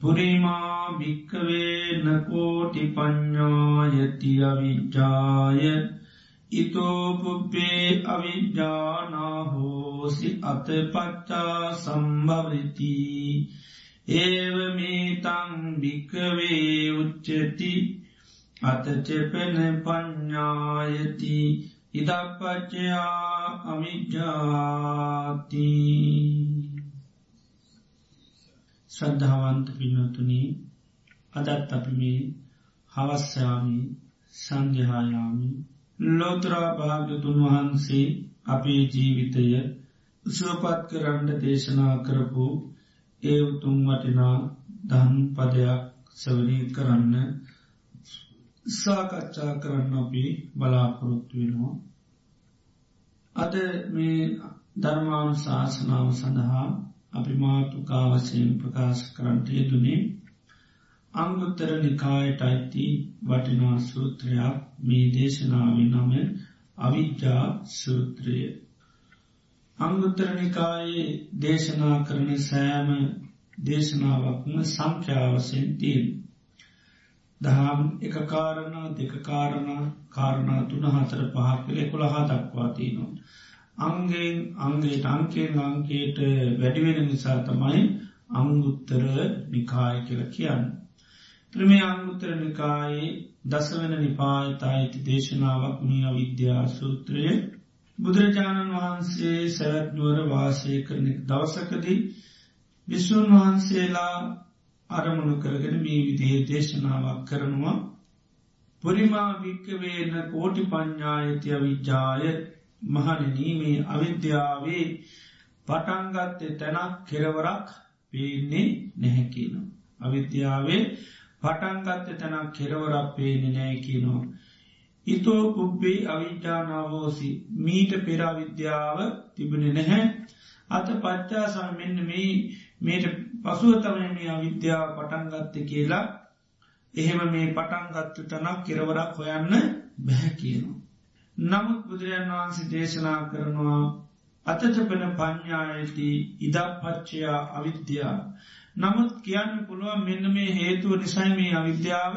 පුරිමා භික්කවේ නකෝටි ප්ඥායති අවිජ්ජාය. ඉතෝපුපේ අවිජ්ජානාහෝසි අත පච්චා සම්භවරිති ඒව මේතං භික්කවේ උච්චති. අතචෙපන ප්ඥායති ඉදපච්චයා අවිජ්ජාතිී. ශ්‍රද්ධාවන්ත පිනතුනී අදත් අපි මේ හවස්්‍යයාමි සංඝහායාමි ලෝතරා භාගතුන් වහන්සේ අපේ ජීවිතය සුවපත් කරන්න දේශනා කරපු ඒ උතුම් වටිනා දන් පදයක් සවනී කරන්න සාකච්ඡා කරන්න අපි බලාපොරොත්තු වෙනවා. අද මේ ධර්මාණු ශාසනාව සඳහා අපි මාතුකාවසයෙන් ප්‍රකාශ කරන්ට යෙදුනේ අංගුත්තර නිකායට අයිති වටිනා සූත්‍රයක් මේ දේශනාව නම අවිද්‍යා සූත්‍රය. අංගුත්තර නිකායේ දේශනා කරන සෑම දේශනාවක්ම සංඛ්‍යාවසයෙන් තිීන්. දහම් එක කාරණ දෙක කාරණ කාරණා තුන හතර පහක් කළ එකොළහා දක්වාතිනවා. අංගෙන් අංගේට අංකයෙන් අංකේට වැඩිවෙන නිසා තමයි අංගුත්තර නිකාය කියල කියන්න. ත්‍රමේ අංගුත්තර නිකායේ දසවන නිපායතායිති දේශනාවක් මේ අවිද්‍යා සූත්‍රය බුදුරජාණන් වහන්සේ සැවැත්නුවර වාසය කරනෙක් දවසකදී විශ්වන් වහන්සේලා අරමුණු කරගෙන මේ විදිහේ දේශනාවක් කරනවා පුරිමා භික්කවේන කෝටි ප්ඥායතිය විජ්ජාය මහනනීමේ අවිද්‍යාවේ පටන්ගත්තේ තැනක් කෙරවරක් පේන්නේ නැහැකිනවා. අවිද්‍යාවේ පටන්ගත්ත තැනක් කෙරවරක් පේනෙ නෑකිනවා. ඉතෝ පුබ්බේ අවිද්‍යානාවෝසි මීට පෙරවිද්‍යාව තිබුණෙ නැහැ අත පච්චා සමෙන්න්න මේ මේට පසුව තමයි මේ අවිද්‍යාව පටන්ගත්ත කියලා එහෙම මේ පටන්ගත්තු තනක් කෙරවරක් හොයන්න බැහැ කියනවා. නමුත් බුදුරජන් වහන්සේ දේශනා කරනවා අතචපන පඥ්ඥායති ඉදපච්චයා අවිද්‍යා. නමුත් කියන්න පුළුවන් මෙන්න මේ හේතුව නිසයි මේ අවිද්‍යාව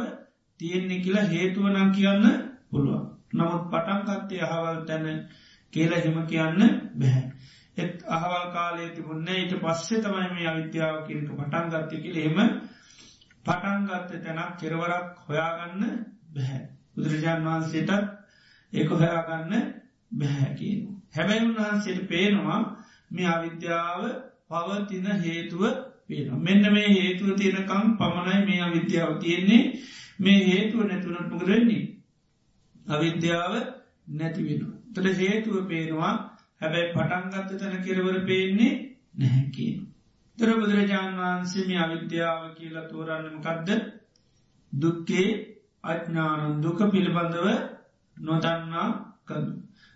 තියෙන්නේ කියලා හේතුවනම් කියන්න පුළුවන්. නමුත් පටන්කත්තේ අහවල් තැන කියල හෙම කියන්න බැහැ. එත් අහවල් කාලේ තිබුන්න ඊට පස්සේ තමයි මේ අවිද්‍යාව කියනක පටන්ගත්ත කියල එම පටන්ගත්ත තැනක් කෙරවරක් හොයාගන්න බැහැ. බුදුරජාන් වහන්සේටත් ඒක හොයාගන්න බැහැකිනු. හැබැයි උන්වහන්සේට පේනවා මේ අවිද්‍යාව පවතින හේතුව පේන. මෙන්න මේ හේතුව තියෙනකම් පමණයි මේ අවිද්‍යාව තියෙන්නේ මේ හේතුව නැතුනට මොකදන්නේ. අවිද්‍යාව නැතිවෙන. තට හේතුව පේනවා හැබැයි පටන්ගත්ත තැන කෙරවර පේන්නේ නැහැකින. තර බුදුරජාණන් වහන්සේ මේ අවිද්‍යාව කියලා තෝරන්නමකක්ද දුක්කේ අඥ්ඥානන් දුක පිළිබඳව නොදන්නා කඳු.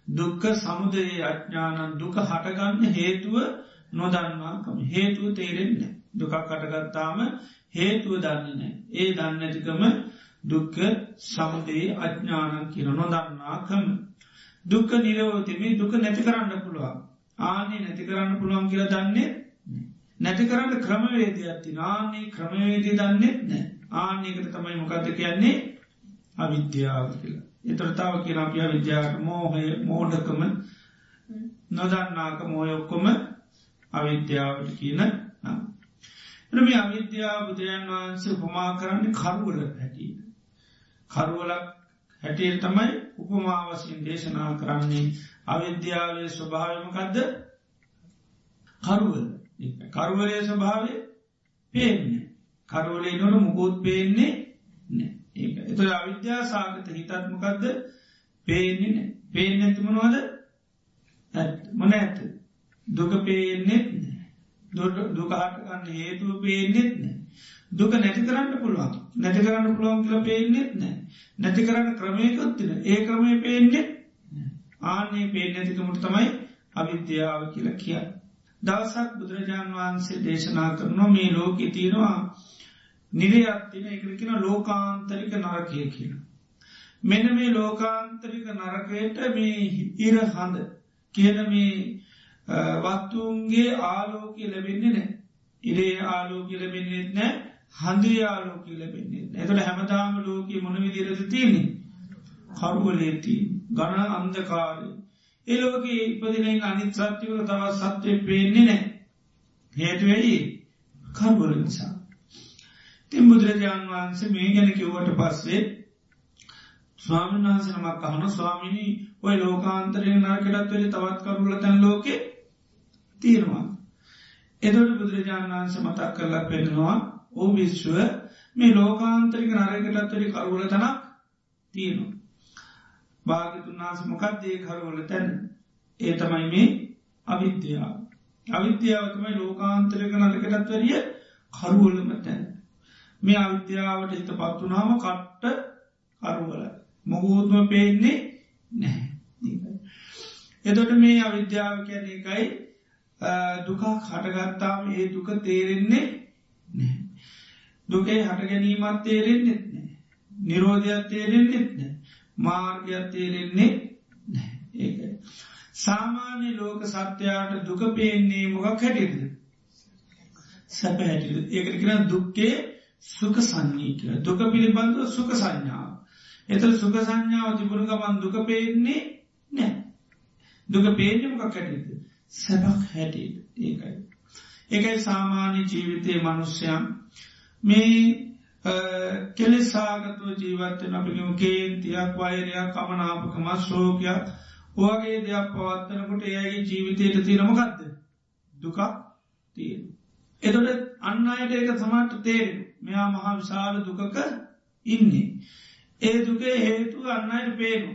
දුක්ක සමුදයේ අඥ්ඥානන් දුක හටගන්න හේතුව නොදන්නාකම හේතුව තේරෙන්න දුකක් කටගත්තාම හේතුව දන්නේනෑ ඒ දන්නඇතිකම දුක්ක සමුදයේ අඥ්ඥානන් කියන නොදන්නාකම. දුක්ක නිරවතිමේ දුක නැති කරන්න පුළුවන්. ආනේ නැති කරන්න පුළුවන් කියලා දන්නේ නැති කරන්න ක්‍රමවේදයක්ති ආනේ ක්‍රමවේදී දන්නෙත් නෑ ආනකට තමයි මොකක්ද කියන්නේ? අවිද්‍යාව කියලා. එතරතාව කියන අපිය විද්‍යාට මෝහය මෝඩකම නොදන්නාක මෝයොක්කොම අවිද්‍යාවට කියන එම අවිද්‍යා බුදුරජන් වහන්සේ උපමා කරන්නේ කරුවල හැටියට. කරුවලක් හැටියට තමයි උපමාවසින් දේශනා කරන්නේ. අවිද්‍යාවේ ස්වභාවමකදද කරුවල. කරුවලේ ස්වභාවය පේන්නේ. කරුවලේ නොට මුකෝත් පේන්නේ නෑ එත අවිද්‍යා සාගත හිතත්මකක්ද පේන්නේ පේන ඇතිමනවාද මොන ඇත දුක පේනෙත් දුකහටගන්න හේතුව පේනෙත් නෑ. දුක නැති කරන්න පුළුවන්. නැති කරන්න පුළුවන් කියල පේනෙත් නෑ. නැති කරන්න ක්‍රමයකොත්තින ඒ ක්‍රමය පේන්නේ ආනේ පේ නැතිකමට තමයි අවිද්‍යාව කියල කිය. දවසක් බුදුරජාණන් වහන්සේ දේශනා කරනවා මේ ලෝක තියෙනවා නිරයත්තින එකකෙන ලෝකාන්තරික නරකය කියන. මෙන මේ ලෝකාන්තරික නරකයට මේ ඉර හඳ කියන මේ වත්තුන්ගේ ආලෝකය ලැබෙන්නේ නෑ ඉරේ ආලෝකය ලැබෙන්නෙත් නෑ හඳේ ආලෝකය ලැබෙන්නේ ඇතට හැමදාම ලෝක මොන විදිරද තියන්නේ? කරුවලේති ගණ අන්දකාරය එලෝක ඉපදින අනිත් සත්‍යවල තවත් සත්වය පේන්නේ නෑ හේතුවැයි කර්බල නිසා. තින් බුදුරජාණන් වහන්සේ මේ ගැන කිව්වට පස්සේ ස්වාමීන් වහන්සනමක් අහන ස්වාමිනී ඔය ලෝකාන්තරය නාකටත් වෙලි තවත් කරුල තැන් ලෝකෙ තියෙනවා. එදොට බුදුරජාණන් වහන්ස මතක් කරලා පෙන්නවා ඕ විශ්ව මේ ලෝකාන්තරික නරකටත් වලි කරුල තනක් තියෙනවා. භාගතුන් වහන්ස මොකක්දේ කරුවල තැන? ඒ තමයි මේ අවිද්‍යාව. අවිද්‍යාවතමයි ලෝකාන්තරක නරකටත් වරිය කරුවලම තැන. මේ අවිද්‍යාවට හිත පත්වනාම කට්ට කරුවල මොහෝත්ම පේන්නේ නැහැ. එතොට මේ අවිද්‍යාව කියන එකයි දුකක් හටගත්තාම ඒ දුක තේරෙන්නේ නෑ දුකේ හට ගැනීමත් තේරෙන්න්නෙත් නෑ නිරෝධයක් තේරෙන්න්නෙත් නෑ මාර්ගයක් තේරෙන්නේ ඒ සාමාන්‍ය ලෝක සත්‍යයාට දුක පේන්නේ මොකක් හැටිද සැප හැටිද ඒකට කියෙන දුක්කේ සුක සංඥී කියල. දුක පිළිබඳව සුක සංඥාව එතර සුක සංඥාව තිබුණ ගමන් දුක පේන්නේ නෑ දුක පේන්නේ මොකක් හැටිද සැබක් හැටිද ඒකයි. ඒකයි සාමාන්‍ය ජීවිතය මනුෂ්‍යයන් මේ කෙලෙසාගතුව ජීවත්තන අපිම කේන්තියක් වෛරයක් කමනාපකම ශෝකයක් ඕගේ දෙයක් පවත්තනකොට ඒගේ ජීවිතයට තිරමගත්ද දුකක් තියෙන. එතොට අන්න අයට ඒක සමට තේරෙන මෙයා මහා විශාල දුකක ඉන්නේ. ඒ දුකේ හේතුව අන්න අයට පේනු.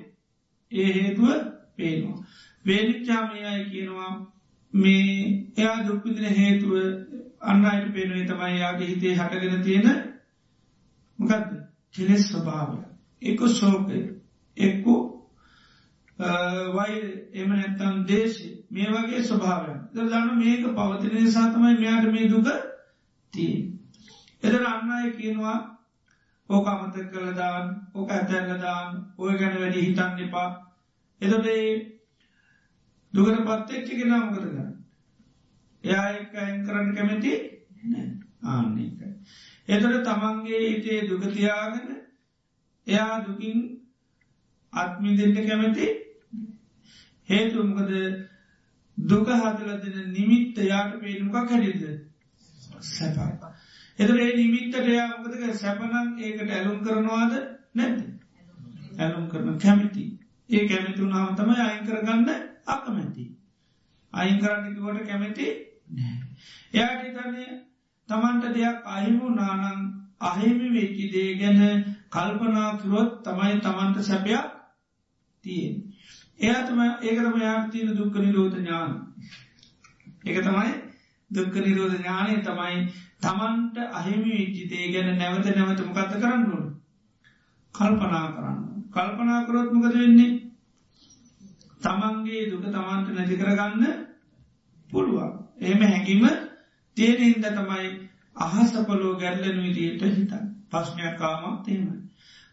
ඒ හේතුව පේනවා. වේනිච්චාමයයි කියනවා. මේ එයා දුක්පිදින හේතුව අන්න අයට පේනුවේ තමයි යාගේ හිතේ හටගෙන තියෙන මොකක්ද කෙලෙස් ස්වභාවය. එක සෝකය එක්කු වයි එම නැත්තම් දේශය මේ වගේ ස්වභාවය දන්න මේක පවතින නිසාතමයි මෙයාට මේ දුක තිය එදර අන්න අය කියනවා ඕක අමත කළදාන් ඕක ඇතැල්ලදාන් ඔය ගැන වැඩි හිතන්න එපා. එදටේ දුකට පත්තෙක්්චි කෙන මොකද ගන්න එයා එක අයින් කරන්න කැමැති ආන්නේකයි එතට තමන්ගේ හිතේ දුකතියාගෙන එයා දුකින් අත්මි දෙන්න කැමැති හේතුමකද දුක හදල දෙන නිමිත්ත යාට පේනුකක් හැඩිද සැපයි. එතේ නිමිත්තට යාමකදක සැපනන් ඒකට ඇලුම් කරනවාද නැද ඇලුම් කරන කැමිති ඒ කැමිති වුණාම තමයි අයින් කරගන්න අකමැති. අයින් කරන්නකිවට කැමැති එයාට තන්නේ තමන්ට දෙයක් අහිමු නානං අහිමි වෙච්චි දේ ගැන කල්පනා කිරොත් තමයි තමන්ට සැපයක් තියෙන්. එයාතම ඒකරම යාතියන දුක්ක නිරෝධ ඥාන. එක තමයි දුක්ක නිරෝධ ඥානය තමයි තමන්ට අහිමි විච්චි දේ ගැන නැවත නැවත මොකක්ද කරන්නුන්. කල්පනා කරන්න. කල්පනා කරොත් මොකද වෙන්නේ. තමන්ගේ දුක තමන්ට නැති කරගන්න පුළුවන්. එම හැකිම තේරහින්ද තමයි අහසපලෝ ගැල්ලන විදියට හිතන් පස්්නයක් කාමක් තේම.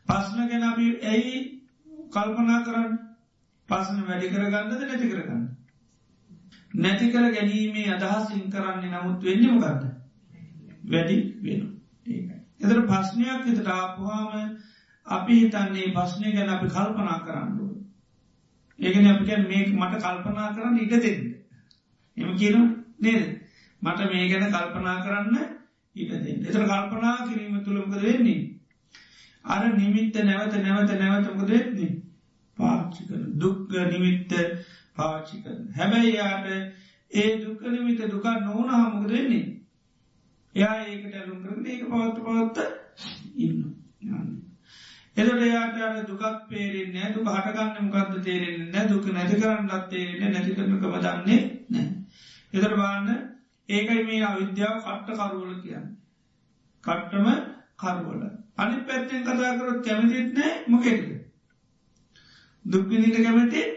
පස්න ගැන අපි ඇයි කල්පනා කරන්න පස්සන වැඩි කරගන්නද නැති කරගන්න. නැති කර ගැනීමේ අදහසින් කරන්නේ නමුත් වෙන්න මොකක්ද. වැඩි වෙන ඒ. එතර පස්්නයක් හිතට ආපුහාම අපි හිතන්නේ පස්්නය ගැන අපි කල්පනා කරන්නුව. ඒගෙන අපිට මේ මට කල්පනා කරන්න ඉඩ දෙන්න. එම කියන නේද. මට මේ ගැන කල්පනා කරන්න ඉටදෙන්. එතර කල්පනා කිරීම තුළමකද වෙන්නේ. අර නිමිත්ත නැවත නැවත නැවතමකද වෙන්නේ. පාච්චි කර දුක්ග නිමිත්ත පාච්චි කරන. හැබැයි යාට ඒ දුක්ක නිමිත දුකා නොවන හමකද වෙන්නේ. එයා ඒකට ඇලුම් කරන ඒක පවත්ත පවත්ත ඉන්න. එදට යාට අර දුකක් පේරෙන්නේ දුක හටගන්න මොකක්ද තේරෙන්නේ නැ දුක නැති කරන්නත් තේරෙන්නේ නැති කරනකම දන්නේ නෑ. එතර බාන්න ඒකයි මේ අවිද්‍යාව කට්ට කරුවල කියන්න. කට්ටම කරවල අනි පැත්තෙන් කතාකරොත් කැමතිත් නෑ මොකෙද දුක්විනිට කැමති ඒක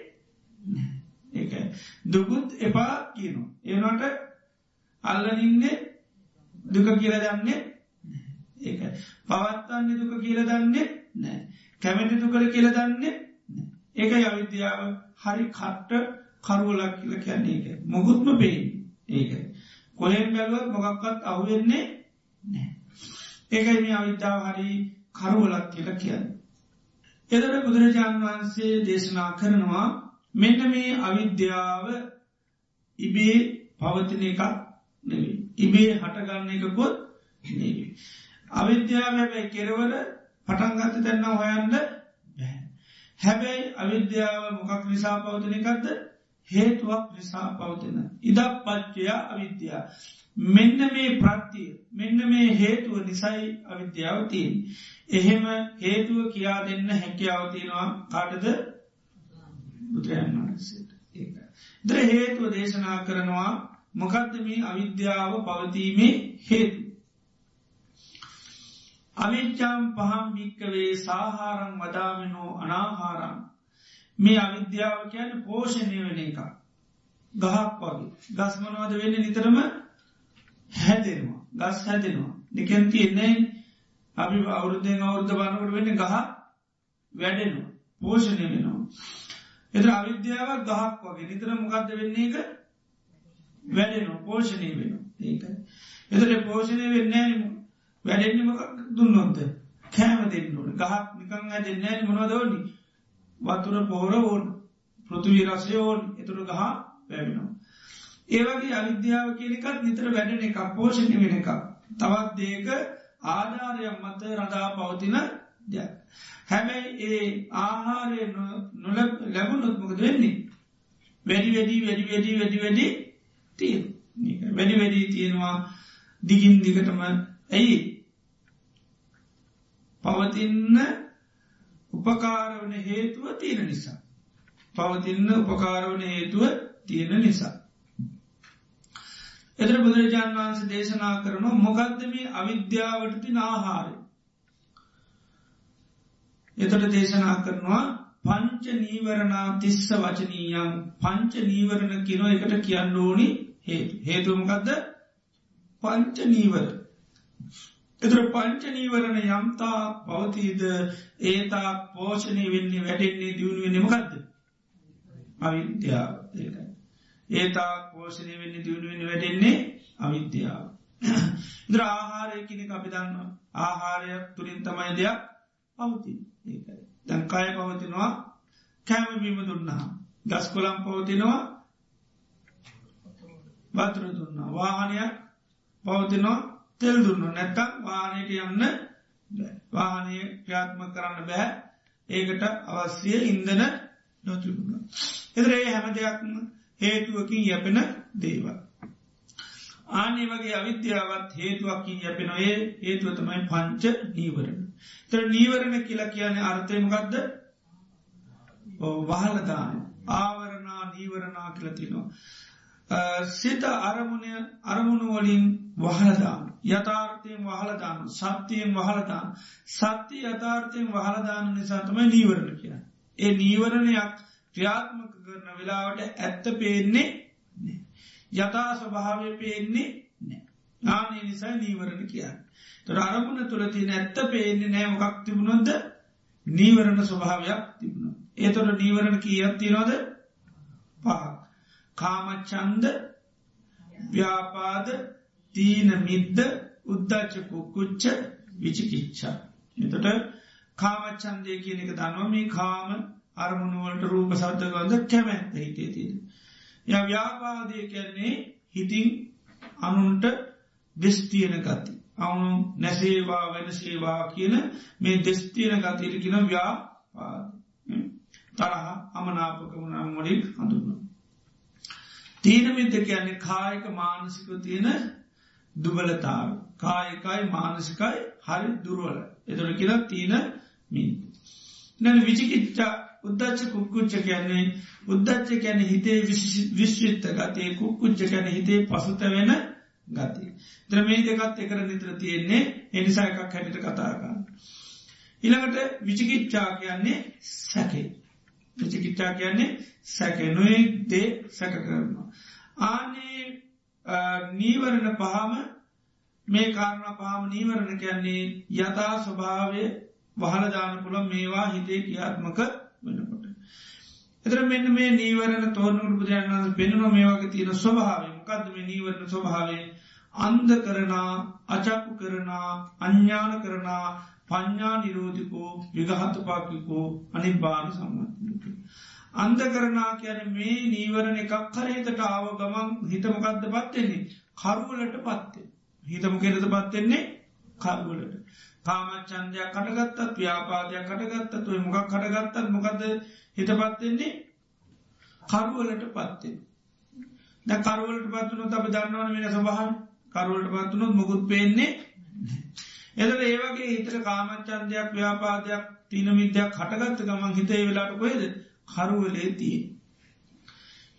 දුකුත් එපා කියනු ඒනට අල්ලනින්නේ දුක කියල දන්නේ ඒක. පවත්වන්නේ දුක කියල දන්නේ නෑ කැමැති දුකර කියල දන්නේ ඒක අවිද්‍යාව හරි කට්ට කරුවලක් කියල කියන්නේ එක මොකුත්ම පේ ඒක. කොහෙන් බැලුවත් මොකක්වත් අහුවෙන්නේ නෑ ඒකයි මේ අවිද්‍යාව හරි කරුවලක් කියල කියන්න. එදට බුදුරජාණන් වහන්සේ දේශනා කරනවා මෙන්න මේ අවිද්‍යාව ඉබේ පවතින එකක් නෙවේ ඉබේ හටගන්න එකකොත් නෙවේ අවිද්‍යාව හැබැයි කෙරවල පටන්ගත දෙන්න හොයන්ද හැබැයි අවිද්‍යාව මොකක් නිසා පවතින එකක්ද? හේතුවක් නිසා පවතින. ඉදක් පච්චයා අවිද්‍යා. මෙන්න මේ ප්‍රත්තිය මෙන්න මේ හේතුව නිසයි අවිද්‍යාව තියෙන් එහෙම හේතුව කියා දෙන්න හැකියාවතිනවා කාටද? බුදුරයන් වහන්සේට. ද්‍ර හේතුව දේශනා කරනවා මොකක්ද මේ අවිද්‍යාව පවතීමේ හේතු? අවිච්චාම් පහම් භික්කවේ සාහාරං වදාමනෝ අනාහාරං. මේ අවිද්‍යාව කියන පෝෂණය වෙන එක ගහක් වගේ. ගස්මනවාද වෙන්න නිතරම? හැදෙනවා. ගස් හැදෙනවා. නිකැන්ති එන්නේ අපි අවුරුද්ධෙන් අවුද්ධ බනකට වෙන්න ගහ වැඩෙනවා. පෝෂණය වෙනවා. එත අවිද්‍යාව ගහක් වගේ. නිතර මොකක්ද වෙන්නේ එක වැඩෙනවා. පෝෂණය වෙන ඒක. එතට පෝෂණය වෙන්න වැඩෙන්න්නම දුන්නොත්ද? කෑම දෙන්නට ගහක් නිකං දෙන්නෑ මොනවදවනි වතුර පෝර ඕන්. පෘතුවී රසය ඕන්. එතුරු ගහ වැැවෙනවා. ඒවගේ අවිද්‍යාව කියලකත් නිතර වැඩෙන එක පෝෂණය වෙන එක තවත් දේක ආධාරයක් මත රඳා පවතින ද. හැබැයි ඒ ආහාරය නොල ලැබුණොත්මකද වෙන්නේ. වැඩි වැඩි වැඩි වැඩි වැඩි වැඩි තිය වැඩි වැඩි තියෙනවා දිගින් දිගටම ඇයි පවතින්න උපකාරවන හේතුව තියෙන නිසා. පවතින්න උපකාරවන හේතුව තියෙන නිසා. එතර බුදුරජාන් වහන්ස දේශනා කරන මොකක්දම අවිද්‍යාවට තින ආහාරය. එතට දේශනා කරනවා පංච නීවරණා තිස්ස වචනීයන් පංච නීවරණ කිනෝ එකට කියන්න ඕනි හේතුමකක්ද පංච නීවර. එතුර පංච නීවරණ යම්තා පවතීද ඒතා පෝෂණය වෙන්නේ වැඩෙන්නේ දියුණුව නෙමකක්ද අවිද්‍යාව. ඒතා පෝෂණය වෙන්න දියුණුවෙන් වැඩෙන්නේ අවිද්‍යාව. ද්‍ර ආහාරයකිනෙ අපි දන්න ආහාරයක් තුළින් තමයි දෙයක් පවති ඒකයි. දැන්කාය පවතිනවා කෑමබීම දුන්නා. ගස් කොළම් පවතිනවා බතුර දුන්නා. වාහනයක් පවතිනවා තෙල් දුන්න. නැත්තම් වානයට යන්න වාහනය ක්‍රියාත්ම කරන්න බැහැ ඒකට අවශ්‍යය ඉන්දන නොතිබුණ. එදරේ හැම දෙයක්ම හේතුවකින් යැපෙන දේව. ආනේ වගේ අවිද්‍යාවත් හේතුවකින් යැපෙන ඒ හේතුව තමයි පංච නීවරණ. තර නීවරණ කියලා කියන්නේ අර්ථයමගත්ද වහලදාන ආවරණා නීවරණා කියලතිනවා. සිත අරමුණය අරමුණුවලින් වහලදාන යථාර්ථයෙන් වහලදාන සත්‍යයෙන් වහලදාන සත්‍ය යථාර්ථයෙන් වහලදාන නිසාතමයි නීවරණ කිය. ඒ නීවරණයක් ක්‍රියාත්මක කරන වෙලාවට ඇත්ත පේන්නේ යථා ස්වභාවය පේන්නේ නානේ නිසා නීවරණ කියන්න. තොර අරමුණ තුළති නැත්ත පේන්නේ නෑමකක් තිබුණොද නීවරණ ස්වභාවයක් තිබුණ. ඒතොට නීවරණ කියත් තිනොද පහ. කාමච්චන්ද ව්‍යාපාද තීන මිද්ද උද්දච්චකු කුච්ච විචිකිච්චා. එතට කාමච්චන්දය කියන එක දනවමී කාම අරමුණුවලට රූප සද්ධගන්ද කැමැත්ත හිතේ තින. ය ව්‍යාපාදය කියන්නේ හිතින් අනුන්ට දෙස්තියන ගති. අවුනු නැසේවා වෙනසේවා කියන මේ දෙස්තියන ගතිරකින ව්‍යාපාද තරහ අමනාපකමුණ අම්මොලින් හඳුන්න. තීනමිත කියන්නේ කායක මානසික තියෙන දුබලතාව කායකයි මානසිකයි හරි දුරුවල එතොට කියලා තියන මින්. නැන විචිකිච්චා උද්දච්ච කුක්කුච්ච කියන්නේ උද්දච්ච කැන හිතේ විශ්විත්ත ගතේ කුක්කුච්ච කැන හිතේ පසුත වෙන ගති. ද්‍ර මේ දෙකත් එකර නිත්‍ර තියෙන්නේ එනිසා එකක් හැටිට කතාගන්න. ඉළඟට විචිකිච්චා කියන්නේ සැකේ. විචිකිච්චා කියන්නේ සැකනුයි දේ සැක කරනවා. ආනේ නීවරණ පහම මේ කාරණ පහම නීවරණ කියන්නේ යථා ස්වභාවය වහලදාන පුළ මේවා හිතේ කියාත්මක වෙනකොට. එතර මෙන්න මේ නීවරණ තෝරනු බුදුරන් පෙනුන මේවාගේ තියෙන ස්වභාව මොකක්ද මේ නීවරණ ස්වභාවේ අන්ද කරනා අචප්පු කරනා අඥ්ඥාන කරනා පඤ්ඥා නිරෝධිකෝ විගහතපාකිකෝ අනිබ්බාන සම්මතික. අන්ද කරනා කියන මේ නීවරණ එකක් කරහිතට ආව ගමන් හිතමකක්ද පත්වෙන්නේ කරුවලට පත්වේ. හිතමකෙරද පත්වෙන්නේ කරුවලට. කාමච්චන්දයක් කටගත්තත් ව්‍යාපාදයක් කටගත්ත තුය මොකක් කටගත්තත් මොකද හිත පත්වෙන්නේ කරුවලට පත්වෙන්. ද කරුවලට පත්වනු අප දන්නවන වෙන සබහන් කරුවලට පත්වනොත් මුකුත් පේන්නේ එදට ඒවගේ හිතර කාමච්චන්දයක් ව්‍යාපාදයක් තින විද්‍යක් කටගත්ත ගමන් හිතේ වෙලාට කොයද කරුවලේ තිය.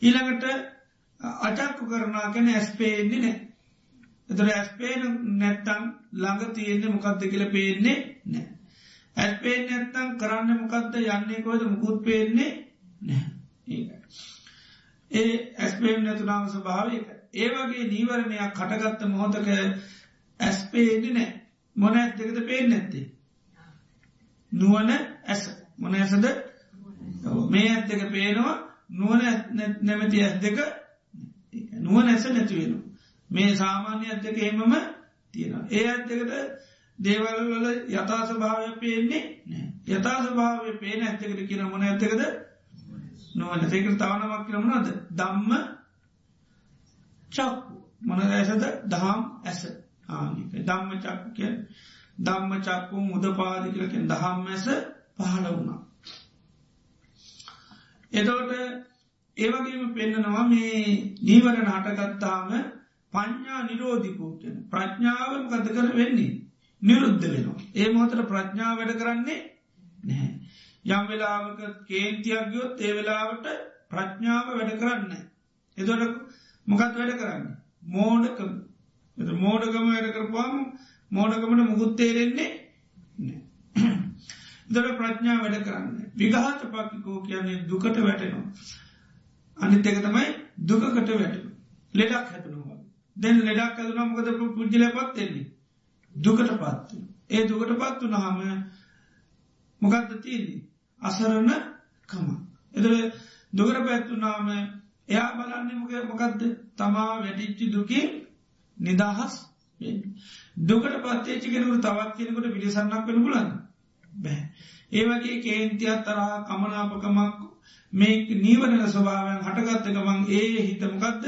ඊළඟට අචක්කු කරනා කැන ඇස්පේෙන්නේ නෑ. එතර ඇස්පේන නැත්තං ළඟ තියෙන්නේ මොකක්ද කියල පේන්නේ නෑ. ඇස්පේෙන් නැත්තං කරන්න මොකක්ද යන්නේ කොද මුකුත් පේන්නේ නෑ ඒ. ඒ ඇස්පේම් නැතුනාව ස්භාවක. ඒවගේ නීවරණයක් කටගත්ත මොහොතක ඇස්පේෙන්න්නේ නෑ මොන ඇත්තකද පේෙන් නැත්තේ. නුවන ඇස මොන ඇසද මේ ඇත්තක පේනවා නුවන නැමති ඇස් දෙක නුවන ඇස නැතිවෙන. මේ සාමාන්‍ය ඇත්තක එමම තියෙන. ඒ ඇත්තකට දේවල්වල යථා ස්භාවය පේන්නේ යථා ස්භාවය පේන ඇත්තකට කියන මොන ඇත්තකද නොවන. ඒක තවනමක් කරමනද දම්ම චක්කු. මොන ඇසද? දහම් ඇස. ආනික දම්ම චක්කය දම්ම චක්කු මුද පාදිකලකෙන් දහම් ඇස පහල වුණා. එතවට ඒවගේම පෙන්න්නනවා මේ නීවරණ හටගත්තාම පඤ්ඥා නිරෝධිකෝ කියන ප්‍රඥාවන් ගත කර වෙන්නේ නිරුද්ධ වෙනවා. ඒ මොහතර ප්‍රඥාව වැඩ කරන්නේ නැහැ. යම් වෙලාවක කේන්තියක් ගියොත් ඒ වෙලාවට ප්‍රඥාව වැඩ කරන්න. එදොට මොකත් වැඩ කරන්න. මෝඩකම මෝඩකම වැඩ කරපුවාම මෝඩකමට මුකුත් තේරෙන්නේ දොට ප්‍රඥා වැඩ කරන්න. විගහත පක්කිකෝ කියන්නේ දුකට වැටෙනවා. අනිත් එක තමයි දුකකට වැටෙන. ලෙඩක් හැතුනවා. දැන් ලෙඩක් ඇතුනා මොකද පුද්ජල පත්වෙන්නේ. දුකට පත්ව. ඒ දුකට පත්තු නහම මොකක්ද තියන්නේ. අසරණ කම. එදර දුකර පැත්තුනාම එයා බලන්නේ මොක මොකක්ද තමා වැඩිච්චි දුකින් නිදහස් දුකට පත්තේච්චි කෙනකට තවත් කෙනෙකුට පිළිසන්නක් වෙන පුලන්න බැ. ඒවගේ කේන්තියක් තරහා කමනාපකමක් මේ නීවරණ ස්වභාවයන් හටගත්ත ගමන් ඒ හිතමකක්ද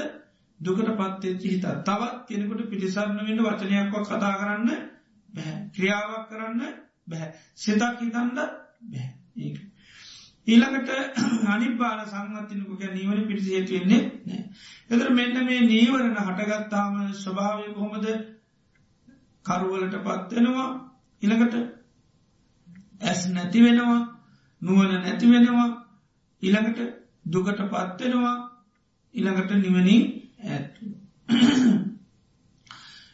දුකට පත්තේච්චි හිත. තවත් කෙනෙකුට පිළිසරන්න වෙන්න වචනයක්ව කතා කරන්න බැහැ ක්‍රියාවක් කරන්න බැහැ සිතක් හිතන්ඩ බැහැ ඒ. ඊළඟට අනිබාල සංගතිනකුක නීවර පිරිසි හේතුවෙන්නේ නෑ. එතර මෙන්න මේ නීවරණ හටගත්තාම ස්වභාවය කොහොමද? කරුවලට පත්වෙනවා ඉළඟට ඇස් නැති වෙනවා. නුවන නැති වෙනවා. ඉළඟට දුකට පත්වෙනවා ඉළඟට නිවනින් ඇත්.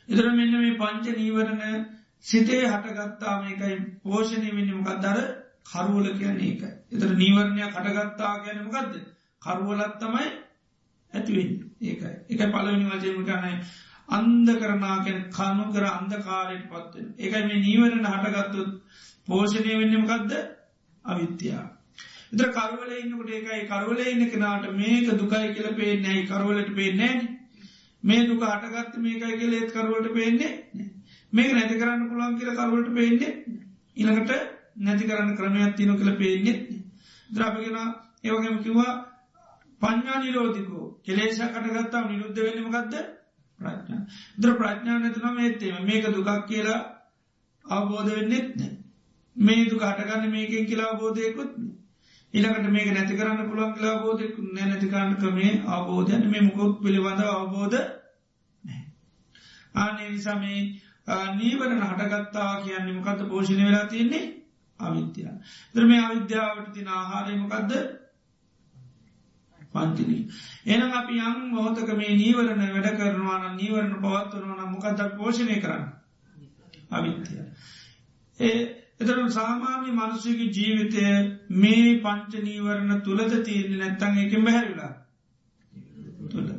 එතර මෙන්න මේ පංච නීවරණ සිතේ හටගත්තාම එකයි පෝෂණය වෙන්නමකක් දර කරුවල කියන්නේ එක. එතර නීවරණය කටගත්තා ගැනමකක්ද කරුවලත් තමයි ඇතිවෙන් ඒක එක පලවෙනි වචයම කනයි අන්ද කරනාකැන කනු කර අන්දකාරයට පත්වෙන. එකයි මේ නීවරණ හටගත්තුත් පෝෂණය වෙන්නමකක්ද අවිත්‍යයා. එතර කරුවල ඉන්නකට ඒකයි. කරුවල ඉන්න කෙනාට මේක දුකයි කියල පේ නැයි කරුවලට පේ නෑන මේ දුක හටගත්ත මේකයි කියල ඒත් කරුවට පේන්නේ මේක නැති කරන්න පුළන් කියල කරුවට පේන්නේ ඉළඟට නැති කරන්න ක්‍රමයක් තියන කළ පේන්නේ ද්‍රාපගෙන ඒවගේම කිවා පඥා නිරෝධිකෝ. කෙලේෂ කටගත්තාව නිරුද්ධ වෙන්නමකක්ද ප්‍රඥා. ද්‍ර ප්‍රඥා නැතුනම ඒත්තේම මේක දුකක් කියලා අවබෝධ වෙන්නෙත් නෑ මේ දුක හටගන්න මේකෙන් කියලා අවබෝධයකුත් ඉළකට මේක නැති කරන්න පුළුවන් කියලා බෝධයක් නැතිකරන්න ක්‍රමේ අවබෝධයන් මේ මුකොත් පිළිබඳ අවබෝධ ආනේ නිසාමේ නීවරණ හටගත්තා කියන්නේ මොකක්ද පෝෂණය වෙලා තියන්නේ අවිද්‍යා. දර්ම අවිද්‍යාවට තින ආහාරයමකක්ද පංචනී. එනම් අපි යම් මොහොතක මේ නීවරණ වැඩ කරනවාන නීවරණ පවත්වනවන මොකදක් පෝෂණය කරන්න අවිත්‍යය. ඒ එතර සාමාන්‍ය මනුසයක ජීවිතය මේ පංච නීවරණ තුළද තියන්නේ නැත්තන් එක බැහැරිලා තුළ.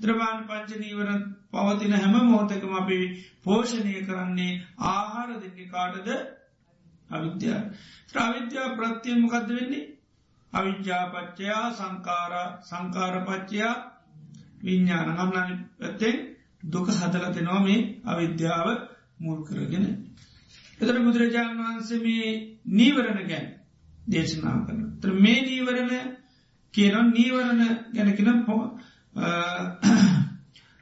ද්‍රවාන් පංච නීවරණ පවතින හැම මෝතකම අපි පෝෂණය කරන්නේ ආහාර දෙන්නේ කාටද අවිද්‍යා. ත්‍රවිද්‍යා ප්‍රත්තියමකක්ද වෙන්නේ අවිද්‍යාපච්චයා සංකාර සංකාරපච්චයා විඤ්ඥාන ගම්නනි පැත්තෙන් දුක හදලතෙනවා මේ අවිද්‍යාව මුල් කරගෙන. එතර බුදුරජාණන් වහන්සේ මේ නීවරණ ගැන් දේශනා කරන. ත්‍ර මේ නීවරණ කියනම් නීවරණ ගැනකින පො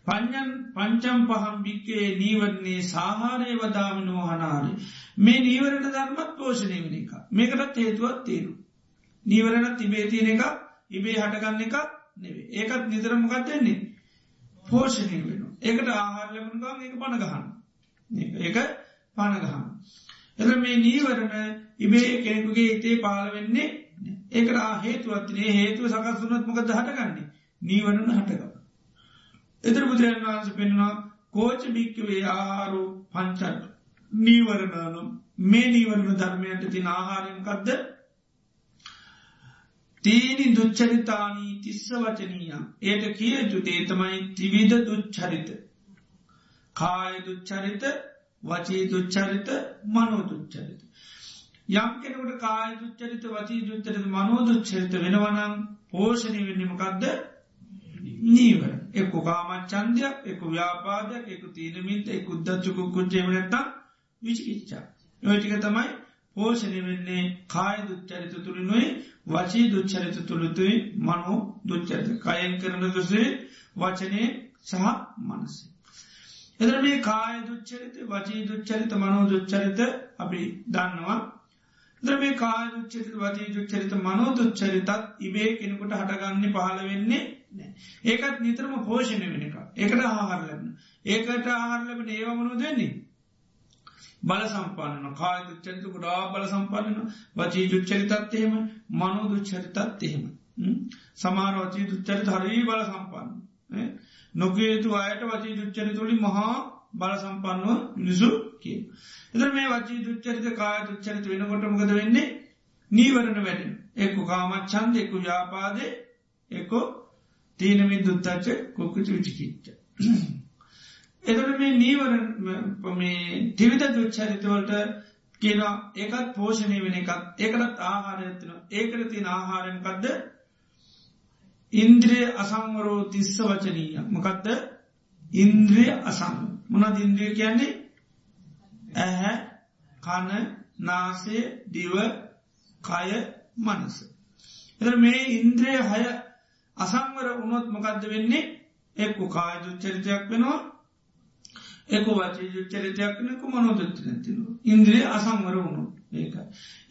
පඥන් පංචම් පහම් භික්කේ නීවරන්නේ සාහාරය වදාමනෝ හනාරය. මේ නීවරණ ධර්මත් පෝෂණය වෙන එක මේකටත් හේතුවත් තේරු. නීවරණ තිබේ තියෙන එක ඉබේ හටගන්න එක නෙවේ ඒකත් නිතරමකත් දෙන්නේ පෝෂණය වෙන ඒකට ආහාර ලැබුණගම් ඒක පණගහන්න ඒක පණගහන්න එද මේ නීවරණ ඉබේ කෙනෙකුගේ හිතේ පාල වෙන්නේ ඒකට හේතුවත්නේ හේතුව සකස් වනත් මොකද හටගන්නේ? නීවරණ හටක එතර බුදුරන් වහන්ස පෙන්වා කෝච භික්කවේ ආහාරු පංචට නීවරණනු මේ නීවරණ ධර්මයට තින ආහාරෙන්කක්ද තීනි දුච්චරිතානී තිස්ස වචනීය. ඒට කිය යුතේ තමයි ත්‍රිවිධ දුච්චරිත. කාය දුච්චරිත වචී දුච්චරිත මනෝ දුච්චරිත. යම් කෙනකට කාය දුච්චරිත වචී දුච්චරිත මනෝ දුච්චරිත වෙනවනම් පෝෂණය වෙන්නමකක්ද නීවර. එක්කු කාමච්චන්දයක් එක ව්‍යාපාදයක් එක තීනමින්ත එක උද්දච්චුකු කුච්චේවනැත්තා විචිකිච්චා යෝටික තමයි පෝෂණය වෙන්නේ කාය දුච්චරිත තුළිනුයි වචී දුච්චරිත තුළතුයි මනෝ දුච්චරිත. කයෙන් කරන දුසේ වචනය සහ මනසේ. එදර මේ කාය දුච්චරිත වචී දුච්චරිත මනෝ දුච්චරිත අපි දන්නවා. ද්‍රමේ කාය දුච්චරිත වචී දුච්චරිත මනෝ දුච්චරිතත් ඉබේ කෙනෙකුට හටගන්න පහළ වෙන්නේ ඒකත් නිතරම පෝෂණය වෙන එක ඒකට ආහාර ලැබන ඒකට ආහාර ලැබෙන ඒවමනු දෙන්නේ බල සම්පන්න කාය දුච්චරිත ගොඩා බල සම්පන්නන වචී දුච්චරිතත් එහෙම මනෝ දුච්චරිතත් එහෙම. සමාරවචී දුච්චරිත හරී බල සම්පන්න. නොකේතු අයට වචී දුච්චරි තුළි මහා බල සම්පන්නුව නිසු කිය. එතර මේ වචී දුච්චරිත කාය දුච්චරිත වෙනකොටමකද වෙන්නේ? නීවරණ වැඩෙන එක්කු කාමත් චන්ද එක්කු ව්‍යාපාදය එක්කෝ තීනමින් දුත්තච්ච කොකුච විචිකිච්ච. එතට මේ නීවර මේ ටිවිත දුච්චරිතවලට කියලා ඒකත් පෝෂණය වෙන එකත් ඒකටත් ආහාරයත්තින ඒකට තින ආහාරයකක්ද ඉන්ද්‍රිය අසංවරෝ තිස්ස වචනීය. මොකක්ද ඉන්ද්‍රිය අසං. මොනද ඉන්ද්‍රිය කියන්නේ? ඇහැ කන නාසේ දිව කය මනස. එ මේ ඉන්ද්‍රිය හය අසංවර උනොත් මොකක්ද වෙන්නේ? එක්කු කාය දුච්චරිතයක් වෙනවා. එක වචී යුච්චරිතයක් නක මනෝදත්ති නැතින. ඉන්ද්‍රිය අසංවර වුණු ඒක.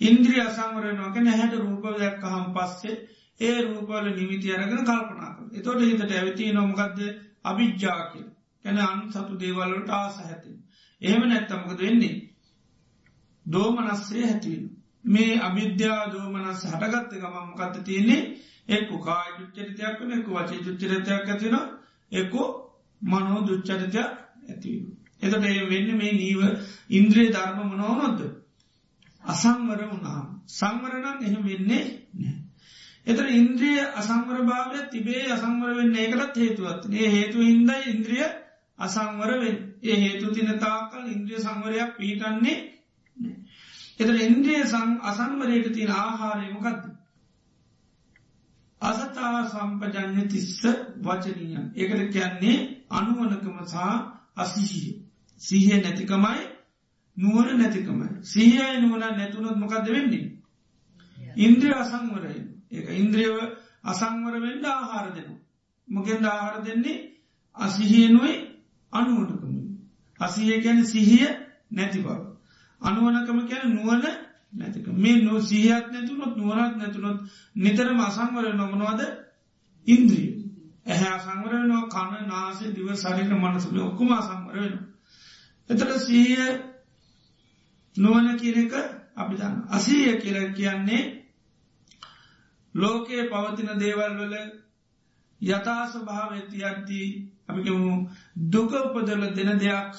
ඉන්ද්‍රිය අසංවරනක නැහැට රූපයක් හම් පස්සේ ඒ රූපල නිමිති අරගෙන කල්පනා කර. එතොට හිතට ඇවිති නොමකක්ද අභිජ්ජාකල් කැන අන් සතු දේවල්ලට ආස හැතින්. එහෙම නැත්තමකද වෙන්නේ. දෝමනස්සේ හැතිවෙන. මේ අවිද්‍යා දෝමනස් හටගත්ත ගමම් කත්ත තියන්නේ එක්කු කාය දුච්චරිතයක් වන එක වචේ දුච්චරිතයක් ඇතින එක්කු මනෝ දුච්චරිතයක් ඇතිවීම. එතට ඒ වෙන්න මේ නීව ඉන්ද්‍රයේ ධර්ම මනෝනොද්ද. අසංවර වුණාම් සංවරණන් එහෙම වෙන්නේ නෑ. එතර ඉන්ද්‍රිය අසංවර භාවය තිබේ අසංවර වෙන්න ඒකටත් හේතුවත් ඒ හේතු හින්ද ඉන්ද්‍රිය අසංවරවෙන් ඒ හේතු තින තාකල් ඉන්ද්‍රිය සංවරයක් පිහිටන්නේ එතර ඉන්ද්‍රිය අසංවරයට තියෙන ආහාරයමකක්ද. අසතා සම්පජන්‍ය තිස්ස වචනීයන් ඒකට කියන්නේ අනුවනකම සහ අසිහිය. සිහිය නැතිකමයි නුවන නැතිකමයි. සිහියයි නුවන නැතුනොත් මොකක්ද වෙන්නේ. ඉන්ද්‍රිය අසංවරය ඒ ඉන්ද්‍රියව අසංවර වෙන්ඩ ආහාර දෙනු. මොකෙන්ද ආහාර දෙන්නේ අසිහියනුවයි අනුවනකම. අසිහිය කැන සිහිය නැති බව. අනුවනකම කැන නුවන නැතික මේ නො සිහියක් නැතුනොත් නුවනත් නැතුනොත් නිතරම අසංවර නොමනවාද ඉන්ද්‍රිය. ඇහැ අසංවර වෙනවා කණ නාසේ දිව සරික මනසල ඔක්කුම අසංවර වෙන. එතට සීය නුවන කියන එක අපි දන්න. අසීය කියල කියන්නේ ලෝකයේ පවතින දේවල් වල යථාස භාවතියද්දී අපිකමු දුක උපදල දෙන දෙයක්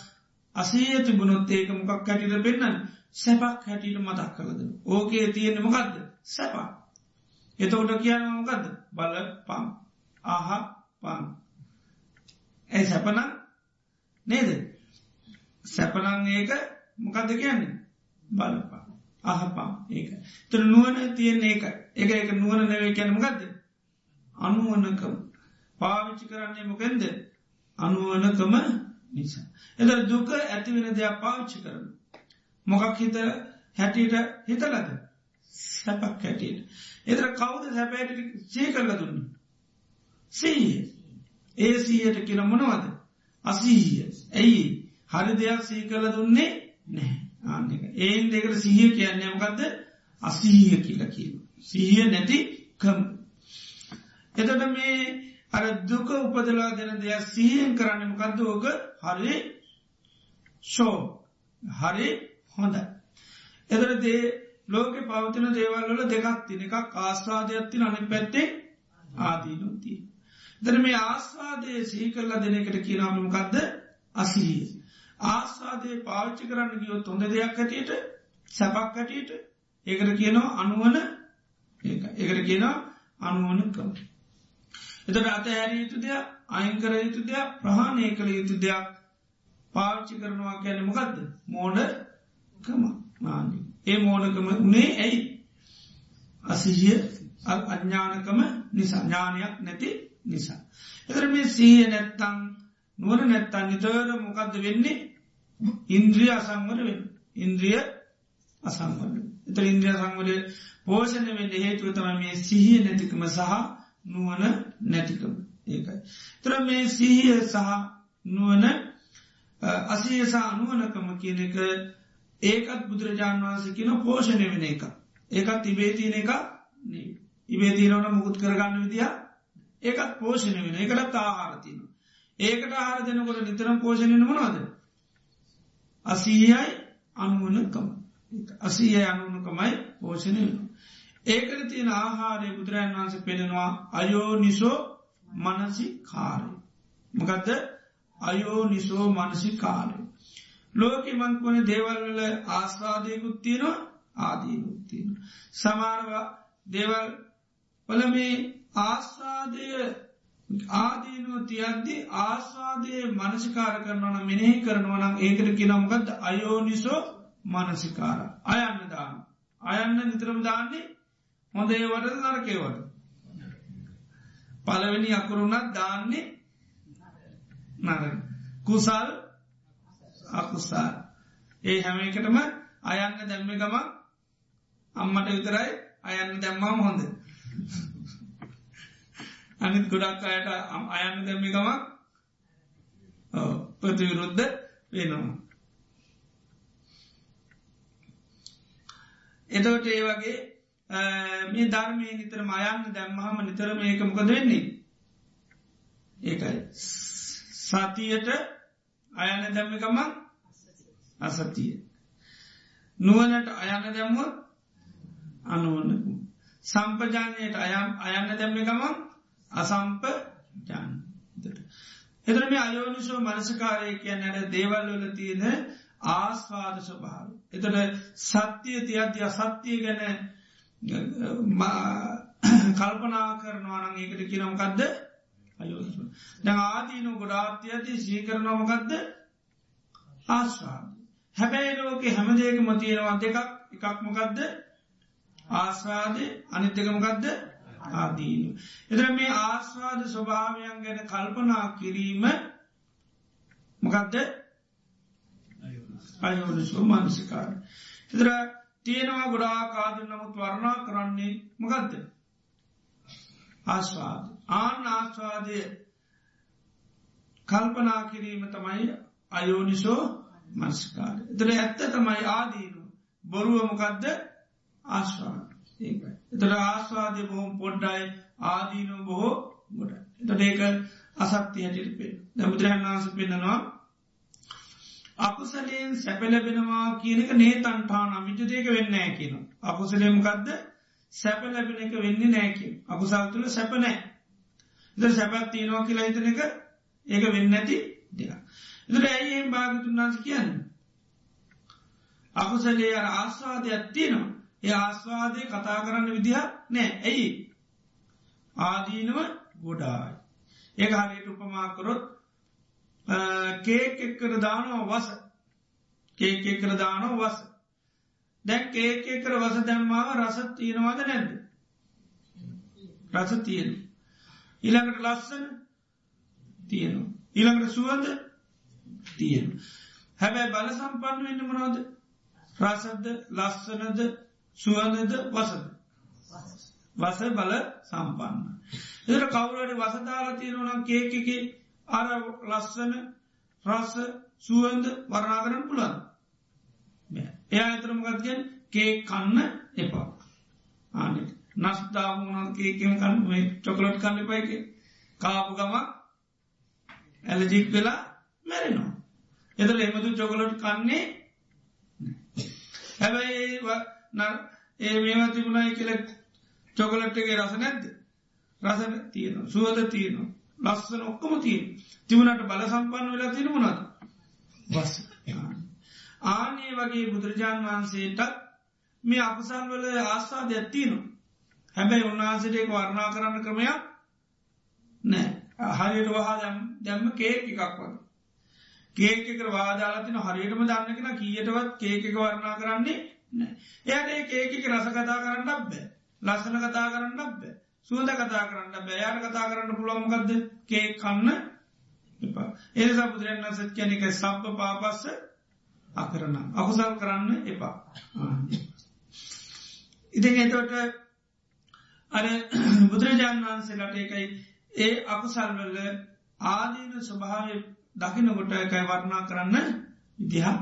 අසීය තිබුණොත් ඒක මොකක් හැටිට පෙන්න්න? සැපක් හැටියට මතක් කළද. ඕකේ තියෙන මොකක්ද සැපා. එතකොට කියන්න මොකද බල පම් ආහ පම් ඇයි සැපනං නේද? සැපනං ඒක මොකක්ද කියන්නේ? බලපා. අහපා ඒක. තර නුවන තියන්නේ එක. එක එක නුවන නැවේ කියැන මොකක්ද අනුවනකම පාවිච්චි කරන්නේ මොකෙන්ද? අනුවනකම නිසා. එද දුක ඇතිවෙන දෙයක් පාවිච්චි කරන මොකක් හිත හැටියට හිතලද? සැපක් හැටියට. එතර කවුද සැපෑට සී කරල දුන්න? සීය ඒ සීයට කියන මොනවද? අසීහිය. ඇයි? හරි දෙයක් සී කල දුන්නේ නෑ ආන්නක ඒන් දෙකට සීහ කියන්නේ මොකක්ද අසීහිය කියලා කියීම සීහිය නැති කම් එතට මේ අර දුක උපදලා දෙන දෙයක් සීහෙන් කරන්න මොකක්ද ඕක හරි ෂෝ හරි හොඳ එතර දේ ලෝක පවතින දේවල්වල දෙකක් තින එකක් ආස්වාදයක්ත්තින අනි පැත්තේ ආදීනුතිී. දර මේ ආස්වාදය සිහි කරලා දෙනකට කියනාමකක්ද අසීහිය. ආස්වාදය පාච්චි කරන්න ගියොත් හොඳ දෙයක් හැටියට සැපක් හැටියට ඒකට කියනවා අනුවන ඒකට කියනවා අනුවනකම. එතට අත හැරිය යුතු දෙයක් අයිංකර යුතු දෙයක් ප්‍රහාණය කළ යුතු දෙයක් පාච්චි කරනවා කියැන මොකක්ද මෝඩ කම මානී. ඒ මෝඩකම උනේ ඇයි අසිහිය අඥ්ඥානකම නිසා ඥානයක් නැති නිසා. එතර මේ සීය නැත්තං නුවර නැත්තන් නිතර මොකක්ද වෙන්නේ? ඉන්ද්‍රිය අසංවර වෙන ඉන්ද්‍රිය අසංවර එත ඉන්ද්‍රිය සංවරය පෝෂණය වෙන්න හේතුව තම මේ සිහිය නැතිකම සහ නුවන නැතිකම. ඒකයි. තර මේ සිහිය සහ නුවන අසයසා අනුවනකම කියන එක ඒකත් බුදුරජාණන් වහන්සේ කියන පෝෂණය වෙන එක ඒකත් තිබේතියන එක ඉබේතිීනවන මුකුත් කරගන්න විදිහ ඒකත් පෝෂණය වෙන. එකටත් ආහාරතින ඒකට ආහාර දෙනකොට නිතරම් පෝෂණය මනවාද? අසීයයි අනුවනකම අසීය අනුවනකමයි පෝෂණය වෙන ඒකට තියෙන ආහාරය බුදුරජන් වහන්ස පෙනෙනවා අයෝ නිසෝ මනසි කාරය මකදද? අයෝ නිසෝ මනසි කාරය ලෝක මංකුවන දේවල්වල ආස්වාදයකුත් තියෙනවා ආදීනුත්තියෙන. සමාරව දේවල් වල මේ ආස්වාදය ආදීනුව තියද්දි ආස්වාදය මනසිකාර කරනවන මෙනෙහි කරනවනම් ඒකට කිනම්ගත් අයෝනිසෝ මනසිකාර අයන්න දාන. අයන්න නිතරම දාන්නේ හොඳේ වටද නරකේවට. පලවෙනි අකුරුණත් දාන්නේ නර. කුසල් අකුසා. ඒ හැම එකටම අයන්න දැම්ම ගම අම්මට විතරයි අයන්න දැම්මාම හොඳ. අනිත් ගොඩක් අයට අයන්න දැම්මි ගමක් ප්‍රතිවිරුද්ධ වෙනවා. එතවට ඒ වගේ මේ ධර්මය නිතර මයන්න දැම්මහම නිතර මේක මොකද වෙන්නේ. ඒකයි. සතියට අයන්න දැම්මිකම අසතිය. නුවනට අයන්න දැම්ම අනුවන්නකු. සම්පජානයට අයම් අයන්න දැම්මිකම අසම්ප ජාන. එතර මේ අයෝනිසෝ මනසකාරය කියන්න ඇට දේවල්වල තියෙන ආස්වාද ස්වභාව. එතට සත්‍යය තියද්‍ය අසත්‍යය ගැන කල්පනා කරනවානං ඒකට කියනමකක්ද අයෝනිස. දැ ආදීනු ගොඩාත්‍යයති සීකරනවමකක්ද ආස්වාද. හැබැයි ලෝක හැමදේක මතියෙනවා දෙකක් එකක් මොකක්ද ආස්වාදය අනිත්‍යකමකක්ද ආදීනු. එතර මේ ආස්වාද ස්වභාවයන් ගැන කල්පනා කිරීම මොකක්ද අයෝනිසෝ මානසිකාර. එතර තියෙනවා ගොඩා කාද නමුත් වර්ණා කරන්නේ මොකක්ද ආස්වාද ආන ආස්වාදය කල්පනා කිරීම තමයි අයෝනිසෝ මස්කාර. එතර ඇත්ත තමයි ආදීනු බොරුවමකක්ද ආශ්වාද ඒකයි. එතට ආස්වාදය බොහොම පොඩ්ඩයි ආදීනු බොහෝ ගොඩ. එතට ඒක අසක්ති හැටිට පේ දැමුදුරහන් වහන්ස පෙන්නවා අකුසලයෙන් සැපලැබෙනවා කියනක නේතන්ටාන විජදයක වෙන්නෑ කියන. අකුසලයමකක්ද සැප ලැබෙන එක වෙන්න නෑකින්. අකුසල් තුළ සැපනෑ. ද සැපත් තියනවා කියලා හිතන එක ඒක වෙන්න ඇති දෙයක්. එතට ඇයි ඒ භාගතුන් වන්ස කියන්න. අකුසලේ අර ආස්වාදයක් තියෙනවා. ඒ ආස්වාදය කතා කරන්න විදිහ නෑ. ඇයි. ආදීනව ගොඩායි. ඒ හරියට උපමාකරොත් කේක් එක්කර දානව වස. කේක් එක්කර දානව වස. දැක් ඒක එක්කර වස දැම්මාව රසත් තියෙනවාද නැද්ද? රස තියෙන ඊළඟට ලස්සන තියෙනවා. ඊළඟට සුවද තියෙන හැබැයි බල සම්පන්න වෙන්න මනවාද? රසද්ද ලස්සනද සුවඳද වසද? වස බල සම්පන්න. එතට කවුරට වසදාලා තියෙනවනම් කේකක අර ලස්සන රස සුවන්ද වරණා කරන්න පුළන් එයා ඇතරමගත්ගෙන් කේ කන්න එපා. ආනෙ. නස්දාාවන කේකම කන්න? චොකලොට් කන්න එපයික කාපු ගමක් ඇලජික් වෙලා මැරෙනවා. එතල එමතු චොකලොට් කන්නේ හැබැයි ඒ මේවා තිබුණයි කියල චොකලට්ගේ රස නැද්ද? රසන තියෙන සුවද තියෙනවා. ලස්සන ඔක්කොම තිය තිවුණට බල සම්පන්න වෙලා තින මුණද බස් ආනේ වගේ බුදුරජාණන් වහන්සේටත් මේ අපසල් වල ආස්සා දැත්තිනවා හැබැයි උන්වහන්සටේක වර්ණා කරන්න ක්‍රමයක් නෑ හරියට වහා දැම් දැම්ම කේක් එකක් වගේ. කේකක වාදාලතින හරියටම දන්නකෙන කියටවත් කේකක වර්ණා කරන්නේ නෑ එයට ඒකේක රස කතා කරන්න බෑ. ලස්සන කතා කරන්න බෑ. සුවද කතා කරන්න බෑයාට කතා කරන්න පුළොමගදද කේ කන්න. එපා. ඒ සබුදුරන් සත් කියනක සබ්බ පාපස්ස අකරන අකුසල් කරන්න එපා. ඉතින් එතොට අර බුදුරජාණන් වහන්සේලට එකයි ඒ අකුසල්වල ආදීන ස්වභාව දකිනකොට එකයි වර්ණා කරන්න විදිහා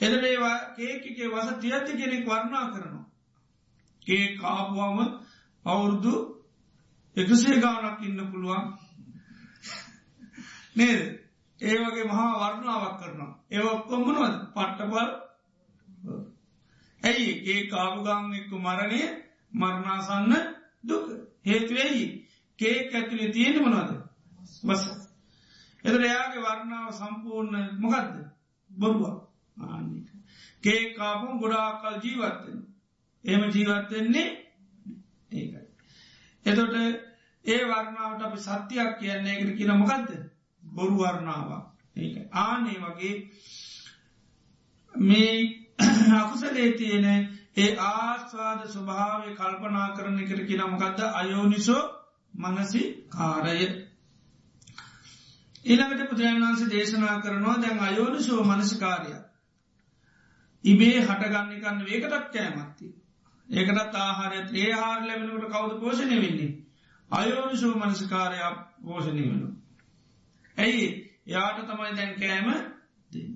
එදට ඒවා කේකේ වස තියත්ති කෙනෙක් වර්ණා කරනවා. ඒ කාපුවම අවුරුදු එකසේ ගානක් ඉන්න පුළුවන්. නේද? ඒ වගේ මහා වර්ණාවක් කරනවා. ඒ ඔක්කොම්මනවද පට්ටපල් ඇයි? ඒ කාපුගං එක්ක මරණය මරණාසන්න දුක. හේතුවෙයි කේක් ඇතුලේ තියෙන මොනවද? වස එතට එයාගේ වර්ණාව සම්පූර්ණ මොකක්ද බොරුවක්. ආනික කේ කාපුම් ගොඩාකල් ජීවත්වෙන එම ජීවත්වෙන්නේ ඒකයි. එතොට ඒ වර්ණාවට අපි සත්‍යයක් කියන්නේ එකට කියන මොකක්ද බොරු වර්ණාවක්. ඒක ආනේ වගේ මේ අකුසලේ තියෙන ඒ ආස්වාද ස්වභාවය කල්පනා කරන එකට කියන මොකක්ද අයෝනිසෝ මනසි කාරය ඊළඟට පුදුරන් වන්සේ දේශනා කරනවා දැන් අයෝනිසෝ මනසිකාරය ඉබේ හටගන්නකන්න වේකටත් කෑමත්ති ඒකටත් ආහාරයත් ඒ හාර ලැබෙනකට කවුද පෝෂණය වෙන්නේ? අයෝනිසෝ මනසිකාරයක් පෝෂණය වෙන ඇයි? යාට තමයි දැන් කෑම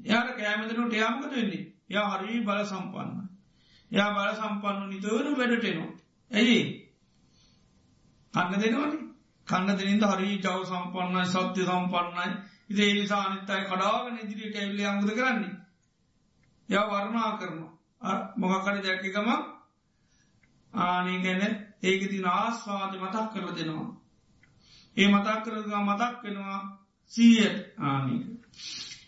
යාට කෑමදනට යාමකත වෙන්නේ? යා හරි බල සම්පන්න යා බල සම්පන්නු නිතවරු වැඩටෙනවා. ඇයි? කන්න දෙනවනේ. කන්න දෙනින්ද හරි ජව සම්පන්නයි සත්‍ය සම්පන්නයි. ඉදේ නිසා අනිත්තයි කඩාගෙන ඉදිරියට ඇවිල්ල අමුද කරන්නේ. ය වර්ණා කරනවා. මොකක්කරි දැක්කකම ආනේ ගැන ඒක තින ආස්වාද මතක් කරල දෙනවා. ඒ මතක් කරගා මතක් වෙනවා සීයට ආනක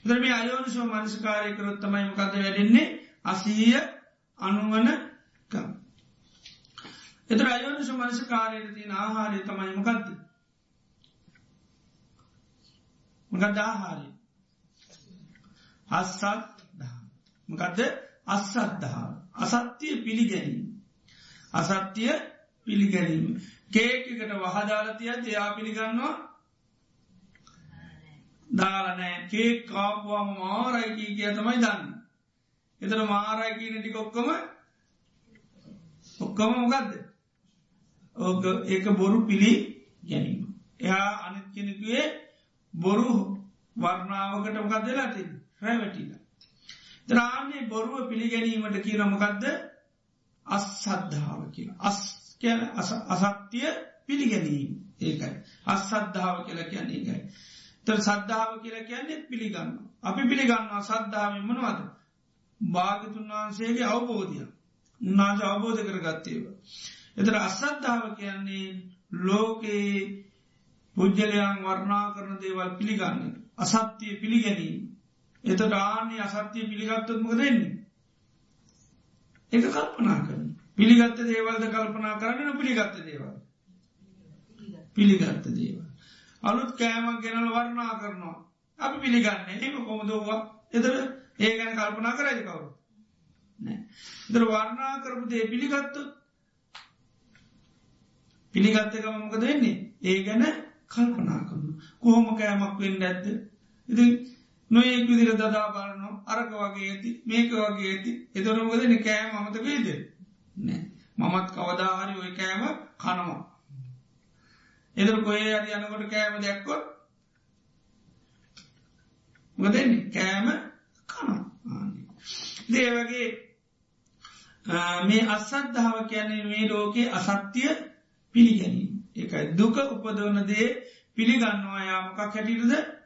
දරම අයෝනිශෝ මනසිකාරය කරොත් තමයි මකද වැඩෙන්නේ? අසීය අනුවනකම් එතර අයෝනිශ මනසිකාරයට තින ආහාරය තමයි මොකක්ද මකද ආහාරය? අස්සත් මකදද? අස්සත්දහා අසත්‍යය පිළිගැනීම. අසත්‍යය පිළිගැනීම. කේකකට වහදාලතිය ජයා පිළිගන්නවා? දාලනෑ කේ කාපුවාම මාරයිකී කිය තමයි දන්න. එතන මාරයිකී නටි කොක්කොම ඔක්කම මොකක්ද ඕක ඒක බොරු පිළි ගැනීම එයා අනිත් කෙනෙකුවේ බොරු වර්ණාවකට මොකක් දෙලාති රැවැටිලා. ත්‍රාන්නේ බොරුව පිළිගැනීමට කියනමකක්ද අස් සද්ධාව කියලා. අස් කියන අසත්‍යය පිළිගැනීම. ඒකයි. අස් සද්ධාව කියල කියන්නේ ඒකයි. තර සද්ධාව කියල කියන්නේ පිළිගන්න. අපි පිළිගන්නවා සද්ධාවෙන් මනවද? භාගතුන් වහන්සේගේ අවබෝධය. උන්නාජ අවබෝධ කර ගත්තේව එතර අසද්ධාව කියන්නේ ලෝකයේ පුද්ගලයන් වර්ණා කරන දේවල් පිළිගන්න. අසත්‍යය පිළිගැනීම. එත රාන්‍ය අසත්‍යය පිළිගත්තත්මක දෙන්නේ එක කල්පනා කරන පිළිගත්ත දේවල්ද කල්පනා කරන්න පිළිගත්ත දේවල්. පිළිගත්ත දේවල්. අලුත් කෑමක් ගෙනල වර්ණා කරනවා. අපි පිළිගන්න. එම කොමදෝවා එතර ඒ ගැන කල්පනා කරයි කවරු දර වර්ණා කරපු දේ පිළිගත්තු පිළිගත්තකම මොක දෙන්නේ ඒ ගැන කල්පනා කරන කොහොම කෑමක් වෙන්න ඇත්ද ඉති නොයෙක් විදිර දදා බලන්න අරක වගේ ඇති මේක වගේ ඇති. එතොරමකදන කෑම අමත වේද නෑ. මමත් කවදාහරි ඔය කෑම කනවා. එදර කොේ අද යනකොට කෑම දැක්කොත් මොකදන්නේ කෑම කනවා. දේවගේ මේ අසත්ධාව කියන්නේ මේ ලෝකයේ අසත්‍යය පිළිගැනීම. එකයි දුක උපදවන දේ පිළිගන්නවා යාමකක් හැටිටද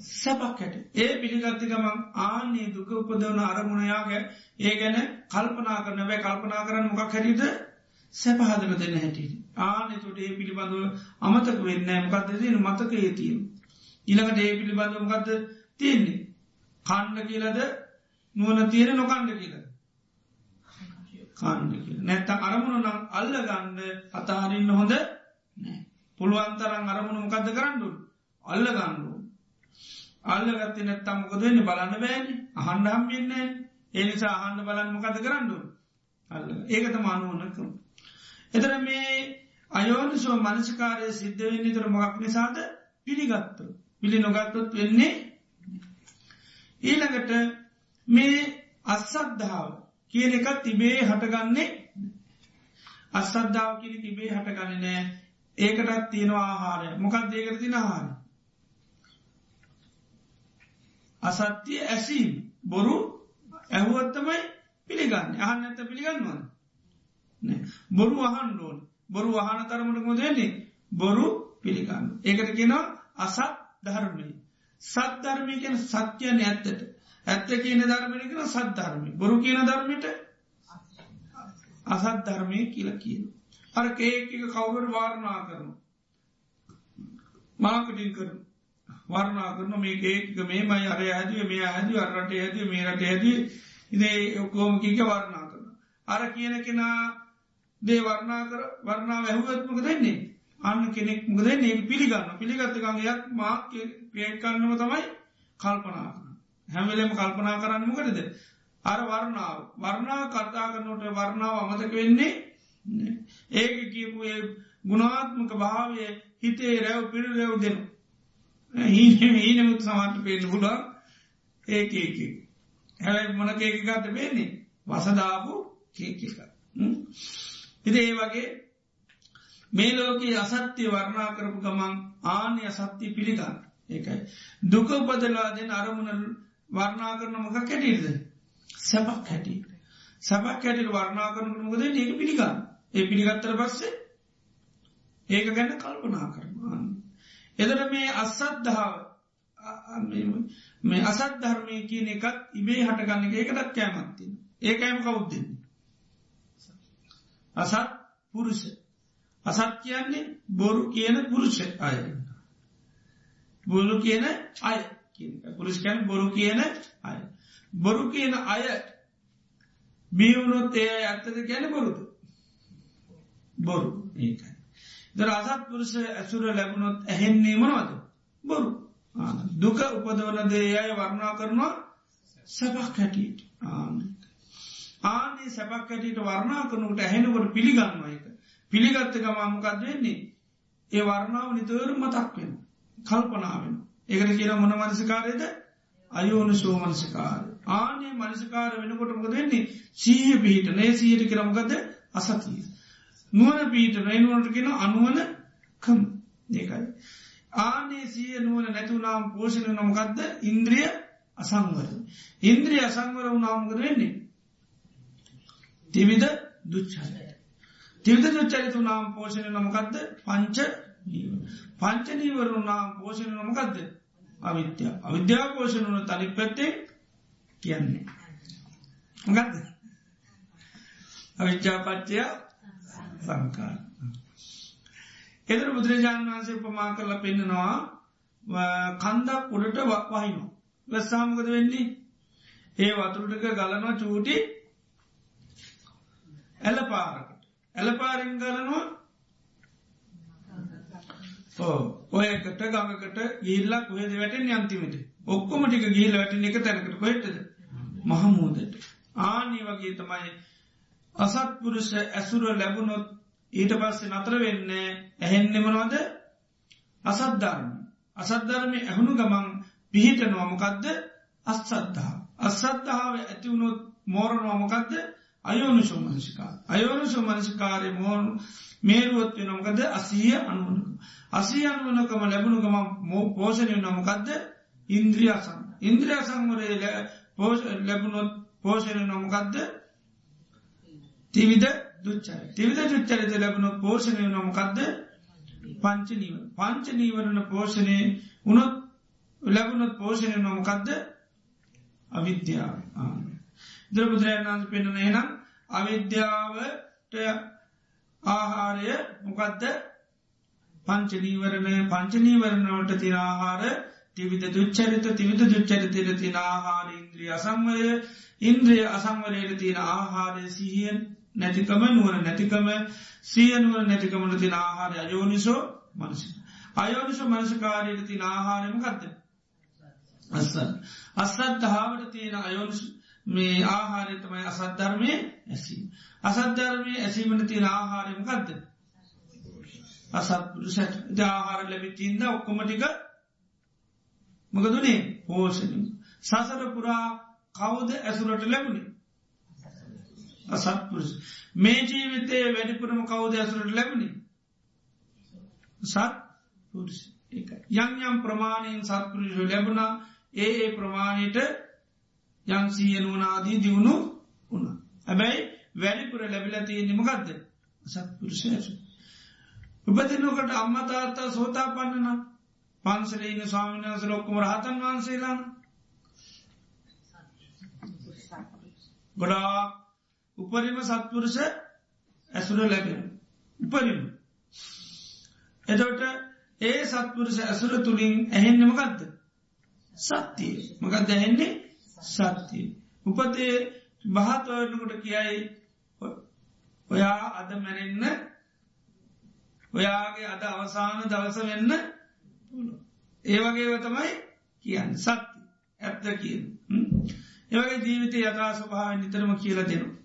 සැපක් හැට ඒ පිළිගත්තිකමක් ආන්නේ දුක උපදවන අරමුණයාගේ ඒ ගැන කල්පනා කරන බෑ කල්පනා කරන්න මොකක් හැටිට සැපහදන දෙන්න හැටිට ආනෙ තුට ඒ පිළිබඳව අමතක වෙන්න මකක්ද දෙන මතක ඒතිීම ඉළඟට ඒ පිළිබඳව මකක්ද තියෙන්නේ? කණ්ඩ කියලද? නුවන තියෙන නොකණ්ඩ කියලද? කණ්ඩ කියල. නැත්තම් අරමුණ නම් අල්ල ගන්න අතාරන්න හොඳ පුළුවන්තරන් අරමුණ මොකක්ද කරන්නු අල්ල ගන්නු අල්ලගත්ති නැත්තම් මොකදවෙන්න බලන්න බෑන. අහන්ඩ හම්බෙන්න එනිසා අහන්ඩ බලන්න මොකද කරන්නු අල්ල. ඒකත මානුවන්න කරු එතර මේ අයෝනිසෝ මනසිකාරය සිද්ධවෙන්නේ තර මොකක් නිසාද? පිළිගත්තු පිළි නොගත්තොත් වෙන්නේ ඊළඟට මේ අස්සද්ධාව කියන එකත් තිබේ හටගන්නේ අස්සද්ධාව කිරි තිබේ හටගන්න නෑ. ඒකටත් තියෙනවා ආහාරය. මොකක් දේකට තින ආහාර අසත්‍යය ඇසීම්. බොරු ඇහුවත්තමයි පිළිගන්න. අහන්න ඇත පිළිගන්නවන්න බොරු අහන් ඩෝන් බොරු අහන තරමට මොදන්නේ බොරු පිළිගන්න ඒකට කියෙනවා අසත් ධර්මය. සත්ධර්මය කියන සත්‍යයන ඇත්තට. ඇත්ත කියන ධර්මය කියෙන සද්ධර්මය බොරු කියන ධර්මයට අසත් ධර්මය කියල කියන අර ඒක කවුර වාරණා කරනු මාකටින් කරන වර්ණා කරන මේ ඒක මේ මයි අර ඇදිව මේ ඇද අරට ඇද මේ රට ඇද ඉදේ ඔකෝම කික වර්ණා කරන අර කියන කෙනා දේ වර්ණා කර වර්ණාව ඇහුවත්මක දෙන්නේ අන්න කෙනෙක් මුද ඒ පිළිගන්න පිළිගත්තකංගයක් මාක් පේකන්නම තමයි කල්පනා හැමලෙම කල්පනා කරන්න මොකටද? අර වර්ණාව. වර්ණා කර්තා කරනට වර්ණාව අමතක වෙන්නේ ඒක කියපු ගුණාත්මක භාවය හිතේ රැව් පිළි රැව් දෙනු ඊනමුත් සමට පේන හුඩා ඒක ඒක හැබයි මොන කේකකාට පේන්නේ වසදාපු කේක ඉති ඒ වගේ මේ ලෝකයේ අසත්‍යය වර්ණා කරපු ගමන් ආනය අසත්‍යය පිළිගන්න. ඒකයි. දුක උපදලා දෙන අරමුණ වර්ණා කරන මොක කැටිද සැපක් හැටි. සැපක් හැටිට වර්ණා කරන මොකද ඒක පිළිගන්න. ඒ පිළිගත්තර පස්සේ ඒක ගැන්න කල්පනා කරනවා. එදට මේ අස්සද්ධාව මේ අසත් ධර්මය කියන එකත් ඉබේ හටගන්න එකටත් කෑමත්තින ඒකයිම කවුද්දන්නේ අසත් පුරුෂ. අසත් කියන්නේ බොරු කියන පුරුෂ අය. බොරු කියන අය පුරුෂකැන බොරු කියන අය. බොරු කියන අය බියවුණොත් ඒ ඇත්තද ගැන බොරුද? බොරු. ඒකයි. දර අසත් පුරුෂ ඇසුර ලැබුණොත් ඇහෙන්නේ මනවද? බොරු. දුක උපදවන දේ අය වර්ණා කරනවා සැපක් හැටියට. ආන්න ආනේ සැපක් ඇටට වර්ණා කරනකට ඇහෙනකොට පිළිගන්න එක පිළිගත්තක මාමකක්ද වෙන්නේ? ඒ වර්ණාව නිතවර මතක් වෙන කල්පනාවෙන ඒකට කියන මොන මනසිකාරයද? අයෝන සෝමනසිකාර ආනේ මනසිකාර වෙනකොටමක දෙන්නේ සීහ පිහිට නේ සීහට කරමගද අසතිය. නුවන පීට රයිනුවනට කියෙන අනුවන කම්. ඒකයි ආනේ සිය නුවන නැතුනාම් පෝෂණ නොමකක්ද ඉන්ද්‍රිය අසංවර ඉන්ද්‍රිය අසංවර වුනාමකද වෙන්නේ? තිවිද දුච්චාලය තිවිද දුච්චරිතු නාම් පෝෂණ නොමකක්ද පංච පංච නීවරු නාම් පෝෂණ නොමකක්ද අවිද්‍ය අවිද්‍යා පෝෂණ වන තනි පැත්තේ කියන්නේ. ගත්ද අවිච්චාපච්චය සංකාර එදර බුදුරජාණන් වහන්සේ උපමා කරල පෙන්න්නනවා කන්දක් උඩට වහිනු. වැස්සාමකද වෙන්නේ? ඒ වතුරටක ගලනවා චූටි ඇල පාරකට ඇලපාරෙන් ගලනවා ඔයකට ගඟකට ගිල්ලක් ඔයද වැටෙන් යන්තිමට ඔක්කොම ටික ගිහිල වැටෙන එක තැනකට කොහෙටද? මහමූදට. ආනී වගේ තමයි අසත්පුරුෂ ඇසුර ලැබුණොත් ඊට පස්සේ නතර වෙන්න ඇහෙන්නෙමනවද අසද්ධර්ම අසද්ධර්මය ඇහුණු ගමන් පිහිට නොවමකක්ද අස්සද්ධහා අස්සද්ධාව ඇතිවුණොත් මෝරණ නොමකක්ද අයෝනිශෝ මනසිකා අයෝනිශෝ මනසිකාරය මෝරු මේරුවොත් වෙනොමකද අසීය අනුවනක අසී අනුවනකම ලැබුණු ගම මෝ පෝෂණය නොමකක්ද ඉන්ද්‍රියසං ඉන්ද්‍රිය සංවරය පෝෂ ලැබුණොත් පෝෂණය නොමකක්ද තිවිද දුච්චර තිවිද දුච්චරිත ලැබුණු පෝෂණය නොමකක්ද පංච නීව පංච නීවරණ පෝෂණය උනොත් ලැබුණොත් පෝෂණය නොමකක්ද අවිද්‍යාව. දරබුදුරයන්න්ස පෙන්න්නන එනම් අවිද්‍යාවට ආහාරය මොකක්ද පංචනීවරණය පංචනීවරණවට තින ආහාර තිවිද දුච්චරිත තිවිද දුච්චරිතයට තින ආහාර ඉන්ද්‍රිය අසංවය ඉන්ද්‍රිය අසංවලයට තියෙන ආහාරය සිහියෙන් නැතිකම නුවන නැතිකම සියනුව නැතිකමට තින ආහාරය අයෝනිසෝ මනසි අයෝනිස මනසකාරයට තින ආහාරයම කත්ද අස්සන් අස්සත් හාාවට තියෙන අයෝනිස මේ ආහාරය තමයි අසද්ධර්මය ඇසීම. අසද්ධර්මය ඇසීමට තියෙන ආහාරයම ගත්ද. අසත්පුරුසට ආහාර ලැබිතින්ද ඔක්කොමටික මකදුනේ පෝෂණ. සසර පුරා කවුද ඇසුරට ලැබුණේ. අසත්පුරුස. මේ ජීවිතය වැඩිපුරම කවුද ඇසුරට ලැබුණේ. සත් පුරුෂ යම් යම් ප්‍රමාණයෙන් සත්පුරුෂ ලැබුණා ඒ ඒ ප්‍රමාණයට යංසීය නුවනාදී දියුණු වුණ. හැබැයි වැඩිපුර ලැබිලතිය නිමකක්ද සත්පුරුෂයසු. උපතිනකට අම්මතාත්තා සෝතා පන්නන පන්සලීන ස්වාමිනස ලොක්කුම රහතන් වහන්සේලාන ගොඩා උපරිම සත්පුරුෂ ඇසුර ලැබෙන. උපරිම. එදට ඒ සත්පුරුෂ ඇසුර තුළින් ඇහෙන්නමකක්ද සත්‍යය. මකක්ද ඇහෙන්නේ? සත්‍යය. උපතේ බහතවරනකොට කියයි ඔයා අද මැරෙන්න ඔයාගේ අද අවසාන දවස වෙන්න ඒවගේව තමයි කියන්න සත්‍ය ඇත්ත කියන. ඒවගේ ජීවිතය යථා ස්වභාව නිතරම කියල දෙනු.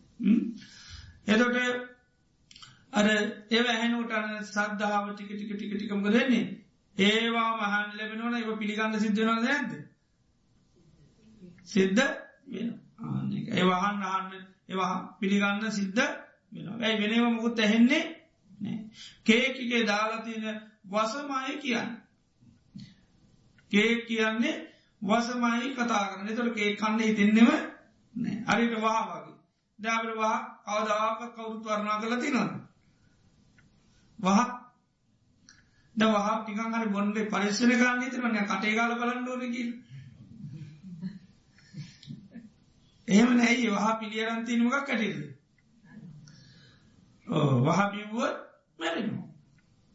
එතොට අර ඒව ඇහැනුටන සද්ධාව ටික ටික ටික ටිකම දෙන්නේ ඒවා මහන් ලැබෙනවන ඒ පිළිගන්න සිද්ධවන නැද. සිද්ධ වෙන ඒ වහන් අහන්න ඒවා පිළිගන්න සිද්ධ වෙන ඇයි වෙනව මුකුත් ඇහෙන්නේ නෑ කේකිගේ දාලතින වසමය කියන්න. කේ කියන්නේ වසමයි කතා කරන තොට ඒ කන්නේ හිතෙන්නෙම නෑ අරිට වා වගේ දැබට වා කවදාක කවුරුත් වරණා කළ තිනොද වහ. ද වහ ටිකන් හරි බොන්ඩේ පරිස්සන කාන්න තිරන කටේ කාල බලන්න ඕනකිල් එහෙම නැයි වහ පිළියරන්තිනමක් කටේද? වහබිව්ුවත් මැරෙනවා.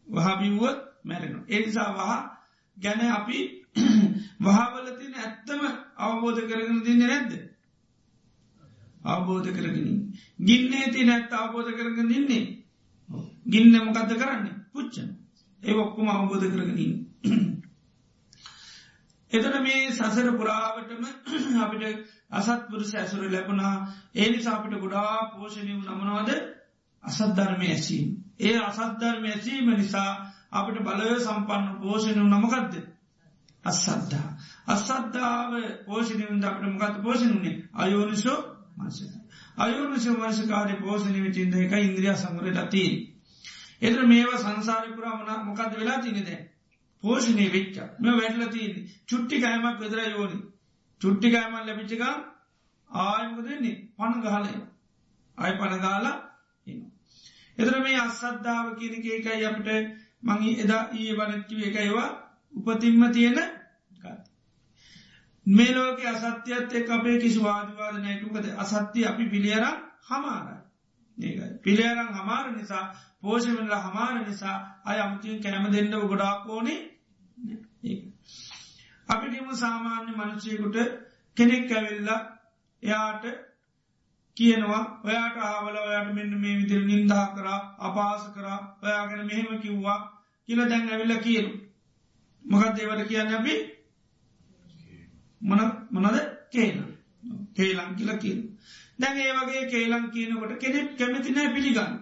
වහබිව්ුවත් මැරෙනවා. එනිසා වහ ගැන අපි වහවලතින ඇත්තම අවබෝධ කරගෙන දින්න නැද්ද? අවබෝධ කරගෙන ගින්නේ ති නැත්ත අවබෝධ කරගෙන දින්නේ ගින්න මොකක්ද කරන්නේ? පුච්චන. ඒ ඔක්කුම අවබෝධ කරගෙනින් එතන මේ සසර පුරාවටම අපිට අසත්පුරුෂ ඇසුර ලැබුණා. ඒ නිසාපිට ගොඩා පෝෂණයව නමනවාද අසද්ධර්මය ඇසීම. ඒ අසද්ධර්මය ඇසීම නිසා අපට බලය සම්පන්න පෝෂණය නමකක්ද අස්සද්ධා. අස්සද්ධාව පෝෂණයුන්ද අපට මොකත් පෝෂණුනේ අයෝනිසෝ මංස. අයෝනිසෝ වංශකාරය පෝෂණය විචින්ද එක ඉන්ද්‍රිය සංගරට තිී. එතර මේවා සංසාරපුරා මන මොකද වෙලා තිනෙද. පෝෂණය වෙච්ච මෙ වැටල තියන්නේ චුට්ටි කෑමක් වෙදර යෝනි චුට්ටිකෑමල් ලැබිච්චකම් ආයමක දෙන්නේ පණ ගහලය අයි පණගාලා එන. එතර මේ අස්සද්ධාව කියනක එකයි අපට මගේ එදා ඒ වනැක්කිව එකයිවා උපතින්ම තියෙන මේ ලෝක අසත්‍යත් එක් අපේ කිසි වාදවාද නෑටුකද අසත්‍යය අපි පිළියර හමාරයි. පිළියරං හමාර නිසා පෝෂමල හමාර නිසා අය අමුතින් කෑම දෙන්න ගොඩාක් ඕනේ අපිටම සාමාන්‍ය මනුෂයකුට කෙනෙක් ඇවිල්ලා එයාට කියනවා ඔයාට ආවල ඔයාට මෙන්න මේ විදිර නින්දා කරා අපාස කරා ඔයාගෙන මෙහෙම කිව්වා කියල දැන් ඇවිල්ල කියනු මොකක් දේවට කියන්න අපි? මොන මොනද? කේන කේලං කියල කියන දැන් ඒ වගේ කේලං කියනකොට කෙනෙක් කැමති නෑ පිළිගන්න.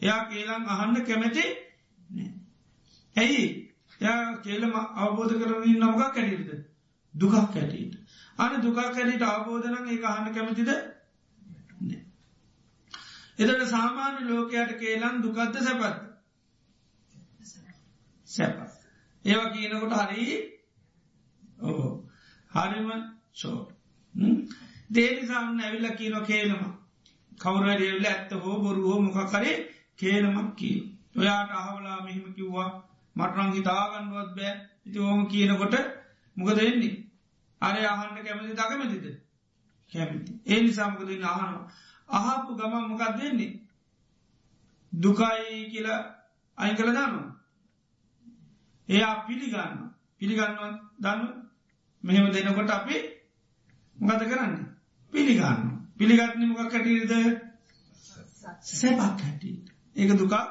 එයා කේලං අහන්න කැමති ඇයි? යා කේලම අවබෝධ කරමින් නොමගක් කැටිට දුකක් කැටීට අන දුකක් කැටිට අවබෝධනන් ඒ අහන්න කැමතිද? එතට සාමාන්‍ය ලෝකයට කේලන් දුකක්ද සැපත් සැප ඒවා කියනකොට හරි ඕ හරිම ෂෝ දේනිසාන්න ඇවිල්ල කියීන කේලම කවුරඩියවල ඇත්ත හෝ බොරුවෝ මොක කරේ කේලමක් කී ඔයාට අහවලා මෙහිම කිව්වා. මටරං හිතාගන්නුවත් බෑ. ඉති ඕම කියනකොට මොකද එන්නේ අර අහන්ට කැමති දකමැතිද? කැමති. ඒ නිසාමකද අහනවා. අහපු ගමන් මොකක් දෙන්නේ දුකයි කියලා අයි කළ දන්නවා. එයා පිළිගන්න පිළිගන්නවා දන්න මෙහෙම දෙනකොට අපි මොකද කරන්න? පිළිගන්න පිළිගත්න මොකක් කටීද සැපක් හැට ඒක දුකා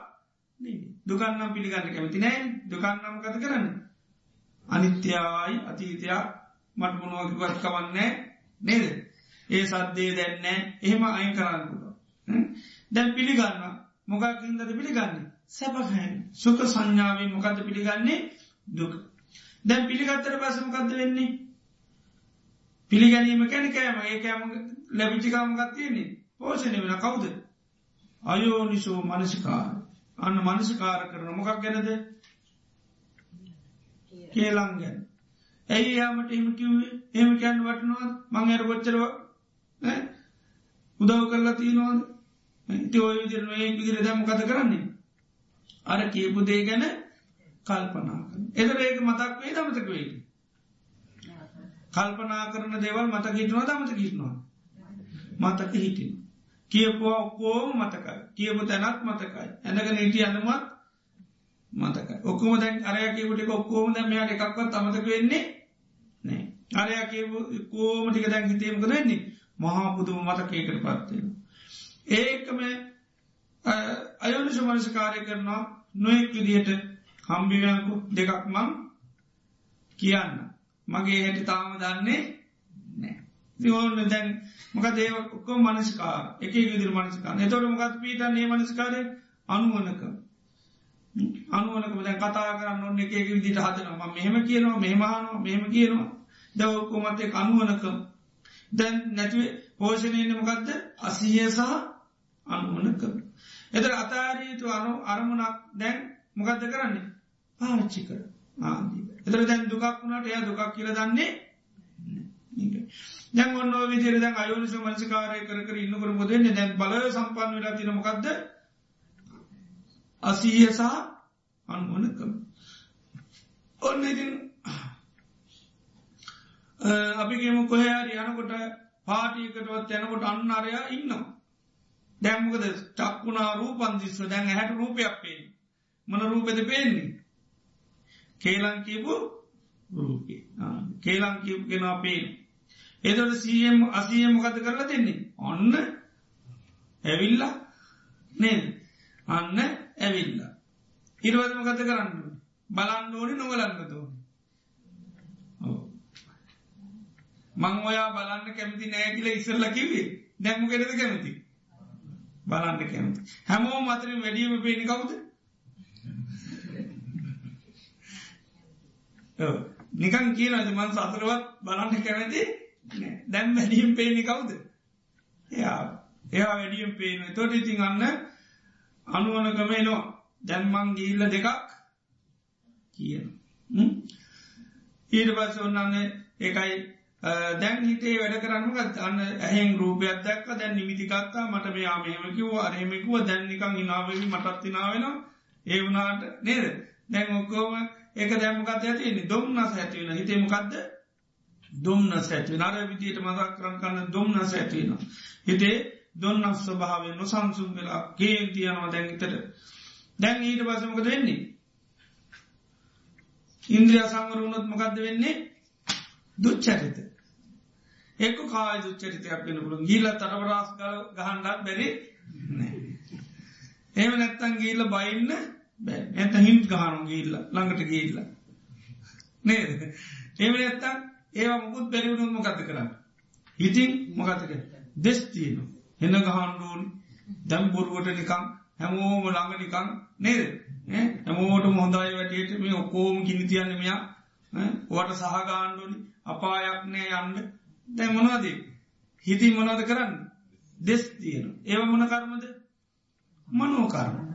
දුකන්නම් පිළිගන්න කැමති නෑ. දුකන්නම් කත කරන්න? අනිත්‍යයි අතීතයක් මට මොනුවකිවත් කවන්නේ නේද? ඒ සද්දේ දැන්නෑ එහෙම අයින් කරන්න පුළ දැන් පිළිගන්න මොකක්කින්දද පිළිගන්න? සැපහැන් සුක සංඥාවෙන් මොකද පිළිගන්නේ? දුක. දැන් පිළිගත්තර පසමකක්ද වෙන්නේ? පිළිගැනීම කැන කෑම. ඒ කෑම ලැබිචිකාමගත්තියන්නේ පෝෂණය වෙන කවුද? අයෝනිසෝ මනසිකාර. අන්න මනසිකාර කරන මොකක් ගැනද? කියලං ගැන. ඇයි යාමට එම කිව්වේ? එම කැන් වටනවාද? මං ඇර කොච්චරව උදව් කරලා තියනවාද? ඉති ඔය විදිරන ඒ විදිර දැම කත කරන්නේ? අර කියපු දේ ගැන කල්පනා එතර ඒක මතක් වේ දමතක වේ කල්පනා කරන දේවල් මත හිටනවා දමත හිටනවා මතක හිටින්. කියපුවා ඔක්කෝම මතකයි. කියපු තැනත් මතකයි. ඇඳගෙන හිටිය අනමත් මතක ඔක්කම දැන් අරය කියපුට ඔක්කෝම දැ මෙයාට එකක්වත් අමතක වෙන්නේ නෑ අරය කියපු කෝම ටික දැන් හිතේමක දෙන්නේ මහා පුදුම මතකයකට පත්වෙන ඒකම අයෝනිශ මනසිකාරය කරනවා නොයෙක් විදියට හම්බිවයකු දෙකක් මං කියන්න මගේ හැටි තාම දන්නේ නෑ. දිවන්න දැන් මක දේව ඔක්කෝ මනස්කාර එක විදිර මනස්කාර. එතොට මකත් පීටන්නේ මනස්කාරය? අනුවනක අනුවනක දැන් කතා කරන්න ඔන්න එක විදිට හදනවා. මෙහෙම කියනවා මෙහමහනවා මෙහෙම කියනවා. දවක්කෝ මතය අනුවනකම් දැන් නැතිවේ පෝෂණයන්න මොකක්ද අසිය සහ අනුවනකම එතර අතාරීතු අනු අරමුණක් දැන් මොකක්ද කරන්නේ? පාච්චි කර ආදී එතර දැන් දුකක් වුණට එය දුකක් කියල දන්නේ දැන් ඔන්න විදිර දැන් අයෝනිස මනසිකාරය කර කර ඉන්නකර මොදෙන්නේ දැන් බල සම්පන් වෙලා තිනමකක්ද අසීය සහ අනුවනකම ඔන්න ඉතින් අපිගේම කොහයාරි යනකොට පාටියකටවත් යනකොට අන්න අරයා ඉන්නවා. දැම්මකද චක්කුණා රූපන්දිස්ව දැන් හැට රූපයක් පේෙන් මන රූපෙද පේන්නේ? කේලං කියපු රූපේ. කේලං කියපු කෙනා පේන. එතොට සියම් අසියම කත කරලා දෙන්නේ? ඔන්න ඇවිල්ලා නේද? අන්න ඇවිල්ල. ඉරවදම කත කරන්න බලන්න ඕනි නොවලන්නතෝ මං ඔයා බලන්න කැමති නෑකිල ඉස්සල්ල කිවේ දැක්ම කෙරෙද කැමති? බලන්න කැමති. හැමෝ මතරින් වැඩියම පේනි කවුද නිකන් කියනද මන් සතරවත් බලන්න කැමති? දැම් වැඩියම් පේනි කවුද? එයා. එයා වැඩියම් පේන තොට ඉතින් අන්න අනුවනකමේනවා දැන්මං ගිල්ල දෙකක් කියන ඊට පස්ස ඔන්නන්න එකයි දැන් හිතේ වැඩ කරන්නගත් අන්න ඇහෙන් රූපයක් දැක්ක දැන් නිමිතිකත්තා මට මේ ආමයමකිව අරහෙමකුව දැන්නිකං හිනාවී මටත්තිනාවෙන ඒ වනාට නේද? දැන් ඔක්කෝම එක දැමකත් ඇතින්නේ දොම්න්නස ඇතිවෙන හිතේමකක්ද දුම්න සැටි නර විදියට මදක් කරන් කන්න දුම්න සැටින හිතේ දොන්නස් ස්වභාවෙන් නොසංසුම් වෙලා ගේ තියනවා දැන්ගිතට දැන් ඊට පසමකද වෙන්නේ? ඉන්ද්‍රිය සංවරුණොත් මොකක්ද වෙන්නේ? දුච්චරිත. එක්ක කාය දුච්චරිතයක් වෙන පුළු ගීල තරවරස් ගහන්ඩක් බැරි ඒම නැත්තන් ගීල්ල බයින්න බෑ ඇත හිම් ගහනු ගිල්ල ළඟට ගිල්ල නේද? ඒම නැත්තන් ඒවා මුකුත් බැරිවුණුත් මොකත කරන්න? ඉතින් මොකතක දෙස් තියනු එන්න ගහන්ඩුවන් දැම් බොරුවට නිකං හැමෝම ළඟ නිකං නේද? හැමෝට මොහොදායි වැටියට මේ ඔකෝම ගිනි තියන්න මෙයා. වට සහගාණ්ඩුවනි අපායක් නෑ යන්න. දැ මොනවාදී හිති මොනවද කරන්න? දෙස් තියෙන ඒව මොන කර්මද? මනෝකර්ම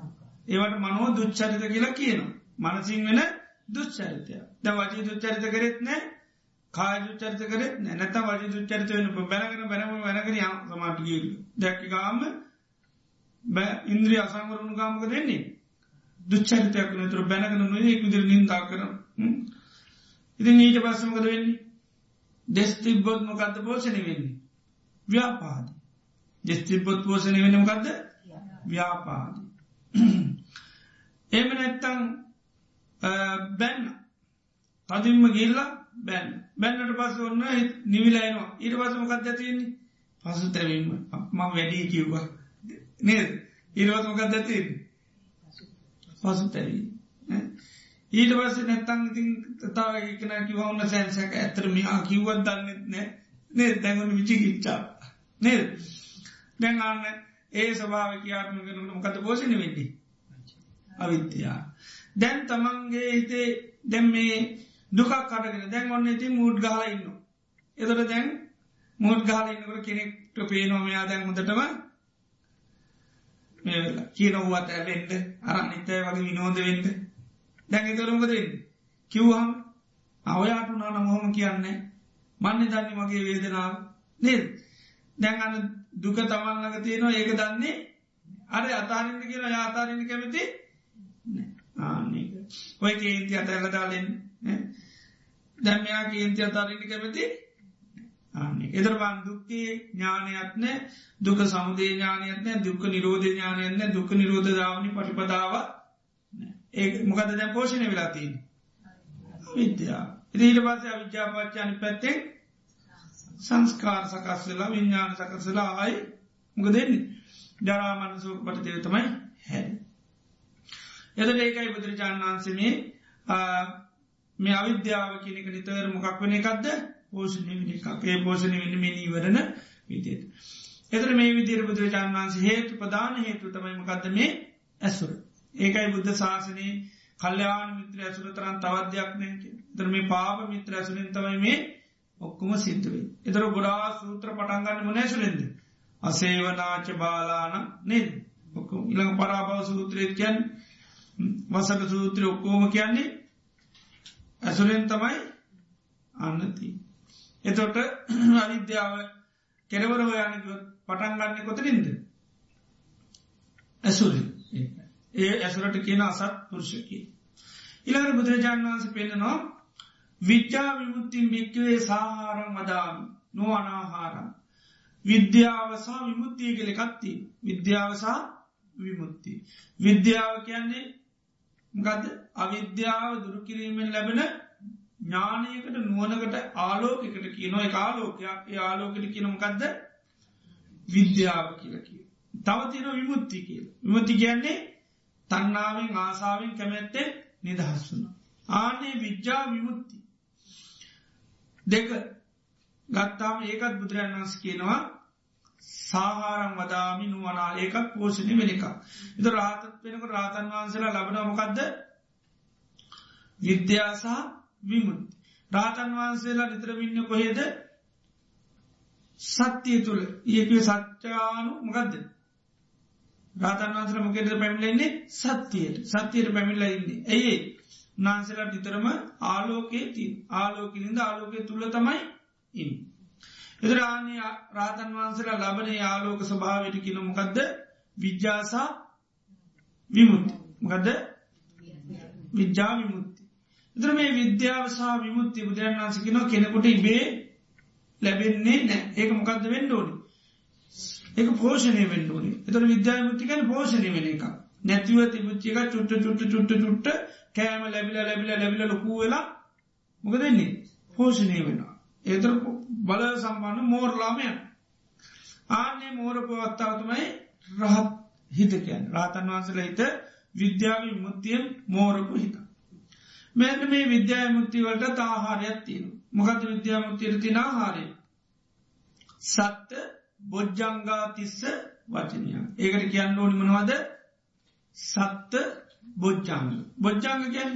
ඒවට මනෝ දුච්චරිත කියලා කියනවා. මනසිං වෙන දුච්චරිතය ද වජී දුච්චරිත කරෙත් නෑ කාය දුච්චරිත කරෙත් නැත වජ දුච්චරිත වෙන බැනගෙන බැනම වැනකර සමාටිගීල් දැක්කිකාම බෑ ඉන්ද්‍රිය අසංවරුණු ගාමක දෙන්නේ දුච්චරිතයක් නතුර බැනගෙන නොේ කුදිර නින්දා කරන ඉති නීට පස්සමකද වෙන්නේ? දෙස් තිබ්බොත් මොකක්ද පෝෂණය වෙන්නේ? ව්‍යාපාද. දෙස් තිබ්බොත් පෝෂණය වෙන මොකක්ද ව්‍යාපාද එම නැත්තං බැන්න. තදින්ම ගිල්ලා බැන් බැන්නට පස ඔන්න නිවිලයිනවා ඊට පසමකත් ඇතින්නේ පසු තැවීම ම වැඩී කිව්වා. නේද? ඉරවත්මකත් ඇතින්නේ පසු තැවී ඊට පස්ස නැත්තං ඉතින් තතාව එකන කිව ඔන්න සැන්සක ඇතර මිහා කිව්වත් දන්නෙත් නෑ නේ දැඟුණ විචි කිච්චා නේද? දැන්ගන්න ඒ සභාව කියාත්ම කරන මොකත පෝෂණ වෙන්නේ? අවිත්‍යයා දැන් තමන්ගේ හිතේ දැම් මේ දුකක් කටගෙන දැන් ඔන්න ඉතින් මූඩ් ගහල ඉන්න එතොට දැන් මෝඩ් ගහල ඉන්නකට කෙනෙක්ට පේනොමයා දැන් හොඳටම කියනවුවත් ඇවෙන්ට අරන් නිතය වගේ විනෝද වෙන්ට දැන් එතරමකදන්න කිව්හම් අවයාට නාන මොහොම කියන්නේ මන්න දන්න මගේ වේදනාව. නේද? දැන් අන්න දුක තමන්ලක තියෙනවා. ඒක දන්නේ අර අතාරන්න කියලා යාතාරන්න කැමති ආනක ඔය කේන්ති අතැල්ල දාලෙන් දැම්මයා කේන්ති අතාරන්න කැමති? එදරවන් දුක්කේ ඥානයත්න දුක සමුදේ ඥානයත්න දුක නිරෝධ ඥානයන්න දුක නිරෝධ දාවනි පටිපදාව ඒ මොකද දැ පෝෂණය වෙලාතිී විද්‍යා ඉදිට පස විද්‍යාපච්චානි පැත්තෙන් සංස්කාර සකස්වෙලා විඤ්ඥාන සකසලා ආයි මොක දෙන්නේ ජරාමනසු පටතිව තමයි හැ එද ඒකයි බුදුරජාණන් වන්සමේ මේ අවිද්‍යාව කියනක නිතවර මොකක් වන එකක්ද පෝෂණය වෙන එකක් ඒ පෝෂණය වෙන මිනීවරණ විදියට. එතර මේ විදිර බුදුරජාණන් වන්සේ හේතු ප්‍රධාන හේතු තමයි මකක්ද මේ ඇසුර. ඒකයි බුද්ධ ශාසනයේ කල්්‍යයාන මිත්‍ර ඇසුර තරන් තවද්‍යයක් නෑ දර මේ පාප මිත්‍ර ඇසුරෙන් තමයි මේ ඔක්කුම සිද්ධවේ. එතර ගොඩා සූත්‍ර පටන්ගන්න මොනෑසුරෙන්ද. අසේවනාච බාලාන නෙද ඔක්කු ඉළඟ පරාභව සූත්‍රයත් කියන් වසක සූත්‍රය ඔක්කෝම කියන්නේ ඇසුරෙන් තමයි අන්නති. එතොට අවිද්‍යාව කෙරවර හොයානකොත් පටන්ගන්න කොතරින්ද. ඇසුරින් ඒ ඇසුරට කියන අසත් පුරුෂකි. ඉළඟ බුදුරජාණන් වන්ස පෙන්න්නනවා විච්චා විමුත්තින් භික්කවේ සාහාරම් මදාම නොවනාහාරම්. විද්‍යාවසා විමුත්තිය කෙළ කත්ති විද්‍යාවසා විමුත්ති. විද්‍යාව කියන්නේ ගද අවිද්‍යාව දුරුකිරීමෙන් ලැබෙන ඥානයකට නුවනකට ආලෝකට කියනො එක ආලෝකයක් ඒ ආලෝකට කියනමකක්ද විද්‍යාව කියලකි. තවතින විමුත්ති කියල. විමති කියන්නේ තන්නාවෙන් ආසාාවෙන් කැමැත්තේ නිදහස් වුණ. ආනේ විද්‍යා විමුත්ති. දෙක ගත්තාම ඒකත් බුදුරන් වන්ස කියනවා සාහාරම් වදාමි නුවනා ඒකත් පෝෂණය වෙන එක. එත රාතත් වෙනක රාතන් වහන්සලා ලබනමකක්ද විද්‍යාසා විමුත්. රාතන් වහන්සේලා නිතරමින්න කොහෙද සත්‍යය තුළ ඒක සච්චානු මකදද. රාතන් වහන්සල මොකෙද පැමිලෙන්නේ සත්‍යයට සත්‍යයට පැමිල්ල ඉන්නේ. ඇයි නාන්සලට නිතරම ආලෝකයේ ති ආලෝකිලින්ද ආලෝකය තුළ තමයි ඉන්න. එදරානය රාතන් වහන්සලා ලබන යාලෝක ස්භාවට කියන මොකක්ද විද්‍යාසා විමුත් මකදද? විද්‍යා විමුත්ති. එතර මේ විද්‍යාවසා විමුත්ති බුදුරන් වන්සකින කෙනෙකුට ඉබේ ලැබෙන්නේ නෑ ඒක මොකක්ද වෙන්න ඕනි. ඒක පෝෂණය වෙන්ඩුවනේ එතර විද්‍යාමුතිකන පෝෂණය වෙන එක නැතිව තිබුච්චික චුට්ට චුට්ට චුට්ට චුට්ට කෑම ලැබිල ලැබිල ලැබිල ලොකූ වෙලා මොක දෙන්නේ පෝෂණය වෙනවා. ඒතර බල සම්බන්න මෝර්ලාමයන් ආන්නේ මෝර පවත්තාවතුමයි රහත් හිතකයන් රාතන් වහන්සල හිත විද්‍යාව මුත්තියෙන් මෝරපු හිත. මෙන්න මේ විද්‍යා මුත්තිවලට තාහාරයක් තියෙන මොකද විද්‍යාමුත්තියට තින ආහාරය? සත්ත බොජ්ජංගා තිස්ස වචනය ඒකට කියන්න ඕනි මනවාද? සත්ත බොජ්ජංග. බොජ්ජංග ගැන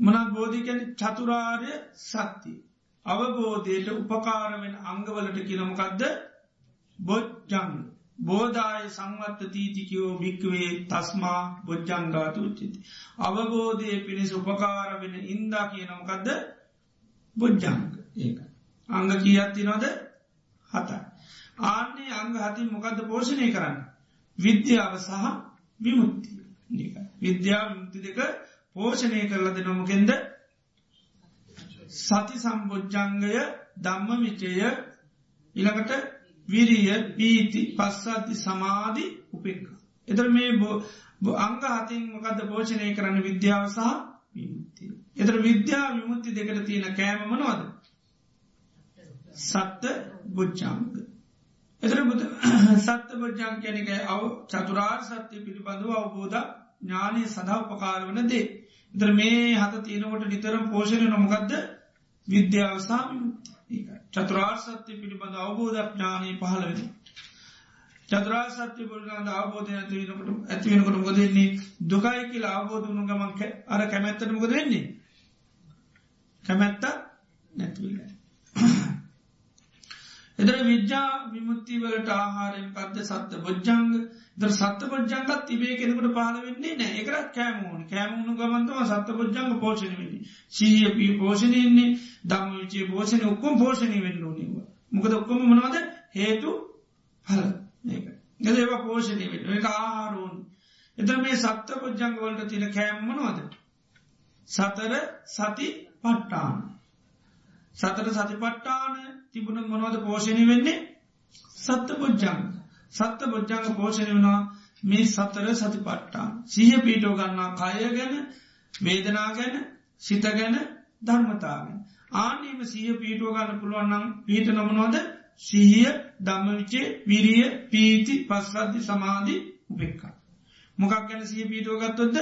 මනත් බෝධිකැන චතුරාර්ය සත්‍යය අවබෝධයට උපකාරවෙන් අංගවලට කියනමකක්ද බොජ්ජංග බෝධය සංවත්ත තීතිකයෝ භික්වේ තස්මා බොජ්ජංගාතු උච්චිති. අවබෝධය පිණිස උපකාර වෙන ඉන්දා කියනමකක්ද බොජ්ජංග ඒක. අංග කියත්ති නොද හතයි. ආන්නේ අංග හති මොකක්ද පෝෂණය කරන්න. විද්‍යාව සහ විමුත්තිය විද්‍යාව විමුති දෙක පෝෂණය කරල දෙනොමකෙන්ද සති සම්බෝජ්ජංගය ධම්ම විචය ඉළඟට විරිය පීති පස්සාති සමාධි උපෙක්ක. එතර මේ අංග හතින් මොකද පෝෂණය කරන්න විද්‍යාව සහ විමුත්තිය. එතර විද්‍යා විමුත්ති දෙකට තියෙන කෑමමනවද. සත්ත බුච්චාංග. එතර සත්ත බොජ්ජං කැනක අව චතුරාර් සත්‍යය පිළිබඳව අවබෝධ ඥානය සඳහා උපකාර වන දේ. දර මේ හත තියෙනකොට නිතරම් පෝෂණය නොමකක්ද විද්‍යාවසාම චතුරාර් සත්‍ය පිළිබඳ අවබෝධඥානය පහළ වෙන. චතුරා සත්‍ය පුරගන්ද අවබෝධය ඇතිවෙනකට ඇතිවෙනකට මොදෙන්නේ දුකයි කියලා අවබෝධ වුණු ගමන් අර කැමැත්තට මොකද වෙන්නේ. කැමැත්ත නැතිවිල. එදර විද්‍යා විමුත්තිවලට ආහාරයෙන් පත්ද සත්ත බොජ්ජංග ද සත්ත පොජ්ජංගත් තිබේ කෙනෙකුට පහල වෙන්නේ නෑ එකරත් කෑමුණ කෑමුණු ගමන්තම සත්ත පොජ්ජංග පෝෂණ වෙන්නේ. සීය පී පෝෂණයන්නේ දම විචේ පෝෂණ ඔක්කොම් පෝෂණය වෙන්න ඕනව මොකද ඔක්කොම මනවද? හේතු හල ගද ඒවා පෝෂණය වෙන්න. එක ආහාරුවන් එත මේ සත්ත පොජ්ජංග වලට තින කෑම්මනවද සතර සති පට්ටාන සතර සති පට්ටාන තිබුණ මොනවද පෝෂණය වෙන්නේ සත්ත පොජ්ජංග සත්ත බොජ්ජංග පෝෂණය වුණා මේ සතර සති පට්ටා. සිහ පීටෝ ගන්නා කය ගැන වේදනා ගැන සිත ගැන ධර්මතාවෙන්. ආනීම සිය පීටුව ගන්න පුළුවන්නම් පීට නොමනොද සිහිය දම්මවිචේ විරිය පීති පස්සද්ධි සමාධී උපෙක්කා. මොකක් ගැන සිය පීටුව ගත්තොත්ද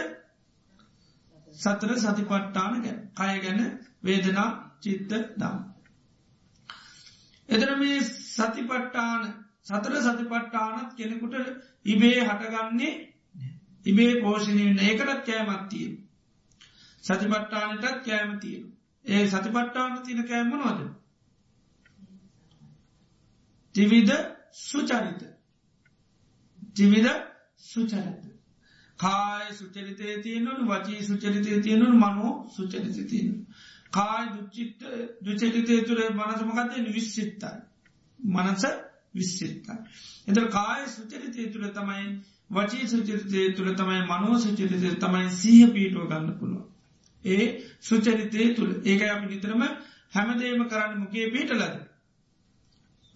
සතර සති පට්ටාන ගැන කය ගැන වේදනා චිත්ත දම්. එතන මේ සතිපට්ටාන සතර සතිපට්ටානත් කෙනෙකුට ඉබේ හටගන්නේ ඉබේ පෝෂණය ඒකටත් කෑමත්තිය. සතිපට්ටානටත් කෑමතිය. ඒ සතිපට්ටාන තින කෑමනොද. තිවිද සුචරිත ජිවිද සුචරිත. කාය සුචරිතය තියනු වචී සුචරිතය තියනු මනෝ සුචරිත තියන. කාය දුච්චිත්ත දුචරිතය තුළ මනසමකතය විශ්සිත්තයි. මනස විශ්සිත්තයි. එත කාය සුචරිතය තුළ තමයි වචී සුචරිතය තුළ තමයි මනෝ සුචරිතය තමයි සීහ පීටුව ගන්න පුළුව. ඒ සුචරිතය තුළ ඒක අපි නිතරම හැමදේම කරන්න මුකේ පීටලද.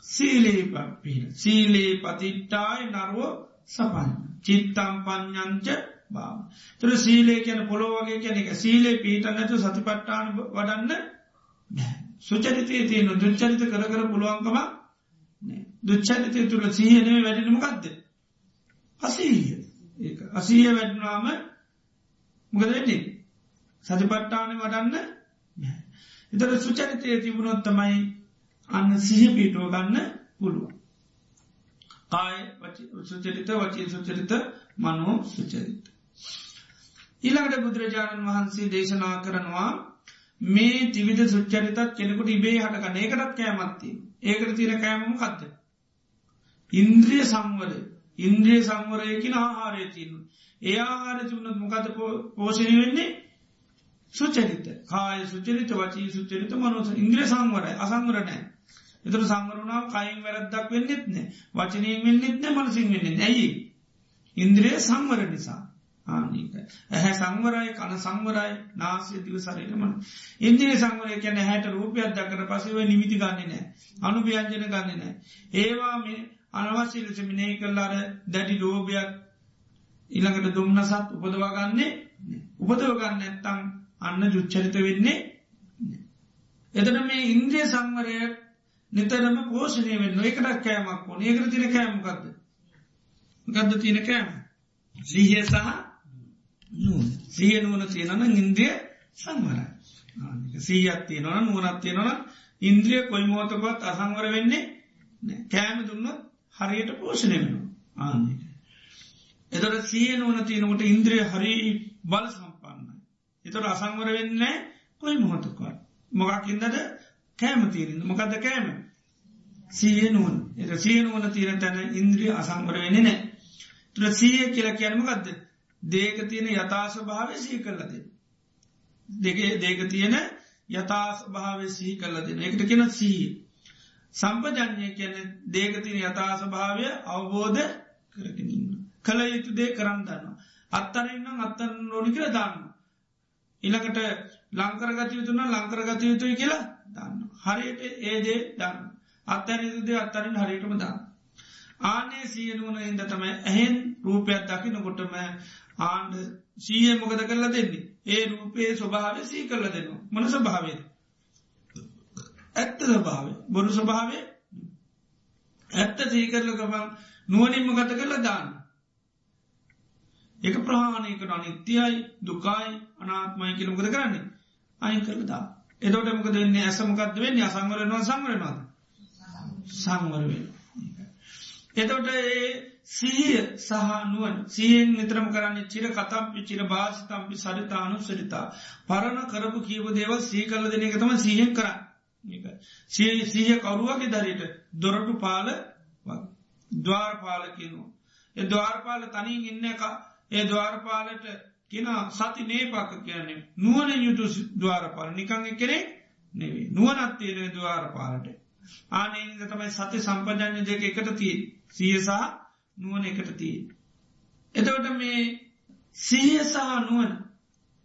සීලේ පිහ සීලේ පතිට්ටායි නරුව සපන් චිත්තම් පඥංච බාව. තුර සීලේ කියන පොළොවගේ කියන එක සීලේ පීට නැතු සතිපට්ටාන වඩන්න සුචරිතය තියන දුච්චරිත කර කර පුළුවන්කමක් දුච්චරිතය තුළ සීහනව වැඩෙනමකක්ද. අසීය අසීය වැඩනාම මොකද වෙන්නේ සතිපට්ටාන වඩන්න එතර සුචරිතය තිබුණොත් තමයි අන්න සිහ පිටුව ගන්න පුළුවන්. කාය සුචරිත වචී සුචරිත මනෝ සුචරිත. ඊළඟට බුදුරජාණන් වහන්සේ දේශනා කරනවා මේ තිවිද සුච්චරිතත් කෙනෙකුට ඉබේ හටකන ඒකටත් කෑමත්ති ඒකට තින කෑමම කත්ත. ඉන්ද්‍රිය සංවර ඉන්ද්‍රිය සංවරයකින ආහාරය තියනු. ඒ ආහාර තිබුණත් මොකත පෝෂණය වෙන්නේ? සුචරිත. කාය සුචරිත වචී සුචරිත මනොස ඉන්ද්‍රිය සංවරයි. අසංවරනෑ. එතුර සංවරුණාව කයින් වැරද්දක් වෙන්නෙත්න වචනයෙන් වෙන්නෙත්න මනසින් වෙන්න ඇයි. ඉන්ද්‍රිය සංවර නිසා. ආනක. ඇහැ සංවරයි කන සංවරයි නාසය දිව සරයටමන ඉන්දිය සංවරය කැන හැට රූපයක් දකට පසව නිමිති ගන්න නෑ. අනුභ්‍යංජන ගන්න නෑ. ඒවා මේ අනවශ්‍ය ලෙස මිනේ කරලාර දැඩි ලෝභයක් ඉළඟට දුම්න්නසත් උපදවාගන්නේ උපදවගන්න ඇත්තං අන්න ජුච්චරිත වෙන්නේ එතන මේ ඉන්ද්‍රිය සංවරය නිතරම පෝෂණය වෙන්න එකට කෑමක් ඕන. ඒකර තින කෑමකක්ද ගදද තියන කෑම? සීහය සහ සිය නුවන තියෙනන ඉන්ද්‍රිය සංවරයි. සීයක් තියෙනවන නුවනත් තියෙනවන ඉන්ද්‍රිය කොයි මෝතකොත් අසංවර වෙන්නේ කෑම දුන්නොත් හරියට පෝෂණය වෙන ආන්නක එතොට සිය නුවන තියෙනකට ඉන්ද්‍රිය හරි බල සම්පන්නයි. එතොට අසංවර වෙන්න කොයි මොහොතකොත් මොකක්කින්දට කෑම තීරන්න මොකක්ද කෑම? සිය නුවන් එ සිය නුවන තීර තැන ඉන්ද්‍රිය අසංවර වෙන්නේ නෑ තුර සීය කියල කියනමකක්ද දේක තියෙන යථාස භාව සී කරලද දෙගේ දේක තියෙන යථාස් භාව සී කරල දෙන එකට කියෙන සී සම්පජඥය කියන දේකතින යථාස භාවය අවබෝධ කරගෙනන්න කළ යුතු දේ කරන්න දන්න අත්තරන්නම් අත්තන් නොනි කර දාන්න ඉළකට ලංකරගත යුතුන ලංකරගත යුතුයි කියලා දන්න හරියට ඒදේ දන්න අත්තැනතුදේ අත්තරින් හරියටම දාන්න ආනේ සියනුවන ඉද තමයි ඇහෙන් රූපයක් දකිනකොටම ආණ්ඩ සීය මොකද කරලා දෙන්නේ? ඒ රූපයේ ස්වභාවය සී කරල දෙනවා. මන ස්භාවේද ඇත්ත ස්භාව බොරු ස්වභාවය? ඇත්ත සීකරල ගමන් නුවනින්ම ගත කරලා දාන්න? එක ප්‍රහාණයකට අනිත්‍යයි දුකායි අනාත්මයි කියලමකද කරන්නේ? අයින් කරලදා එතොට මක දෙන්නේ ඇසමකක්ද වෙන්නේ? අසංවරනවා සංවරනවාද සංවරවෙන එතොට ඒ සිහිය සහනුවන් සියෙන් නිතරම කරන්නේ චිර කතම්පි චිර භාසිතම්පි සරිතානු සරිතා පරණ කරපු කීප දේවල් සී කල දෙන එක තම සිහෙන් කර සිය සිහ කවරුවගේ දරයට දොරටු පාල දවාර් පාල කියනවා. එ දවාර්පාල තනින් ඉන්න එක. ඒ දවාර්පාලට කියෙන සති නේපක කියන්නේ නුවන යුතු දවාරපාල නිකං කෙනෙ නෙවේ නුවනත්තියෙන දවාරපාලට ආනේද තමයි සති සම්පජඥ දෙක එකට තිය සියසා නුවන එකට තිය. එතවට මේ සිහිය සහ නුවන්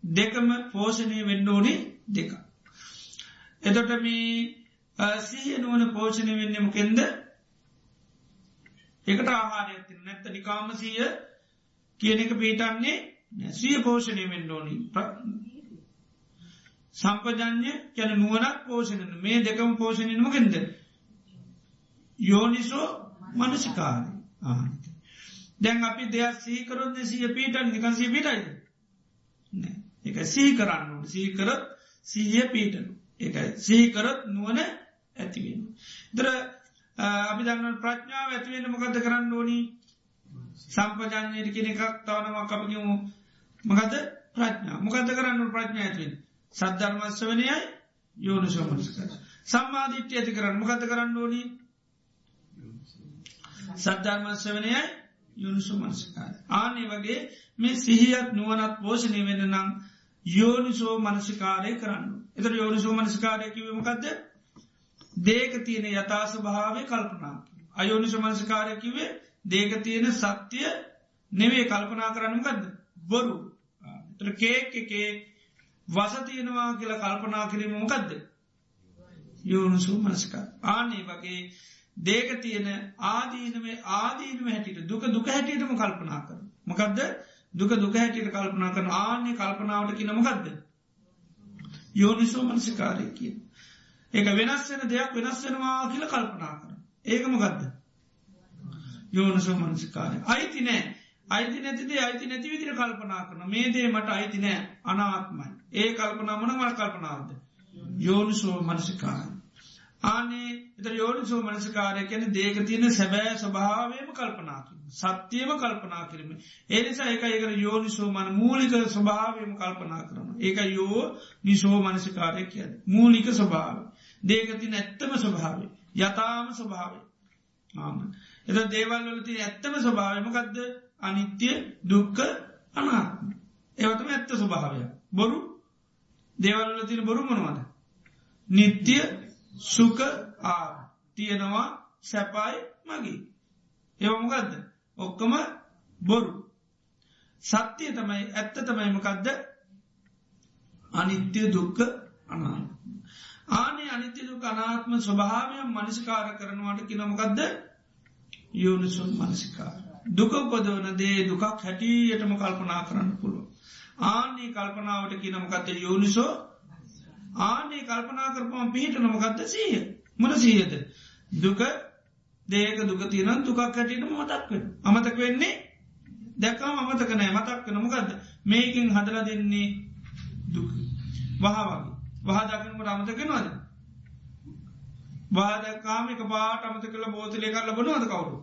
දෙකම පෝෂණය වෙන්ඩෝනේ දෙක. එතොට මේ සිහිය නුවන පෝෂණය වෙන්නමකෙන්ද එකට ආහාරය ඇති නැත්ත නිකාම සීය කියන එක පීටන්නේ සිය පෝෂණය වෙන්ඩෝනි සම්පජඥය කැන නුවනක් පෝෂණන මේ දෙකම පෝෂණයනමගෙන්ද යෝනිසෝ මනසිකාරය දැන් අපි දෙයක් සීකරොත් සිය පීටන් නිකන්සී පිටයිද එක සී කරන්න සීකරත් සීය පීටනු එක සීකරත් නුවන ඇතිවෙන. දර අපි දන්න ප්‍රඥාව ඇතිවෙන මොකද කරන්න ඕනී? සම්පජානයට කෙන එකක් තවනවක් අපිමු මකද ප්‍රඥා මොකද කරන්න ප්‍රඥා ඇතිවෙන සද්ධර්මස්ස වනයයි යෝනු සෝමනස්ක සම්මාධිට්්‍ය ඇති කරන්න. මොකද කරන්න ඕනී? සද්ධර්මස්වනයයි යුනිසු මනසිකාර. ආනේ වගේ මේ සිහියත් නුවනත් පෝෂණය වෙන නම් යෝනිසෝ මනසිකාරය කරන්න. එතර යෝනිසෝ මනසිකාරය කිවීමකක්ද දේක තියෙන යථාස භාවය කල්පනා. අයෝනිසු මනසිකාරය කිවේ දේක තියෙන සත්‍යය නෙවේ කල්පනා කරන්නගද බොරු කේක් එකේ වසතියනවා කියලා කල්පනා කිරීම මොකක්ද යෝනුසු මනසිකා ආනේ වගේ දේක තියෙන ආදීනවේ ආදීනව හැටියට දුක දුක හැටියටම කල්පනා කර. මොකක්ද දුක දුක හැටියට කල්පනා කරන ආන්‍ය කල්පනාවට කියන මොකක්ද. යෝනිසෝ මනසිකාරය කිය. ඒක වෙනස් වෙන දෙයක් වෙනස් වෙනවා කියල කල්පනා කර. ඒක මොකක්ද. යෝනසෝ මනසිකාරය. අයිති නෑ අයිති නැතිදේ අයිති නැති විදිර කල්පනා කරන මේ දේ මට අයිති නෑ අනාත්මයි. ඒ කල්පනා මොන මල් කල්පනාවද. යෝනිසෝ මනසිකාරය. ආනේ එත යෝනිසෝ මනසිකාරය කැන දේක තියෙන සැබෑ ස්වභාවයම කල්පනාකිම. සත්‍යයම කල්පනා කිරීම. ඒනිසා එක ඒකර යෝනිසෝ මන මූලික ස්වභාවයම කල්පනා කරන. ඒක යෝ නිසෝ මනසිකාරය කියද. මූලික ස්වභාව. දේකතින ඇත්තම ස්වභාවේ. යතාම ස්වභාවය. ආම. එත දේවල් වලති ඇත්තම ස්වභාවමකක්ද අනිත්‍ය දුක්ක අනාත්ම. ඒවතම ඇත්ත ස්වභාවය. බොරු දේවල්ල තින බොරු මොනවද. නිත්‍ය සුක ආ තියෙනවා සැපයි මගේ. ඒවමගදද ඔක්කම බොරු. සත්‍යය තමයි ඇත්ත තමයිමකක්ද අනිත්‍ය දුක්ක අනාත්ම. ආනේ අනිත්‍ය දුක අනාත්ම ස්වභාවය මනසිකාර කරනවාට කිනමකක්ද යෝනිසුන් මනසිකාර. දුක පොදවන දේ දුකක් හැටියටම කල්පනා කරන්න පුළුව. ආනේ කල්පනාවට කියනමකක්ද යෝනිසෝ ආනේ කල්පනා කරපම පිහිට නමකක්ද සීය මොන සීහද දුක දේක දුක තියන දුකක් හැටියටම මතක් වෙන අමතක වෙන්නේ දැකම අමතක නෑ. මතක් නමකක්ද මේකින් හදල දෙන්නේ දුක. වහවගේ වහදකිනකට අමතකෙනවාද වාදකාමික පාට අමත කළ බෝතලය කරල බනවද කවුරු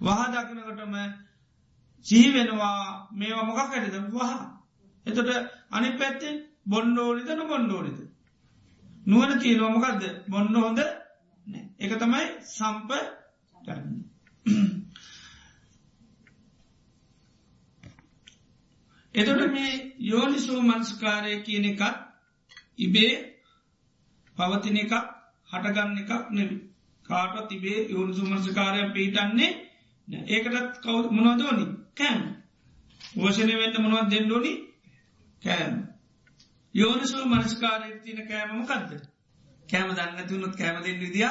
වහදකිනකටම සිහිවෙනවා මේවා මොකක් ඇතිද වහ. එතට අනි පැත්තෙන් බොන්්ඩෝනිද නො බොන්්ඩෝනිද නුවන තිය නොමකක්ද බොන්න හොඳ එක තමයි සම්ප එතොට මේ යෝනිසෝ මංස්කාරය කියන එකත් ඉබේ පවතින එකක් හටගන්න එකක් නෙවි කාටත් තිබේ යෝනිසු මංසකාරය පිහිටන්නේ ඒකටත් කවු මොනවදෝනි කෑම්. වෝෂණය වෙන්න මොනවත් දෙන්නඩෝනි කෑම්. යෝනිසෝ මනස්කාරය තින කෑමමකක්ද කෑම දන්න තුනුත් කෑම දෙන්න විදිිය?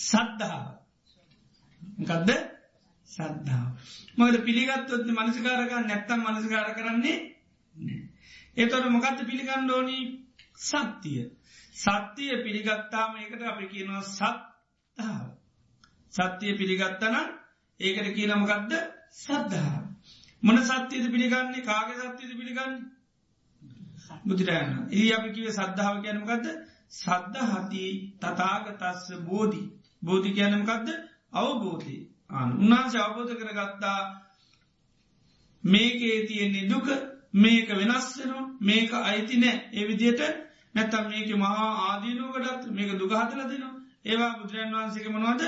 සද්ධාව ගදද සද්ධාව මගද පිළිගත්තොත් මනසිකාරක නැත්තම් මනසිකාර කරන්නේ ඒතොට මොකක්ද පිළිගන්න ඕනි? සත්තිය සත්‍යය පිළිගත්තාම ඒකට අපි කියනවා සත්තාව සත්‍යය පිළිගත්තන ඒකට කියනමකක්ද සද්ධහා මොන සත්‍යයද පිළිගන්නේ? කාග සත්‍යයද පිළිගන්න? බුදුරෑන ඒ අපි කිව සද්ධාව කියනමකක්ද සද්ධ හති තතාගතස්ස බෝධි. බෝධි කියනමකක්ද අවබෝධී අන උන්හන්සේ අවබෝධ කරගත්තා මේකේ තියෙන්නේ දුක මේක වෙනස්සෙනවා මේක අයිති නෑ. ඒ විදියට නැත්තම් මේක මහා ආදීනුවකටත් මේක දුගහතල දෙනවා. ඒවා බුදුරන් වහන්සේක මනවාද?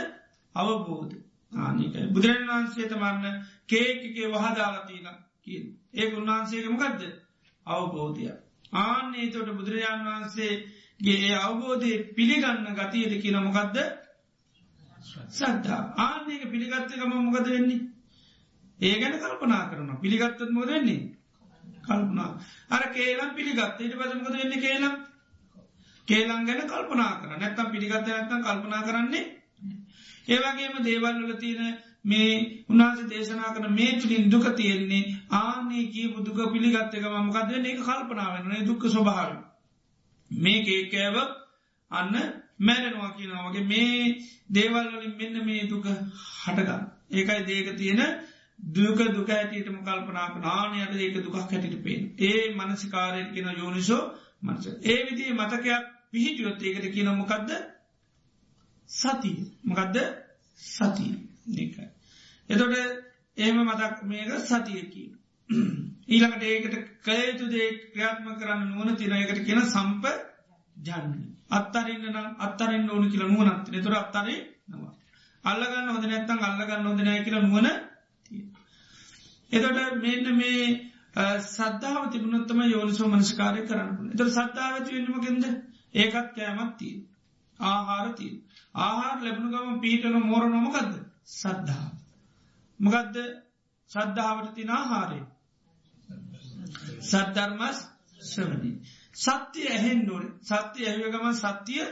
අවබෝධ ආනිකයි බුදුරන් වහන්සේ තමන්න කේකගේ වහදාලතිීන කිය ඒ උන්වහන්සේක මොකක්ද අවබෝධය ආන්නේ තොට බුදුරජාණන් වහන්සේගේ ඒ අවබෝධය පිළිගන්න ගතියද කියන මොකක්ද සද්ධා ආන්නේක පිළිගත්තකම මොකද වෙන්නේ? ඒ ගැන කල්පනා කරන පිළිගත්තත් මොද වෙන්නේ? කල්පනා. අර කේලම් පිළිගත් ඊට පසමකද වෙන්න කේලම්? කේලම් ගැන කල්පනා කර නැත්තම් පිළිගත්ත නැත්තම් කල්පනා කරන්නේ ඒවගේම දේවල්වල තියෙන මේ උන්හස දේශනා කන මේ තුළින් දුක තියෙන්නේ ආනේ කියපු දුක පිළිගත්තක මකද ඒක කල්පනාවන්නේ දුක්ක ස්වභාව මේ ඒකෑව අන්න මැරෙනවා කියනවගේ මේ දේවල්වලින් මෙන්න මේ දුක හටගන්න. ඒකයි දේක තියෙන දුක දුක ඇටටම කල්පනාක නානයට ඒක දුකක් හැටිට පේෙන් ඒ මනසිකාරයෙන් කියන යෝනිසෝ මනස. ඒ විදිේ මතකයක් පිහිටියොත් ඒකට කියන මොකක්ද සති. මකදද? සතිය ඒකයි එතොට ඒම මතක් මේක සතියකි ඊළඟට ඒකට කයුතු දේ ක්‍රියාත්ම කරන්න නුවන තිනයකට කියන සම්ප ජන්න අත්තරන්න නම් අත්තරෙන් ඕන කියල නුවනත් තුර අත්තරේ නවා. අල්ලගන්න හොද නැත්තං අල්ලගන්න හොදනය කියල නුවන එතොට මෙන්න මේ සද්ධාව තිබුණොත්තම යෝනිසෝ මනස්කාරය කරන්න එතර සද්ධාවති වෙන්නමකින්ද ඒකත් කෑමත්තිී ආහාරතිී ආහාර ලැබුණු ගම පීටන මෝර නොමකක්ද සද්ධාව. මකදද? සද්ධාවට තින ආහාරය. සද්ධර්මස් ශ්‍රවණී සත්‍යය ඇහෙන් නොන සත්‍යය ඇහවගම සත්‍යය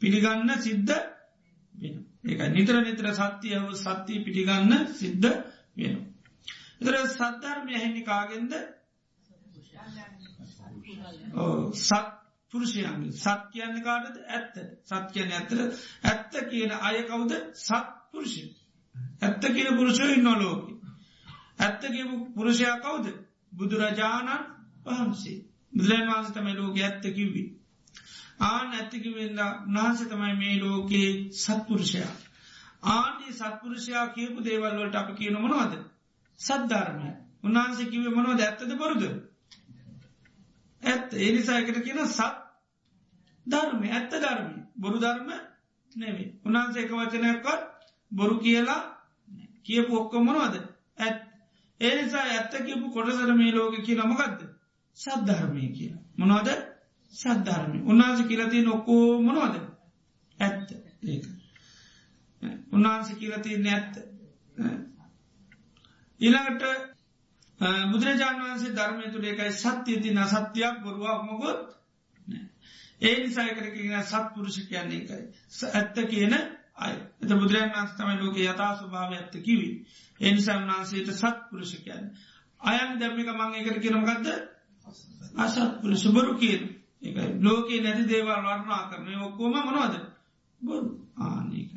පිළිගන්න සිද්ධ වෙන ඒක නිතර නිතර සත්‍යය හෝ සත්‍යය පිළිගන්න සිද්ධ වෙන. එතර සද්ධර්මය ඇහෙන්නේ කාගෙන්ද? සත් පුරුෂයන්ගේ සත් කියන්න කාටද? ඇත්ත. සත් කියන්න ඇත්තර ඇත්ත කියන අය කවුද? සත් පුරුෂය. ඇත්ත කියන පුරුෂය ඉන්නොලෝක ඇත්ත කියපු පුරුෂයා කවුද? බුදුරජාණන් වහන්සේ. බුදුරන් වහන්ස තමයි ලෝක ඇත්ත කිව්වි. ආන ඇත්තකිවෙන්න නාස තමයි මේ ලෝකයේ සත්පුරුෂයා ආනේ සත්පුරුෂයා කියපු දේවල්වලට අප කියන මොනවද? සද්ධර්මය. උන්වහන්සේ කිවේ මොනවද? ඇත්තද බොරුද? ඇත්ත. එනිසායකට කියන සත් ධර්ම ඇත්ත ධර්ම බොරු ධර්ම නෙවේ උන්හන්සේ එක වචනයක්වත් බොරු කියලා කියපු ඔක්කො මොනවද? ඇත් ඒනිසා ඇත්ත කියපු කොටසර මේ ලෝක කිය නමකක්ද සද්ධර්මය කිය මොනවද? සද්ධර්මය උන්නාස කියලති නොක්කෝ මොනවද? ඇත්ත. ඒක. උන්වහන්ස කියලති නැත්ත ඊළඟට බුදුරජාණන් වන්සේ ධර්මය තුළ එකයි සත්‍යය තින සත්‍යයක් බොරුවක් මොකොත් ඒ නිසාය කර කියන සත්පුරුෂ කියන්නේ එකයි ඇත්ත කියන අය. එත බුදුරන් වන්ස්තමයි ලෝක යතා ස්වභාව ඇත්ත කිවි එනිසා වන්සේට සත්පුරුෂ කියන්න. අයන් දැම්මික මං එකට කියනමගත්ද අසත්පුර සුබරු කියන. එක ලෝකයේ නැති දේවල් වර්ණා කරනය ඔක්කෝම මොනවද? බොරු. ආනක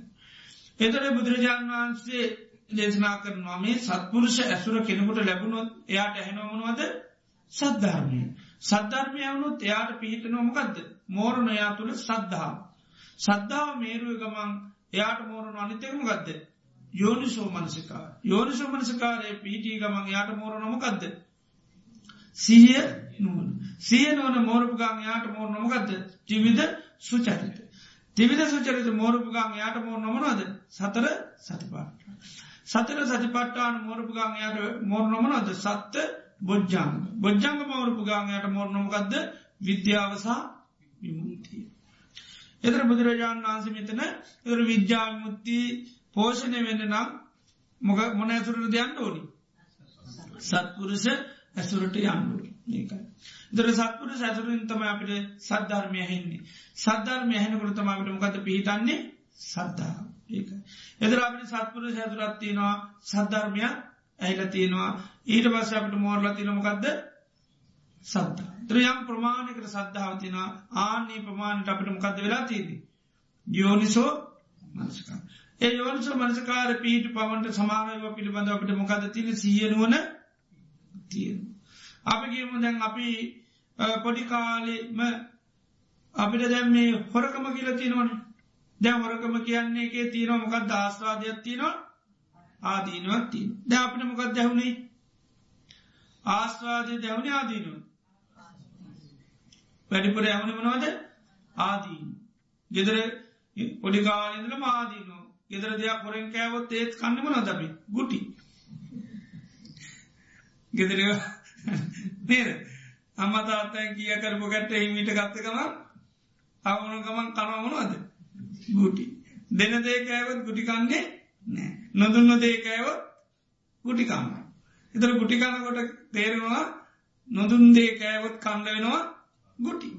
එතට බුදුරජාණන් වහන්සේ දේශනා කරනවා. මේ සත්පුරුෂ ඇසුර කෙනෙකුට ලැබුණොත් එයාට ඇහෙනොමනුවද සද්ධර්මය. සද්ධර්මය වුණුත් එයාට පිහිට නොමකක්ද මෝරණ එයා තුළ සද්ධහා සද්ධාව මේරුව ගමන් එයාට මෝරණ අනිතකම ගත්ද යෝනිසෝ මනසිකා යෝනිසෝ මනසිකාරය පිහිටී ගමන් යාට මෝර නොමකක්ද සිහිය නුවන සිය නොවන මෝරපුගාන් යාට මෝර නොමකක්ද ටිවිද සුචරිත. තිවිද සුචරිත මෝරපුගාන් යාට මෝර නොමනවද සතර සතිපාට සතර සතිපට්ටාන මෝරපුගාන් යාට මෝර නොමනවද සත්ත බොජ්ජංග. බොජ්ජංග මෝරපුගාන් යාට මෝර නොමකක්ද විද්‍යාවසා විමුතිය එතර බුදුරජාණන් වන්සේ මෙතන එර විද්‍යාවිමුත්ති පෝෂණය වෙන්න නම් මොක මොන ඇතුරට දෙයන්න ඕනි? සත්පුරුෂ ඇසුරට යන්නු ඒකයි. දර සත්පුර සැසුරින් තම අපිට සද්ධර්මය හින්නේ සද්ධර්මය හැනකොට තම අපිට මොකද පිහිතන්නේ සද්ධා ඒක. එදර අපිට සත්පුර සැසුරත් තියෙනවා සද්ධර්මයක් ඇහිල තියෙනවා ඊට පස්ස අපිට මෝර්ල තිනමකක්ද සද්ධ. ත්‍රයම් ප්‍රමාණයකට සද්ධාවතින ආනේ ප්‍රමාණයට අපිට මොකක්ද වෙලා තියදී. යෝනිසෝ මනස්කා. ඒ යෝනිසෝ මනසකාර පීට පවන්ට සමානව පිළිබඳ අපට මොකද තින සියනුවන තියෙන. අපි කියමු දැන් අපි පොඩිකාලෙම අපිට දැම් මේ හොරකම කියල තියෙනවන දැ හොරකම කියන්නේ එකේ තියෙන මොකක් දස්වාදයක් තියෙනවා? ආදීනුවත් තිය ද අපිට මොකක් දැහුණේ ආස්වාදය දැවුණ ආදීනුව වැඩිපුර ඇහුණ මනවද? ආදීන. ගෙදර පොඩිකාලෙදල මාදීනු ගෙදර දෙයක් හොරෙන් කෑවොත් ඒත් කන්නම නොදබි ගුටි. ගෙදර නේද? අම්ම තාත්තයි කිය කරපු ගැට හිමිට ගත්තකම අවුණු ගමන් කනවමනවාද ගුටි. දෙන දේකෑවත් ගුටිකන්නේ නෑ නොදුන්න දේකෑවත් ගුටිකන්න එතර ගුටිකන්නකොට තේරෙනවා නොදුන් දේකෑවත් කණ්ඩ වෙනවා ගුටි.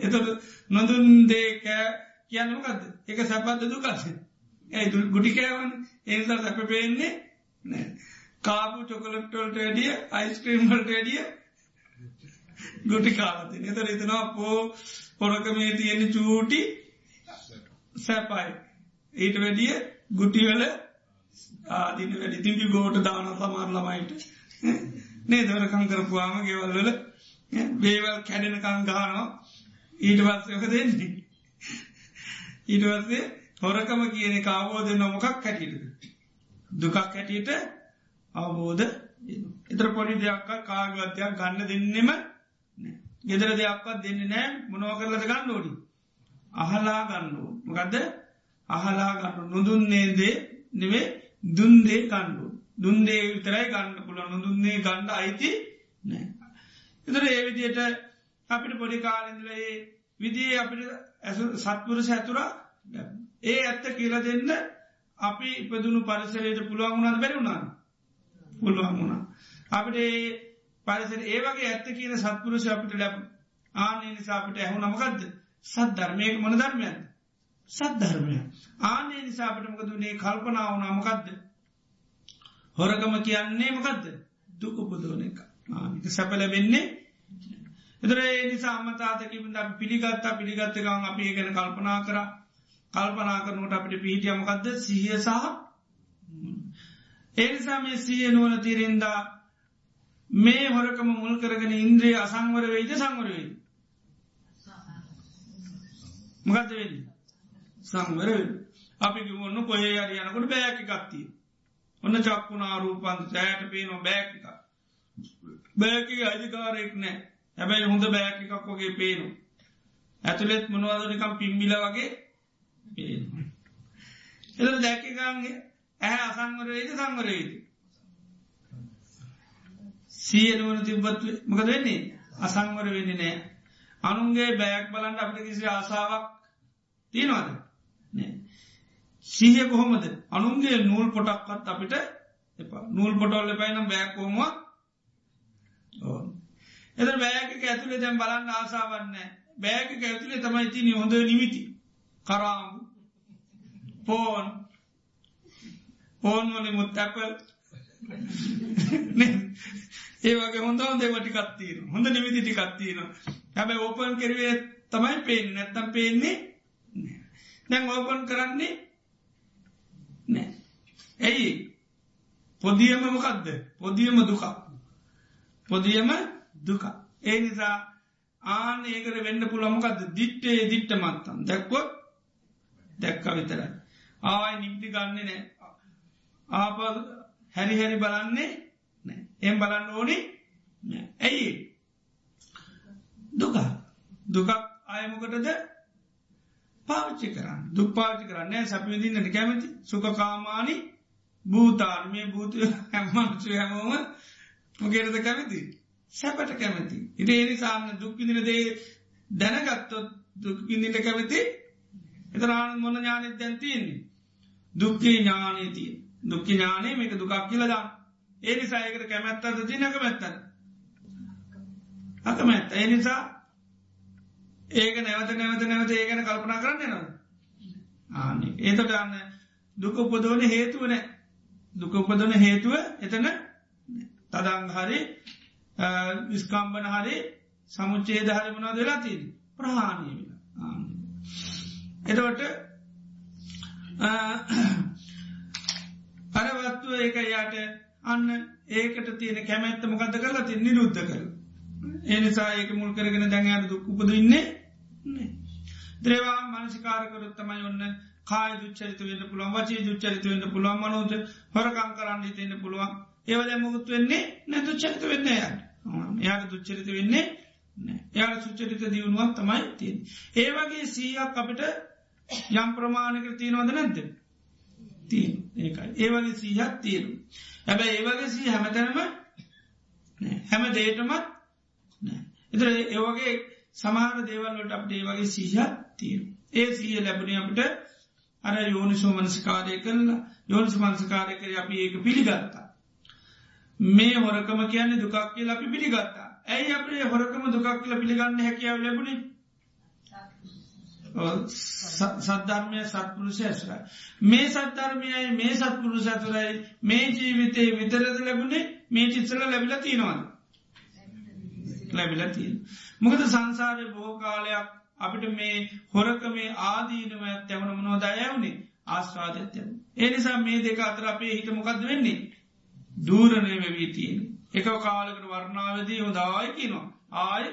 එතට නොදුන් දේකෑ කියන්නමකක්ද එක සැපත්ද දුකක්සේ ඇයි ගුටිකෑවන් ඒසර සැප පේන්නේ නෑ කාපු චොකලට්ටොල්ට වැඩිය අයිස්ක්‍රීම්වලට වැඩිය ගුටි කාලති එත රිතනවා පෝ පොරකමේ තියෙන චූටි. සැපයි. ඊට වැඩිය ගුටිවල ආදින වැඩි. තිබි ගෝට දාන සමාර ළමයිට නේ දවරකං කරපුවාම ගෙවල්වල බේවල් කැඩෙනකං ගානවා ඊට පස්සයක දෙන්නේ ඊට පස්සේ හොරකම කියන කාවෝද නොමොකක් කැටිට දුකක් හැටියට අවබෝධ එතර පොඩි දෙයක්ක කාගවත්යක් ගන්න දෙන්නෙම ගෙදර දෙයක්වත් දෙන්න නෑ. මොනව කරලද ගන්න ෝඩි අහලා ගන්නු මකදද? අහලා ගන්න නොදුන්නේදේ නෙවේ දුන්දේ ගණ්ඩු දුන්දේ විතරයි ගන්න පුළ නොදුන්නේ ගණ්ඩ අයිති නෑ. එතර ඒ විදියට අපිට පොඩි කාලෙදලේ විදිේ අපිට ඇසු සත්පුරස ඇතුරා ඒ ඇත්ත කියලා දෙන්න අපි ඉපදුණු පරිසරයට පුළුවන් වුණාද බැරි වුණා පුළුවන් වුණා. අපිට පරිසර ඒවගේ ඇත්ත කියන සත්පුරුෂ අපිට ලැබ ආනේ නිසා අපිට ඇහු නමකක්ද සත් ධර්මයක මොන ධර්මයන් සත් ධර්මය ආනේ නිසා අපිට මොකදුනේ කල්පනාව නමකක්ද හොරගම කියන්නේ මොකක්ද දුකපුදුවන එක. ආනික සැපල වෙන්නේ එදරේ නිසා අමතාතකිබට පිළිගත්තා. පිළිගත්තකම් අපි ගැන කල්පනා කර. කල්පනා කරනට අපිට පිහිටියමකක්ද සිහිය සහ ඒනිසා මේ සිය නුවන තිරෙන්දා මේ හොරකම මුල් කරගෙන ඉන්ද්‍රී අසංවර වෙයිද සංවර වෙයි මකද වෙන්න? සංවර. අපි ගමුන්න කොහේ අරි යනකොට බෑකි කත්තිය ඔන්න චක්කුණා රූපන්ත සෑට පේනවා බෑකික බෑකි අධිකාරයෙක් නෑ හැබැයි හොඳ බෑකිකක් වගේ පේනු ඇතුළෙත් මොනවදනිකම් පිම්බිල වගේ පේන එද දැකිකාන්ගේ ඇහැ අසංවරයේද සංවරයේද සියනුවන තිබත් මකද වෙන්නේ? අසංවර වෙන්න නෑ අනුන්ගේ බෑක් බලන්ට අපට කිසි ආසාාවක් තියෙනවාද? සීහ කොහොමද? අනුන්ගේ නූල් පොටක්වත් අපිට එපා. නූල් පොටොල්ල පයිනම් බෑකෝමක් ඕ එද බෑක ඇතුලේ දැම් බලන්න ආසාවන්න බෑක ඇතුලේ තමයි තිනි හොඳ නිමිති. කරාම් පෝන් පෝන් වලි මුත් ඇපල්. ඒ වගේ හොඳ හොඳේ වටිකත්තිීන හොඳ නිමිති ටිකත්තිීන හැබැ ඕපන් කරවේ තමයි පේෙන් නැත්තම් පේන්නේ දැන් ඕපන් කරන්නේ නෑ. ඇයි? පොදියම මොකක්ද පොදියම දුකා පොදියම දුක ඒ නිසා ආන ඒකට වෙන්න පුළමකක්ද දිට්ටේ දිට්ට මත්තම්. දැක්කොත් දැක්ක විතරයි. ආවයි නික්ති ගන්න නෑ. ආප හැරි හැරි බලන්නේ නෑ. එම් බලන්න ඕනේ ඇයි? දුක දුකක් අයමකටද පාවිච්චි කරන්න. දුක් පාවිච්චි කරන්නේ සැපවිදින්නට කැමති? සුකකාමානි භූතාර්මය භූතය හැම්මංචු හැමෝම මොකේරද කැමති? සැපට කැමති. ඉට ඒනිසාන්න දුක්විදින දේ දැනගත්තොත් දුක්විදිට කැමති? එතරාන මොන ඥානෙත් දැන්තියන්නේ දුක්කේ ඥානයතිය දුක්කි ඥානය මේක දුකක් කියලදා ඒ නිසායකට කැමැත්තද ති නැක මැත්තද අකමැත්ත. ඒ නිසා ඒක නැවත නැවත නැවත ඒ ගැන කල්පනා කරන්න නද ආන ඒතට අන්න දුක උපදෝන හේතුවන දුක උපදන හේතුව එතන තදං හරි විස්කම්බන හරි සමුච්චේ හරි වුණා වෙලා තිීන් ප්‍රහාණය වෙන එතවට අරවත්තුව ඒක යාට අන්න ඒකට තියෙන කැමැත්ත මොකද කරලා ති නිරුද්ධ කර ඒනිසා ඒක මුල් කරගෙන දැඟයාට දුක් උපදඉන්නේ ද්‍රේවා මනසිකාරකරොත් තමයි ඔන්න කාය දුච්චරිත වන්න පුළුවන් වචේ දුච්චරිත වන්න පුළුවන් මනෝද හොරකං කරන්න හිතන්න පුළුවන්. ඒවද මුකුත් වෙන්නේ නැ දුච්චරිත වෙන්න යට. යාට දුච්චරිත වෙන්නේ යාට සුච්චරිත දියුණුවක් තමයි තියෙන් ඒවගේ සීයක් අපිට යම් ප්‍රමාණක තියෙනවද නැද්ද? තිය ඒකයි. ඒවගේ සීහත් තියෙනු හැබැ ඒවගේ සී හැමතැනම හැම දේටමත් එතර ඒවගේ සමාන දේවල්ලට අපට ඒ වගේ සීහත් තියෙන ඒ සීය ලැබුණ අපට අර යෝනිසෝ මනස්කාරය කරලා යෝනිස මනස්කාරය කර අපි ඒක පිළිගත්තා. මේ හොරකම කියන්නේ දුකක් කියල අපි පිළිගත්තා. ඇයි අපේ හොරකම දුකක් කියල පිළිගන්න හැකියාව ලැබුණේ? සද්ධර්මය සත්පුරුෂ ඇසුරයි. මේ සද්ධර්මයයි මේ සත්පුරුෂ ඇතුරයි මේ ජීවිතය විතරද ලැබුණේ? මේ චිත්සල ලැබිල තියෙනවාද? ලැබිල තියෙන මොකද සංසාරය බොහෝ කාලයක් අපිට මේ හොරක මේ ආදීනව ඇත්තැවන මනෝ දයවුණේ ආස්වාදත්යම. ඒ නිසා මේ දෙක අතර අපේ හිත මොකක්ද වෙන්නේ. දූරණය වෙවී තියෙන. එක කාලකට වර්ණාවදී හොදායි කියනවා. ආය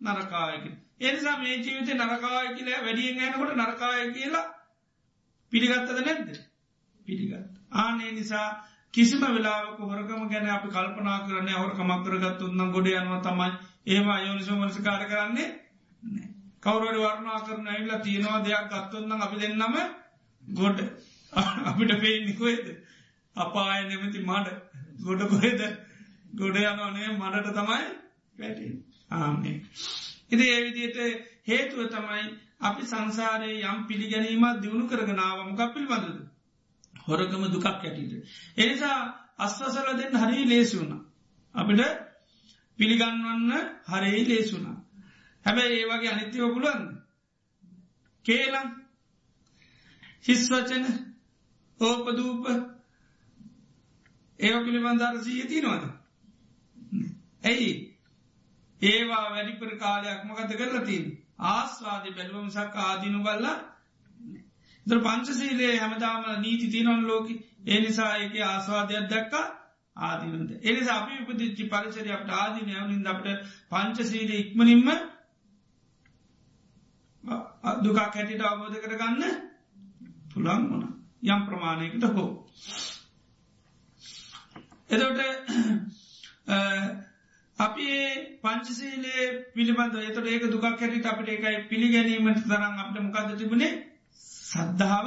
නරකායක. එනිසා මේ ජීවිත නරකාය කියලා වැඩියෙන් යනකොට නරකාය කියලා පිළිගත්තද නැද්ද. පිළිගත්. ආනේ නිසා කිසිම වෙලාවක හොරකම ගැන අපි කල්පනා කරන හොරකමක් කරගත්තුන්නම් ගොඩ යනවා තමයි. ඒවා යෝනිසෝ මනසකාර කරන්නේ කවුරට වර්ණා කරන ඇල්ලා තියෙනවා දෙයක් ගත්තොන්නම් අපි දෙන්නම ගොඩ. අපිට පේනිකොේද අපාය නෙමති මඩ. ගොඩ කොහෙද? ගොඩ යනනේ මඩට තමයි පැටි ආනේ ඉති ඒවිදියට හේතුව තමයි අපි සංසාරයේ යම් පිළිගැනීමත් දියුණු කරගෙනාවමක පිල්බඳද හොරකම දුකක් ඇටිට. එනිසා අස්වසල දෙන්න හරි ලේසුුණ. අපිට පිළිගන්වන්න හරේ ලේසුනා. හැබැයි ඒ වගේ අනිත්‍යව පුළුවන් කේලම් හිස්වචන ඕපදූප ඒව පිළිබන්ධර සීය තිනවද ඇයි ඒවා වැඩිපර කාලයක් මකත කරලතින් ආස්වාද බැලුවම සක් ආදිනු බල්ලා ද පංචසීලේ හැමදාම නීති තියනොන් ලෝක. ඒ නිසා ඒක ආස්වාදයක් දැක්ක ආදිනද එනිසා අපි උපදිච්චි පරිසරය අපට ආදින යවනින්ද අපට පංචසීල ඉක්මනින්ම දුකක් හැටිට අවබෝධ කරගන්න පුළන් වන යම් ප්‍රමාණයකට හෝ. එදට අපි පංචසීලේ පිළිබඳ එතට ඒක දුකක් හැටිට අපට එකයි පිළිගැනීමට තරම් අපට මොකක්ද තිබුණේ? සද්ධාව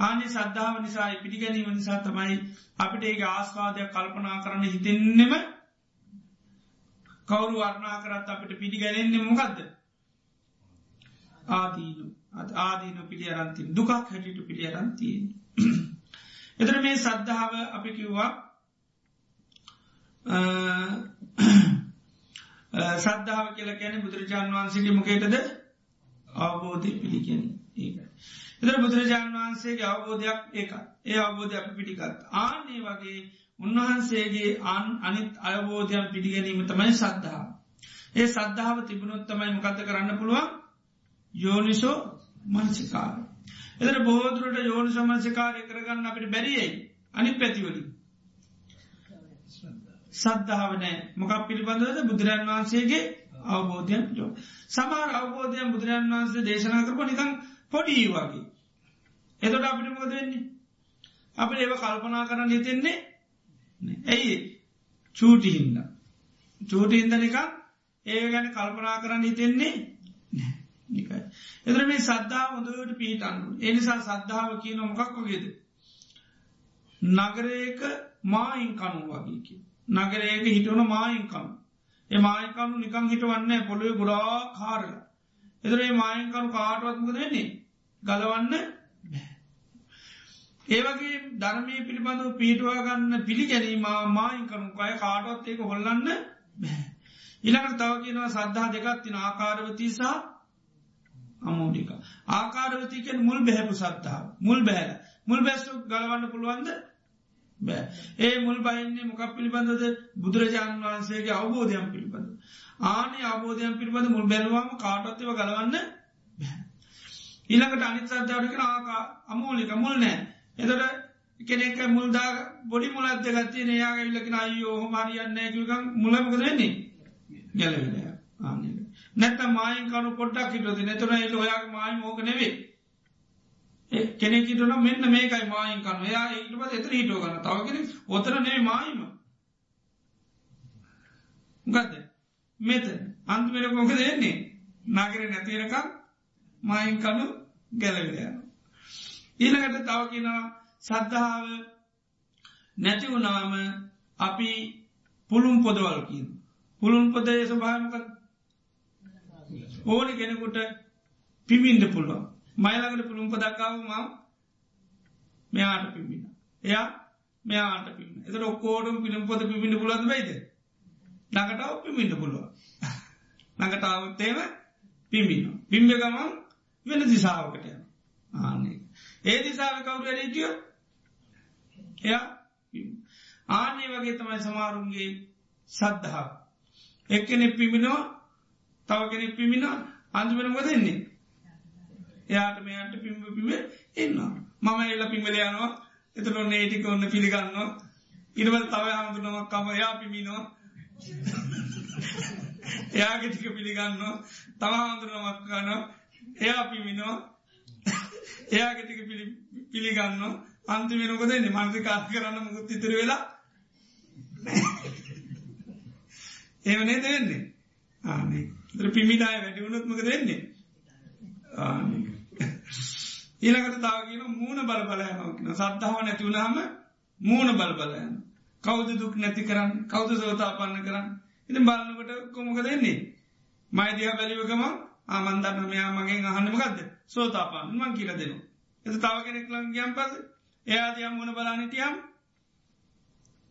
ආනි සද්ධාව නිසා පිළිගැනීම නිසා තමයි අපිට ඒ ආස්වාදයක් කල්පනා කරන්න හිතෙන්නෙම කවරු වර්ණා කරත් අපට පිළිගැනෙන්නේ මොකක්ද ආදීනු ආදීන පිළි අරන්ති දුකක් හැටිට පිළි අරන්තියෙන්. එතර මේ සද්ධාව අපි කිව්වා සද්ධාව කියල ගැන බුදුරජාණන් වහන්සේගේ මොකේටද අවබෝධය පිළිගැන ඒක. එතර බුදුරජාණන් වහන්සේගේ අවබෝධයක් ඒක ඒ අවබෝධය අප පිටිකත් ආනේ වගේ උන්වහන්සේගේ අන් අනිත් අයබෝධයන් පිටිගැනීම තමයි සද්ධාව. ඒ සද්ධාව තිබුණොත් තමයි මොකත කරන්න පුළුවන් යෝනිසෝ මංසිකාර. එතර බෝදුරට යෝනි සමංසිකාරය කරගන්න අපිට බැරියයි අනි පැතිවලින්. සද්ධාවනෑ මොකක් පිළිබඳවද බුදුරන් වහන්සේගේ අවබෝධයන් යෝ. සමාර අවබෝධයන් බුදුරන් වහන්සේ දේශනා කරප නිකං පොඩී වගේ. එතොට අපිට මොකද වෙන්නේ. අප ඒව කල්පනා කරන්න හිතෙන්නේ ඇයි චූටිහින්ද. චූටිහින්ද නිකං ඒ ගැන කල්පනා කරන්න හිතෙන්නේ නිකයි. එතර මේ සද්ධා හොඳට පිහිටන්නු. එනිසා සද්ධාව කියන මොකක් වගේද. නගරයක මායින් කනු වගේකි. නගරයක හිටවන මායින්කම්. ඒ මායිකනු නිකං හිටවන්න පොළුව ගොඩා කාරල. එතරේ මායින්කනු කාටවත්මක දෙන්නේ ගලවන්න ඒවගේ ධර්මය පිළිබඳව පීටවා ගන්න පිළිගැනීම මායින්කනු අය කාටවත් ඒක හොල්ලන්න බැහැ. ඉළඟට තව කියනවා සද්ධා දෙකත් තින ආකාරවතිසා අමෝඩික. ආකාරවතිකෙන් මුල් බැහැපු සත්තාව මුල් බෑල මුල් බැස්සු ගලවන්න පුළුවන්ද? බෑ. ඒ මුල් බහින්නේ මොකක් පිළිබඳද? බුදුරජාණන් වහන්සේගේ අවබෝධයන් පිළිබඳ. ආනේ අවබෝධයන් පිළිබඳ මුල් බැලවාම කාටත්ව ගලවන්න ඊළඟට අනිත් සද්ධාවටික ආකා අමෝලික මුල් නෑ. එතට කෙනෙක මුල්දා බොඩි මුලත් දෙගත්තිය නයාගේ ඉල්ලකින අයෝ හොමරියන්න කිකම් මුලමක දෙන්නේ ගැලවෙන ආනක නැත මයින් කනු පොඩ්ඩක් හිටද නැතුන එල ඔයාගේ මයි මෝක නෙවේ කෙනෙකිටන මෙන්න මේකයි මයින් කන යා ඒටපත් එතර හිටෝ ගන්න තවගෙන ඔතර නේ මයිම ගත්ද මෙත අන්තිමට මොක දෙන්නේ නගර නැතිරකම් මයින් කනු ගැලවිලයන ඊළඟට තව කියෙනවා සද්ධාව නැති වුණාම අපි පුළුම් පොදවල්කින් පුළුම් පොදය ස්භාමක ඕනි කෙනෙකුට පිමින්ට පුළුවන්. මයිලකට පුළුම් පදක්කාව මව මෙයාට පිමිණ එයා මෙයාට පිම එත ඔක්කෝඩම් පිළිම් පොද පිමිට පුලද බයිද? නඟටව පිමිට පුළුව නඟටාවත්තේම පිමිණ පිම්බ ගමන් වෙන දිසාාවකට යන ආනේ ඒ දිසාාව කවුරු ඇඩටියෝ එයා ආනේ වගේ තමයි සමාරුන්ගේ සද්ධහා එක්කෙනෙ පිමිණෝ තව කෙනෙක් පිමිණ අන්තිමෙනම දෙන්නේ එයාට මෙයාට පිම්බ පිම එන්නවා. මම එල්ල පිමලයනවා එතන නේටික ඔන්න පිළිගන්නවා. ඉනවල් තව හමුදුනවක් කම. එයා පිමිනවා එයාගෙ ටික පිළිගන්නවා. තව හාමුදුරුවමක් ගන එයා පිමිනවා එයාගෙටික පිළිගන්න අන්තිමෙනක දෙන්නේ මන්සි කාර කරන්න මුකුත් ඉතර වෙලා ඒවනේ දෙන්නේ ආනේ පිමිදාය වැඩිවුණොත්මක දෙන්නේ ඊළකට තාවගෙන මූුණ බල බලයනකින සද්ධාව නැතිවුණහම මූුණ බල බලයන කෞද දුක් නැති කරන්න? කෞද සෝතාපන්න කරන්න? ඉති බලන්නකට කොමක දෙන්නේ මයිදිහ බැලිවකම ආමන්දන්න මෙයා මගේ අහන්නමකක්ද සෝතාපාන්න මං කියල දෙනවා. එත තාව කෙනෙක් ලං ගියම් පස එයාදයම් මුණ බලානිටියම්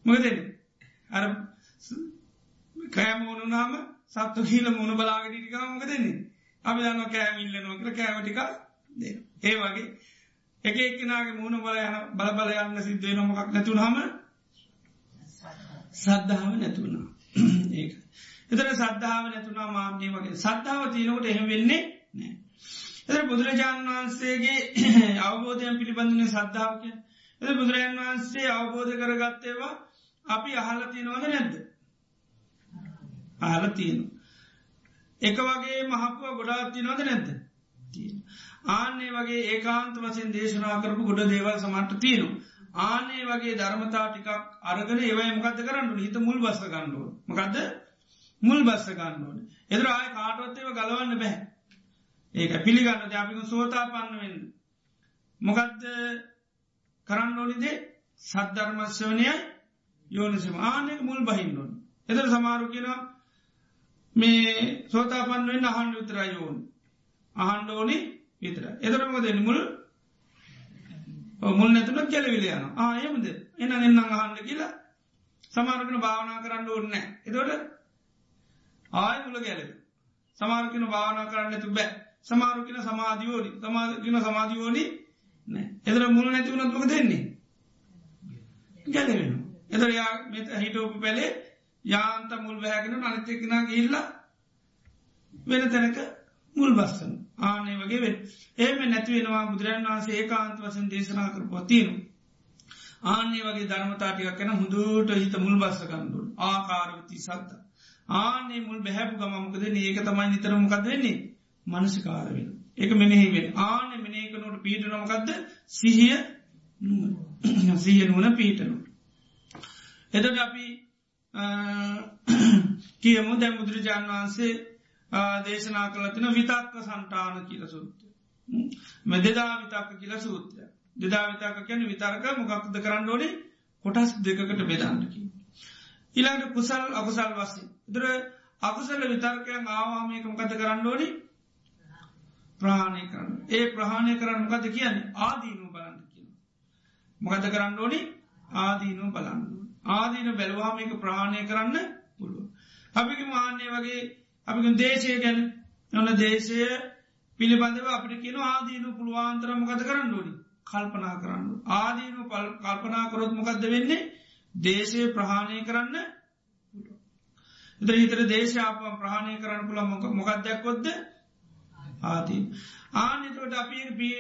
මොක දෙන්න අර කෑමෝනුනාම සත්තු කියීල මුණ බලාගටිකා මොක දෙන්නේ අපි දන්න කෑම ඉල්ලනවා කර කෑමටික ඒ වගේ එක එක්කනාගේ මුණ බල යන බල බල යන්න සිද්ධය නොමකක් නැතුන හම සද්ධාව නැතුුණා. ඒ එතර සද්ධාව නැතුනා මාම්නී වගේ. සද්ධාව තියනකට එහෙම වෙන්නේ නෑ එතර බුදුරජාණන් වහන්සේගේ අවබෝධයන් පිළිබඳන සද්ධාවක එ බුදුරජාන් වහන්සේ අවබෝධ කරගත්තේවා අපි අහල තියෙනවද නැද්ද? අහල තියෙනවා. එක වගේ මහපුුව ගොඩාත් තිනවද නැද්ද? ආනේ වගේ ඒකාන්ත වසෙන් දේශනා කරපු ගොඩ දේවල් සමට තියෙනු ආනේ වගේ ධර්මතා ටිකක් අරගෙන ඒවයි මොකද කරන්න හිත මුල් බස්ස ගණ්ඩුව මකක්ද මුල් බස්ස ගණ්ඩුවන එදර ආය කාටවත්තේව ගලවන්න බැහැ ඒක පිළිගන්න ජාපික සෝතා පන්න වෙන්න? මොකක්ද කරන්න ඕනිදේ සද්ධර්මශ්‍යවනයයි යෝනිසම. ආනෙක මුල් බහින්නොන් එදර සමාරු කියෙනවා මේ සෝතාපන්වෙන් අහන්ඩ විතරයෝන් අහන්ඩෝනි විතර එතරම දෙන්න මුල් මුල් නැතුන කෙලවිල යන ආයමද එන එන්නම් අහන්ඩ කියලා සමාරකන භාවනා කරන්න ඕන්න එතොට ආය මුල ගැලව සමාරකන භාවනා කරන්න තු බෑ. සමාරුකන සමාධියෝනි සමාධකන සමාධියෝනි එතර මුල නැතිවුණත්මක දෙන්නේ ගැලවෙන එතර යා මෙත හිටෝපු පැළේ යාන්ත මුල් බැහැගෙන අනිතෙක්ෙන ගිල්ලා වෙන තැනක මුල් බස්සන ආනේ වගේ වෙන්. ඒම නැතිවෙනවා බුදුරන් වහන්සේ ඒකාන්ත වසන් දේශනා කරපුවා තියෙනු ආන්නේ වගේ ධර්මතාටිකක් කැන හුදුට හිත මුල් බස්ස කන්දුල් ආකාරවති සත්ත ආනේ මුල් බැහැපු ගමමකද ඒක තමයි නිතරමකද වෙන්නේ? මනසිකාරවෙන එක මෙනෙහිවෙන් ආන මෙනේකනොට පීටනමකක්ද සිහිය සිහිය නුවන පීටනු එතට අපි කියමු. දැ බුදුරජාණන් වහන්සේ දේශනා කලතින විතක්ක සන්ටාන කියල සූත්‍රය. මෙ දෙදා විතක්ක කියල සූත්‍රය දෙදා විතක කියන විතරක මොකක්ද කරන්න ඕනේ? කොටස් දෙකට බෙදන්නකි. ඉලාට කුසල් අකුසල් වස්සේ දර අකුසල විතර්කයන් ආවාමයක මොකද කරන්න ඕනි? ප්‍රාණය කරන්න. ඒ ප්‍රහාණය කරන්න මොකද කියන්නේ? ආදීනු බලන්න කියන. මොකද කරන්න ඕනි? ආදීනු බලන්න ආදීන බැලවාමක ප්‍රහාණය කරන්න පුළුව. අපික මාන්‍යය වගේ අපි දේශය ගැන. ඔන්න දේශය පිළිබඳව අපිට කියන ආදීනු පුළුවන්තරම ගත කරන්න ඕනි? කල්පනා කරන්න. ආදීනු කල්පනා කරොත් මොකක්ද වෙන්නේ? දේශය ප්‍රහාණය කරන්න එත හිතර දේශාප ප්‍රහණය කරන්න පුළ මොක මොකක්දයක්කොත්ද ආදී. ආනතට අපි පී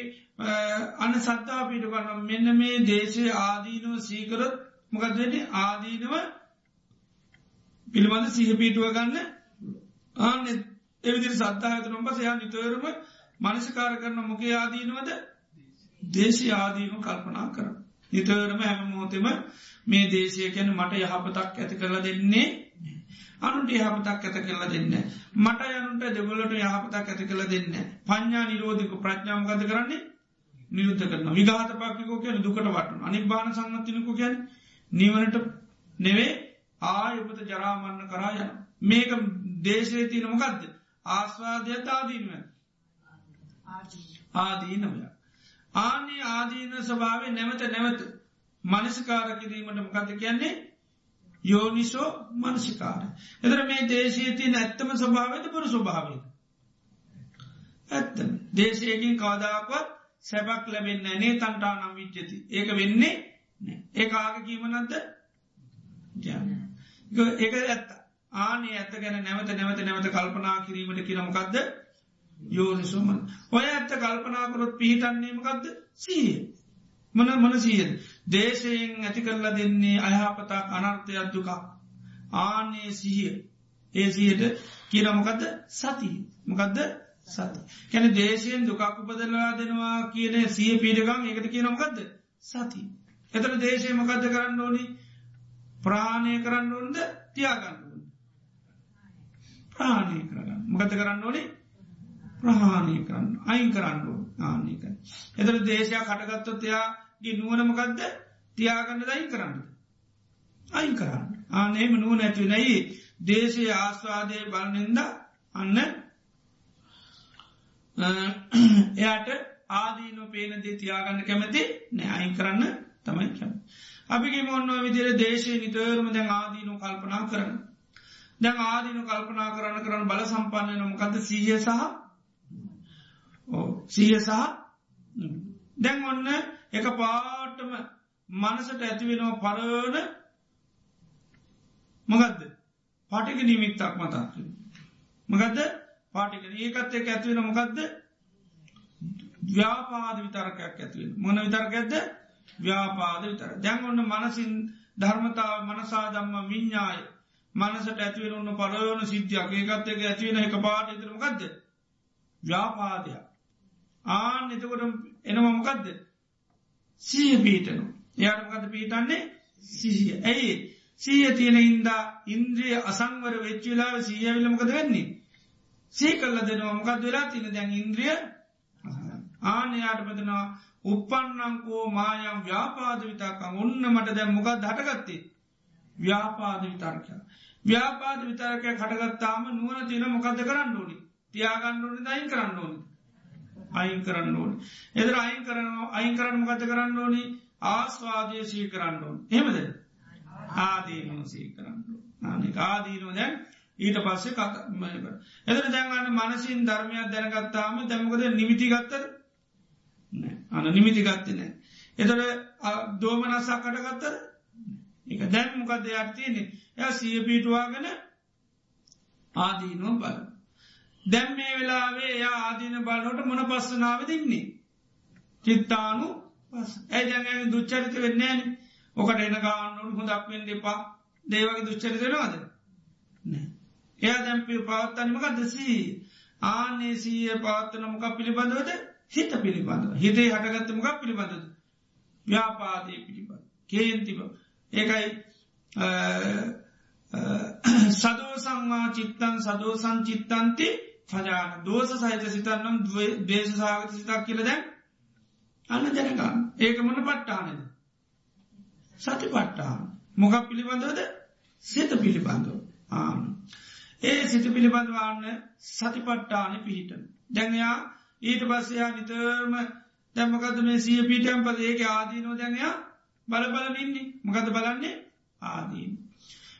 අන සත්තා පිට කරන්න මෙන්න මේ දේශය ආදීනුව සීකරත් මොකක්දට ආදීනව පිළිබඳ සිහපීටුව ගන්න ආන එවිදිරි සත්තාහතනම් පස යා නිතවරම මනසිකාර කරන මොකේ ආදීනවද දේශී ආදීනු කල්පනා කර. නිතරම හැම මෝතෙම මේ දේශය ගැන මට යහපතක් ඇති කරලා දෙන්නේ අනුට යහපතක් ඇත කරලා දෙන්න. මට යනුට දෙවලට යහපතක් ඇති කළ දෙන්න. පඥා නිරෝධික ප්‍රඥාමගත කරන්නේ නිරුද්ධ කරන විගාත පක්කෝ කියන දුකට වටන අනිබාන සංගතිනකු ගැන නිවනට නෙවේ ආයපත ජරාමන්න කරා යන. මේක දේශය තියනමකක්ද ආස්වාදයට ආදීනුව. ආදීනවය. ආනේ ආදීන ස්වභාවේ නැවත නැවත මනස්කාර කිරීමට මොකද කියන්නේ? යෝනිසෝ මනසිකාර. එතර මේ දේශීති ඇත්තම ස්වභාවද පුර ස්වභාවද. ඇත්තම. දේශයකින් කවදාවත් සැබක් ලැබෙන්න නේ තන්ටා නම් විච්චති. ඒක වෙන්නේ ඒ ආග කීමනත්ද ඒක ඇත්ත ආනේ ඇත ගැන නැවත නැවත නැවත කල්පනා කිරීමට කිරමකක්ද යෝනිසුමන් ඔය ඇත්ත කල්පනාකරොත් පිහිටන්නේමකක්ද සීය. මන මන සීයෙන් දේශයෙන් ඇති කරලා දෙන්නේ අයහපතා අනර්ථයක් දුකා. ආනේ සිහිය ඒ සියට කියනමකක්ද සති මොකක්ද සති කැන දේශයෙන් දුකක් උපදලා දෙනවා කියන සිය පීඩකම් එකට කියනමකක්ද සති එතන දේශය මකක්ද කරන්න ඕනි? ප්‍රාණය කරන්න ඕන්ද? තියාගන්න ප්‍රාණය කරන්න මකත කරන්න ඕනේ ප්‍රහාණය කරන්න අයින් කරන්න ආනක. එතර දේශයක් කටගත්තොත් එයාගේ නුවනමකක්ද තියාගන්න දයි කරන්න. අයින් කරන්න. ආනේම නුව නැති නැයි දේශය ආස්වාදය බලනෙන්ද අන්න එයාට ආදීන පේනදේ තියාගන්න කැමති නෑ අයින් කරන්න තමයි කැම. අපිගේ මොන්න විදිර දේශය නිතරම දැන් ආදීනු කල්පනා කරන. දැන් ආදීනු කල්පනා කරන්න කරන්න බල සම්පන්නය නොමකද සීය සහ? සීය සහ? දැන් ඔන්න එක පාටම මනසට ඇතිවෙනවා පරණ මගදද පාටික නිමිත්තක් මතක් මගදද පාටික ඒකත් එක ඇතිවෙන මොකක්ද ව්‍යාපාද විතරකයක් ඇතිවෙන මොන විතරක ඇද ව්‍යාපාද විතර දැන් ඔන්න මනසින් ධර්මතාව මනසා දම්ම විඤ්ඥාය මනසට ඇතිවෙන ඔන්න පරවන සිද්ධියක්. ඒකත් එක ඇතිවෙන එක පාට ඉතරමකක්ද ව්‍යාපාදයක්. ආන එතකොට එනමමකක්ද සීහ පීටනු එයාටමකද පීටන්නේ සිහිය. ඇයි? සීය තියෙන ඉන්දා ඉන්ද්‍රිය අසංවර වෙච්චිලාව සීයවිලමකද වෙන්නේ? සී කල්ල දෙනවා. මොකද වෙලා තින දැන් ඉන්ද්‍රිය ආනයාට පදනවා උපන්නංකෝ මායම් ව්‍යාපාද විතාකම් ඔන්න මට දැම් මොකක් හටගත්තේ? ව්‍යාපාද විතර්කය ව්‍යාපාද විතරකය කටගත්තාම නුවන තින මොකද කරන්න ඕනි? තියාගන්න ඕනි දයින් කරන්න ඕනි? අයින් කරන්න ඕන. එදර අයින් කරනවා අයින් කරන්න ගත කරන්න ඕනි? ආස්වාදය සී කරන්න ඕන. හෙමද ආදීනෝ සී කරන්න ආනික ආදීනෝ දැන් ඊට පස්සේ කත එදර දැන්ගන්න මනසින් ධර්මයක් දැනගත්තාම දැමකද නිමිති ගත්තර අන නිමිති ගත්තනෑ. එතට දෝමනස්සක් කට ගත්තර එක දැන් මොකක්ද යටතියනෙ ය සිය පිටවාගෙන ආදීනුව බල. දැම් මේ වෙලාවේ ය ආදීන බලනොට මොන පස්සනාව දෙන්නේ. චිත්තානු ඇජැ දුච්චරිත වෙන්නේන ඕකට එන ගාන්නු හොදක් වෙන්න එපා. දේවගේ දුච්චරිත වෙනවාද? එයා දැම්පි පවත්තනමක දෙසී ආනේ සීය. පවත්තන මොකක් පිළිබඳවද? හිත පිළිබඳව. හිතේ හටගත්තමකක් පිළිබඳද ව්‍යාපාදය පිළිබඳ. කේන්තිබ ඒකයි සදෝ සංවා චිත්තන් සදෝ සංචිත්තන්ති පජාන. දෝස සහිත සිතන්නම් දේශ සාගත සිතක් කියල දැන් අන්න දැනගන්න. ඒක මොන පට්ටානද? සති පට්ටාන මොකක් පිළිබඳවද? සිත පිළිබඳව. ආන ඒ සිත පිළිබඳවන්න සතිපට්ටාන පිහිටන. දැඟයා ඊට පස්සයා නිතරම දැමකද මේ සිය පිටම් පද? ඒක ආදීනෝ දැඟයා බල බලනින්නේ මකද බලන්නේ ආදීන.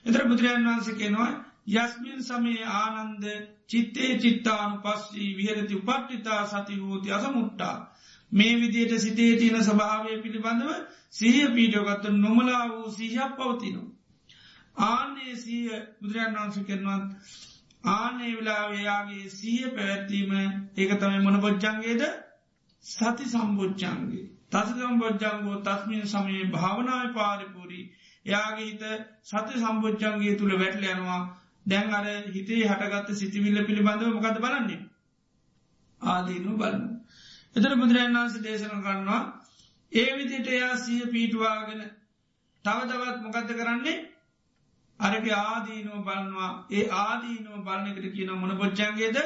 එතර බුදුරජන් වහන්ස කෙනවා යස්මින් සමේ ආනන්ද චිත්තේ චිත්තානු පස්සී විහරති උපට්ටිතා සති හෝති අස මුට්ටා. මේ විදියට සිතේ තියෙන ස්භාවය පිළිබඳව සිහිය පීටෝගත්ත නොමලා වූ සිහයක් පවතිනවා. ආනේ සීය බුදුරජන් වහන්ස කෙන්වත් ආනේ වෙලාවයාගේ සීය පැවැත්වීම ඒක තමයි මොන බොච්චන්ගේද සති සම්බෝච්චන්ගේ තසකම් බොජ්ජංගෝ තස්මින් සමයේ භාවනාව පාරිපුරී යාගේ හිත සති සම්බෝච්චන්ගේ තුළ වැටල යනවා. දැන් අර හිතේ හටගත්ත සිතිවිල්ල පිළිබඳව මොකද බලන්නේ? ආදීනු බලන්න. එතර බුදුරන් වන්ස දේශන කරන්නවා ඒ විදිට එයා සිය පීටවාගෙන තවදවත් මොකක්ද කරන්නේ? අරක ආදීනෝ බලන්නවා ඒ ආදීනෝ බලනකට කියන මොන පොච්චන්ගේද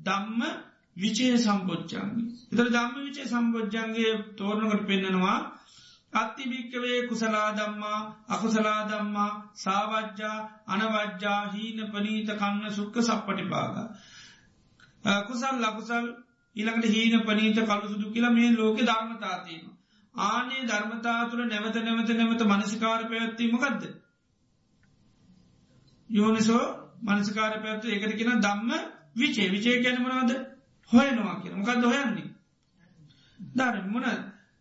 දම්ම විචේ සම්පෝච්චන්ගේ. එතර දම්ම විචේ සම්බෝජ්ජන්ගේ තෝරණකට පෙන්න්නනවා අත්තිභික්කවේ කුසලා දම්මා අකුසලා දම්මා සාවජ්ජා අනවජ්ජා හීන පනීත කන්න සුක්ක සප්පටිපාග. කුසල් ලකුසල් ඉළඟට හීන පනීත කලු සුදු කියලා මේ ලෝක ධර්මතාතියම. ආනේ ධර්මතාතුළ නැවත නැවත නැවත මනසිකාර පැවැත්වීමකක්ද. යෝනිසෝ මනසිකාර පැත්තු එකට කියෙන දම්ම විචේ විචේ ගැනමනවද හොයනවා කිය මොකක්ද හොයන්නේ. දර මොන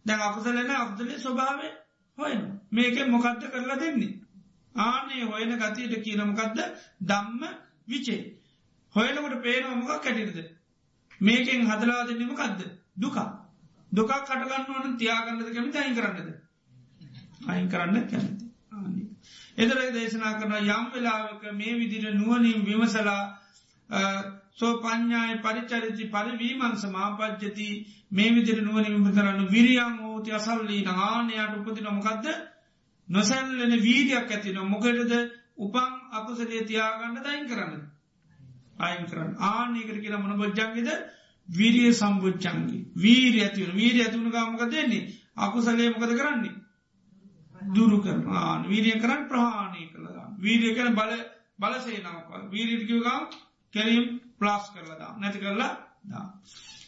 දැන් අකුසලෙන අකුදලේ ස්වභාවය හොයන මේක මොකක්ද කරලා දෙන්නේ. ආනේ හොයන ගතියට කියනමකක්ද දම්ම විචේ. හොයනකට පේනවා මොකක් කැටිරද. මේකෙන් හදලා දෙන්නමකක්ද දුකා. දුකක් කටගන්න වන තියාගන්නද කැමති අයින් කරන්නද. අයින් කරන්න කැමති. එදර දේශනා කරන යම් වෙලාවක මේ විදිර නුවනින් විමසලා සෝ පඥ්ඥාය පරිචරිති පරිවීමන් සමාපච්චති මේ විදිර නුවන විමතරන්න විරියන් ෝති අසල්ලී නානයට උපති නොමකක්ද නොසැල්ලෙන වීඩියක් ඇති නො මොකටද? උපන් අකුසලේ තියාගන්න දයින් කරන්න. අයින් කරන්න. ආනයකට කියලා මොන බොජ්ජන්ගෙද විරිය සම්බෝච්චන්ගේ වීර ඇතිවන වීර ඇතිවුණු ගාමක දෙන්නේ අකුසලේ මොකද කරන්නේ? දුරු කරන වීරිය කරන්න ප්‍රහාණය කළදා වීරිය කන බල බලසේනාවක වීරිටිකවගම් කෙරීම් ප්ලාස් කරලදා නැති කරලා දා.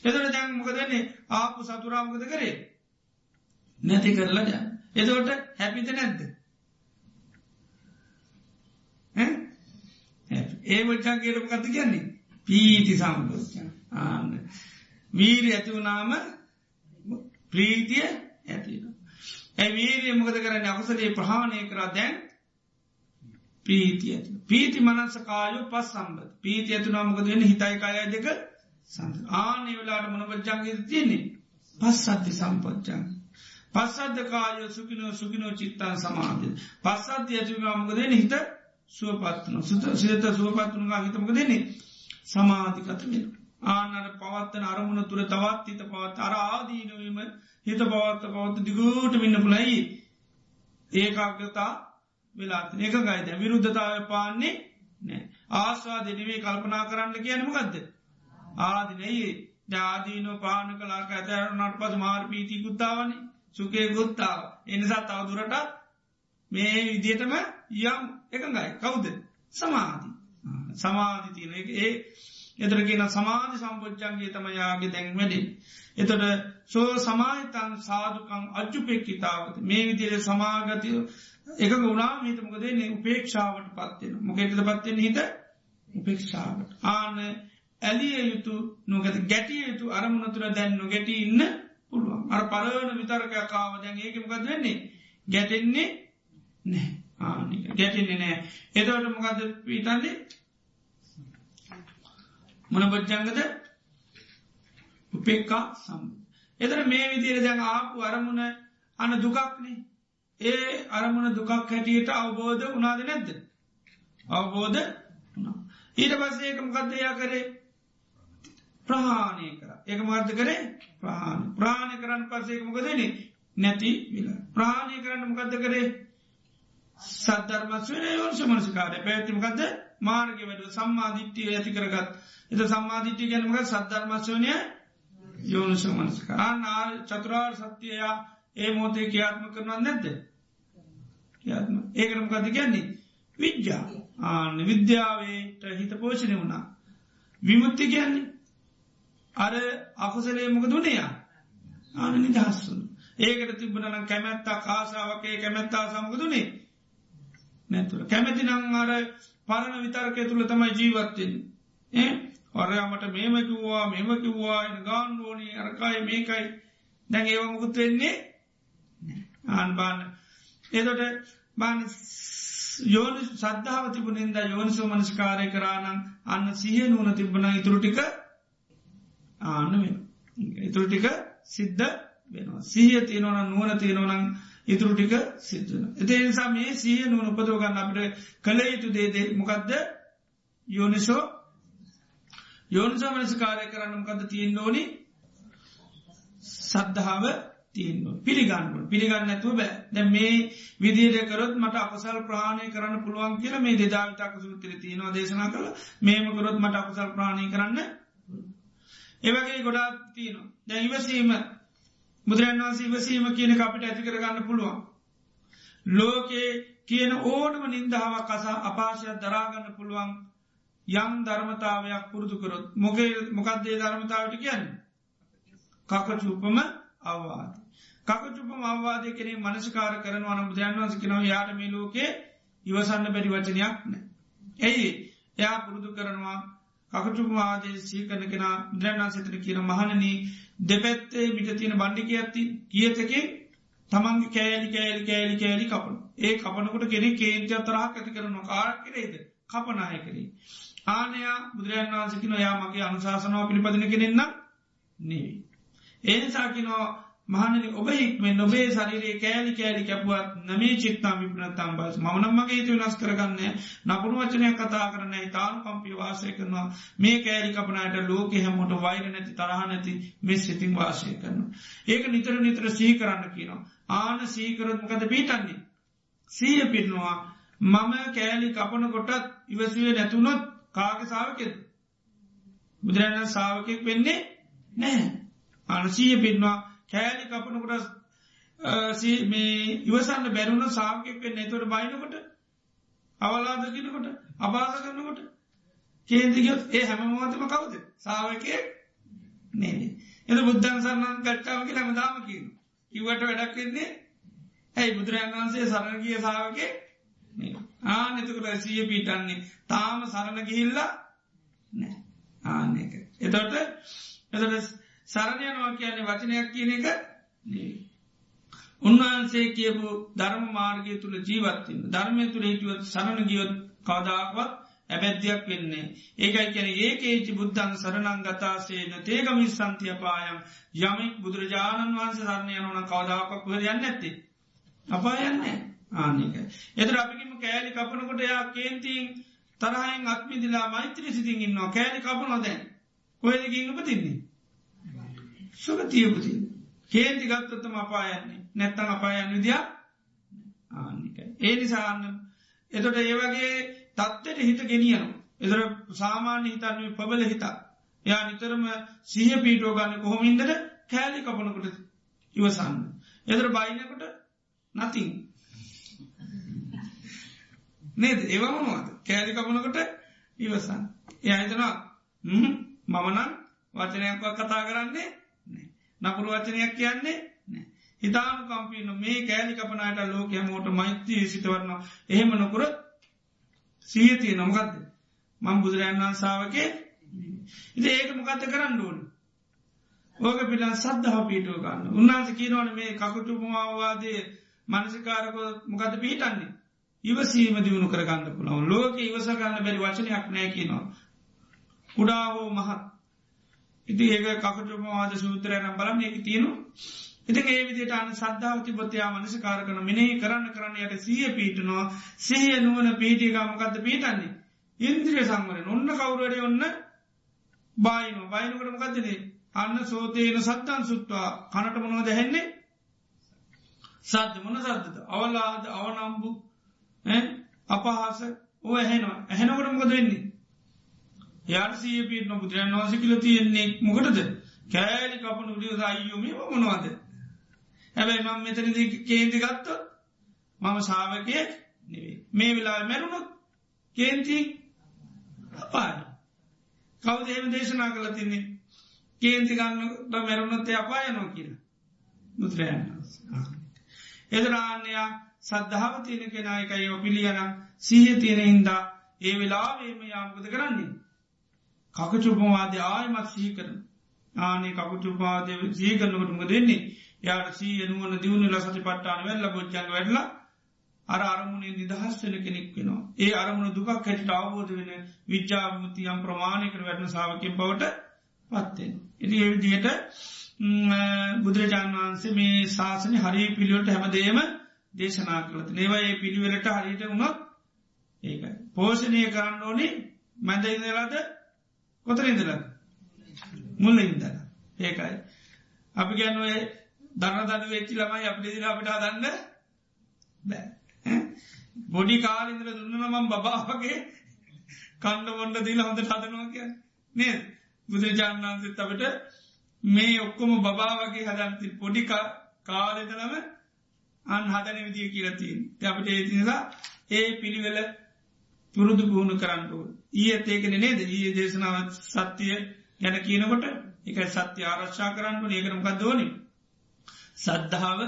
එතට දැන් මොකදන්නේ ආපු සතුරාමකද කරේ? නැති කරලද එතවට හැපිත නැද්ද? ඒ වච්චා කියරම කත කියන්නේ? පීති සම්පෝච්චන ආන්න. වීරි ඇතිවනාම ප්‍රීතිය ඇතින ඇ වීරිය මොකද කරන්න? අවසලේ ප්‍රහාණය කරා දැන් පීති ඇති පීති මනස කායෝ පස් සම්බත් පීති ඇතුනා මොකද වෙන හිතයි කාය දෙක ආනේ වෙලාට මොනපච්චන්ගේ තියන්නේ පස් සද්ධි සම්පච්චන් පස්සද්ධ කායෝ සුකිනෝ සුකිනෝ චිත්තාන් සමාධය. පස්සද්ධ ඇතුනා මොකද වෙන හිත සුවපත්වන සුත සිත සුවපත්වනගා හිතමක දෙන්නේ සමාධිකත වෙන ආනර පවත්තන අරමුණ තුර තවත් හිත පවත් අර ආදීනවීම හිත පවත්ත පවත්ත දිගූට වෙන්න පුලයි ඒකාගතා වෙලාත් එක ගයිද විරුද්ධතාව පාන්නේ නෑ ආස්වාද නිවේ කල්පනා කරන්න කියනමකක්ද ආදිනයේ ජාදීන පාන කලාක ඇතරුණට පස මාර් පීති ගුත්තාවන්නේ සුකේ ගුත්තාව එනිසා තවදුරට මේ විදියටම යම් එකඟයි. කවුද? සමාධී. සමාධි තියන ඒ එතරගෙන සමාධි සම්පෝච්චන්ගේ තමයාගේ දැන් වැඩි. එතොට සෝ සමාහිතන් සාධකං අජ්ජුපෙක්කිතාවත මේ විදිර සමාගතිය එක ගුණා හිතමකදේ උපේක්ෂාවට පත්වෙන මොකෙටද පත්වෙන හිත? උපේක්ෂාවට. ආන ඇලිය යුතු නොගත ගැටිය යුතු අරමුණතුර දැන් නොගැටි ඉන්න පුළුවන්. අර පලවන විතරකකාව දැන් ඒකමකද වෙන්නේ? ගැටෙන්නේ නෑ ආනික ගැටෙන්නේ නෑ එතවට මොකද පීතන්නේ මොන බොජ්ජංගද උපෙක්කා සම් එතර මේ විදිර දැන් ආපු අරමුණ අන දුකක්නේ. ඒ අරමුණ දුකක් හැටියට අවබෝධ උනාද නැද්ද? අවබෝධ ඊට පස්සේකම කදයා කරේ? ප්‍රහාණය කර. ඒක මාර්ථ කරේ? ප්‍රහාණ ප්‍රාණය කරන්න පස්සේකමකදන නැති විල. ප්‍රාණය කරන්න මොකක්ද කරේ? සද්ධර්මස්වන යෝෂ මනසිකාරය. පැතිමකද මාර්ග වැඩ සම්මාධිට්ටිය ඇති කරගත්. එත සම්මාධිට්ටි ගැනමක සද්ධර්මස්වනය යෝනිස මනසික අන්න චතුරාර් සත්‍යයා ඒ මෝතේ කියාත්ම කරනන්න නැද්ද? කියාත්ම ඒකරම කද කියන්නේ? විද්‍යා. ආන විද්‍යාවේට හිත පෝෂණය වුණා. විමුත්ති කියන්නේ අර අකුසලේ මොක දුනයා ආන නිදහස්සුන් ඒකට තිබනන කැමැත්තා කාසාාවකේ කැමැත්තා සමගදුනේ නැතුර කැමැති නං අර පරණ විතර්කය තුළ තමයි ජීවත්තෙන් ඒ ඔරයාමට මේම කිව්වා මෙම කිව්වා එ ගාන්ඩෝනී අරකායි මේකයි. දැන් ඒව මුකුත් වෙන්නේ ආන්බාන්න එතොට බාන යෝනි සද්ධාව තිබුණින්ද යෝනිසෝ මනස්කාරය කරානම් අන්න සිහ නුවන තිබන ඉතුරටික ආන්න වෙන ඉතුරු ටික සිද්ධ වෙනවා. සිහිය තියෙනවන නුවන තියෙනවනං ඉතුරු ටික සිද්ධන. එති නිසා මේ සිය නුවන උපදෝගන්න අපට කළ යුතු දේදේ මොකක්ද යෝනිසෝ යෝනිසෝ මනස කාරය කරන්න මොකද තියෙන් ඕනි? සද්ධාව තියන්න පිළිගන්න පිළිගන්න ඇතුව බෑ. දැ මේ විදිර කරොත් මට අපසල් ප්‍රාණය කරන්න පුළුවන් කියල මේ දෙදාවිතක සුත්‍ර තියනවා දේශනා කළ මේම කරොත් මට අපසල් ප්‍රාණය කරන්න ඒවගේ ගොඩා තියනවා. දැ ඉවසීම බුදුරන් වන්සේ ඉවසීම කියන අපිට ඇති කරගන්න පුළුවන්. ලෝකේ කියන ඕනම නින්දාව කසා අපාශයක් දරාගන්න පුළුවන් යම් ධර්මතාවයක් පුරුදු කරොත්. මොකේ මොකක්දේ ධර්මතාවට කියන්න? කකචූපම අවවාද කකචුපම අවවාදය කෙනෙ මනස්කාර කරන වන බුදුරන් වන්ස කෙනව යාට මේ ලෝකේ ඉවසන්න බැරි වචනයක් නෑ. ඇයි එයා පුරුදු කරනවා කකචුපවාදේ සීකන කෙන බුදුරන්වන්සතන කියන මහනනී දෙපැත්තේ මිට තියෙන බණ්ඩික ඇත්ති කියතකේ තමන්ගේ කෑලි කෑලි කෑලි කෑලි කපන. ඒ කපනකොට කෙනෙ කේන්ති අතරහක් ඇති කරන කාරක් කරේද? කපනාය කරේ. ආනයා බුදුරජන් වන්සකින යා මගේ අනුශාසනාව පිළිපදින කෙනෙන්න නෙවී. ඒනිසාකිනෝ මහනනි ඔබ හික්මෙන් ඔබේ ශරිරේ කෑලි කෑලි කැපුවත් නමේ චිත්තා විපනත්තම් බස් මනම්මගේ තු නස් කරගන්න නපුරු වචනයක් කතා කරන තාන් පම්පි වාසය කරනවා මේ කෑලි කපනයට ලෝක හැමොට වෛර නැති තරහ නැති මෙ සිතින් වාසය කරන. ඒක නිතර නිතර සී කරන්න කියනවා. ආන සීකරත්මකද පීටන්නේ. සීය පිටනවා මම කෑලි කපන කොටත් ඉවසුවේ නැතුනොත් කාග සාාවකෙද. බුදුරජණ සාාවකෙක් වෙන්නේ නෑ. අනසීය පිටවා කෑලි කපනකොට මේ ඉවසන්න බැරුණ සාාවකෙක් වෙන්න. එතොට බයිනකොට අවලාදකිනකොට අබාස කරනකොට කේන්තිගත් ඒ හැමමෝතම කවුද? සාාවකය නේනේ එද බුද්ධන් සන්නන් කට්ටාවක හැමදාම කියන ඉවට වැඩක් වෙන්නේ ඇයි? බුදුරන් වන්සේ සරණගිය සාාවකේ ආනෙතකට සිය පීටන්නේ. තාම සරණ ගිහිල්ලා නෑ ආන එක. එතොට එතට සරණයනවා කියන්නේ වචනයක් කියන එක උන්වහන්සේ කියපු ධර්ම මාර්ගය තුළ ජීවත්තින් ධර්මය තුළ හිටියුවත් සරණ ගියොත් කවදාක්වත් ඇබැද්‍යයක් වෙන්නේ. ඒකයි කියන ඒකේචි බුද්ධන් සරණං ගතාසේන තේගමි සන්තියපායම් යමෙක් බුදුරජාණන් වහන්සේ සරණය යනවන කවදාවක් හර යන්න ඇති. අපා යන්නේ ආනික. එතර අපිකිම කෑලි කපනකොට යා කේන්තිීන් තරහයෙන් අත්මිදිලා මෛත්‍රී සිතින් ඉන්නවා. කෑලි කපනොදැන් කොයදකින් උපතින්නේ. සුගතියපති කේන්ති ගත්තොත්තම අපායන්නේ නැත්තං අපායන් විදිිය ආනික. ඒ නිසාන්න එතොට ඒවගේ තත්වට හිත ගෙනියනවා. එතර සාමාන්‍ය හිතන්න පබල හිතා. යා නිතරම සිහ පීටෝ ගන්න කොහොමින්දට කෑලි කපනකොට ඉවසන්න. එතර බයිනකොට නතින්. නේද ඒවමනවාද කෑලි කපනකොට ඉවසන්. එය හිතනවා මමනන් වචනයක්ව කතා කරන්නේ නපුරු වචනයක් කියන්නේ හිතානු කම්පින මේ කෑලි කපනයට ලෝක හැමෝට මෛත්‍රී සිතවරන්න එහෙම නොකර සීතිය නොමකක්ද මං බුදුරන් වන්සාාවකේ ඉති ඒක මොකත්ත කරන්න ඕන? ඕක පිටන් සද්ධහ පීටුව ගන්න. උන්නාස කියනවන මේ කකුටුපමාවාදය මනසිකාරක මොකද පිහිටන්නේ? ඉවසීම දියුණු කරගන්න පුළවන්. ලෝක ඉවස ගන්න බැරි වචනයක් නෑ කියනවා. කුඩා හෝ මහත්. ඉති ඒක කකුටුපවාද සූත්‍රයනම් බලන්න එක තියෙනවා. ඉතින් ඒ විදිට අන සද්ධාවති බොතයා මනස කාරකන මිනේ කරන්න කරන්න යට සිය පීටනවා සහය නුවන පීටිකාමකක්ද පීටන්නේ ඉන්ද්‍රිය සංවරෙන් ඔන්න කවුරඩ ඔන්න බායින බයිනකට මකදනේ අන්න සෝතයන සත්තන් සුත්වා. කනට මොනව දැහෙන්නේ සද්ධ මොන සද්ධත අවලාද අවනම්බු අපහාස. ඕ ඇහෙනවා. ඇහෙනකට මොකද වෙන්නේ? යාසිය පිටන බුදුරන් වහස කියල තියෙන්නේ මොකටද? කෑලි කපනු ඩිය අයියුම මොනවාද? හැබැයි මං මෙතනද කේන්ති ගත්ත මම සාාවකය නෙවේ මේ වෙලා මැරුණොත් කේන්ති අපාය කවද එම දේශනා කළ තින්නේ? කේන්ති ගන්නට මැරුණොත්තේ අපායනෝ කියල. බුදුරයන් එදරාන්නයා සද්ධාව තියෙන කෙනයකයි ඔපිලියන සීහ තියෙන හින්දා ඒ වෙලාවේම යාමකද කරන්නේ? කකචුපවාද ආයමත් සී කරන ආනේ කකුචුපාද සීකරනකටම දෙන්නේ යාට සී එනුවන දියුණු ලසති පට්ටාන වෙල්ල බොච්චන් වැඩල අර අරමුණේ නිදහස් වෙන කෙනෙක් වෙනවා ඒ අරමුණ දුකක් හැටිට අවබෝධ වෙන විච්චාමුතියම් ප්‍රමාණයකර වැටන සාාවකින් බවට පත්තෙන්. ඉති එවිදියට බුදුරජාණන් වහන්සේ මේ ශාසන හරි පිළිවට හැමදේම දේශනා කළත ඒවා ඒ පිළිවෙලට හරිට වුණොත් ඒකයි. පෝෂණය කරන්න ඕනේ මැද ඉදලාද කොතර ඉදල මුල්ල ඉදල ඒකයි. අපි ගැනුවේ දන්න දන්න වෙච්චි ළමයි අපිදි අපිට දන්න බෑ. බොඩි කාලින්දර දුන්නන මම් බබාවගේ කණ්ඩ බොන්ඩ දීල හොඳ හදනවා කිය නේ බුදුරජාණන් වන්සත් අපට මේ ඔක්කොම බබා වගේ හදන්ති පොඩි කාලෙදලම අන් හදන විදිිය කියලතින් අපට ඒතිනිසා ඒ පිළිවෙල පුරුදු පුහුණු කරන්නඩුව ඊය ඒකන නේද? ඒ දේශනාවත් සත්‍යය ගැන කියනකොට එක සත්‍ය ආරශ්ා කරන්නු ඒකරමකක් දෝනිි සද්ධාව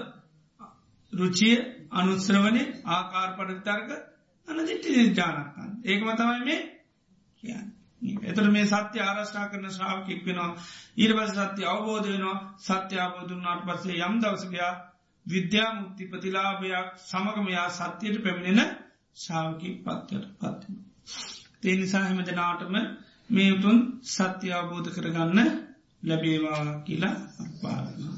රුචිය අනුත්ස්‍රවනය ආකාර පඩතර්ක අන දිට්ටි ජානකන් ඒකම තමයි මේ කියන්න. එතර මේ සත්‍ය ආරශ්ා කරන ශ්‍රාවකෙක් වෙනවා. ඊරපස සත්‍ය අවබෝධ වෙනවා. සත්‍ය අවබෝධනාට පස්සේ යම් දවසකයා විද්‍යා මුක්ති ප්‍රතිලාභයක් සමගමයා සත්‍යයට පැමිණෙන ශාවකි පත්වට පත්වන. තේ නිසා හැමදනාටම මේ උතුන් සත්‍ය අවබෝධ කරගන්න ලැබේවා කියලා පාරනවා.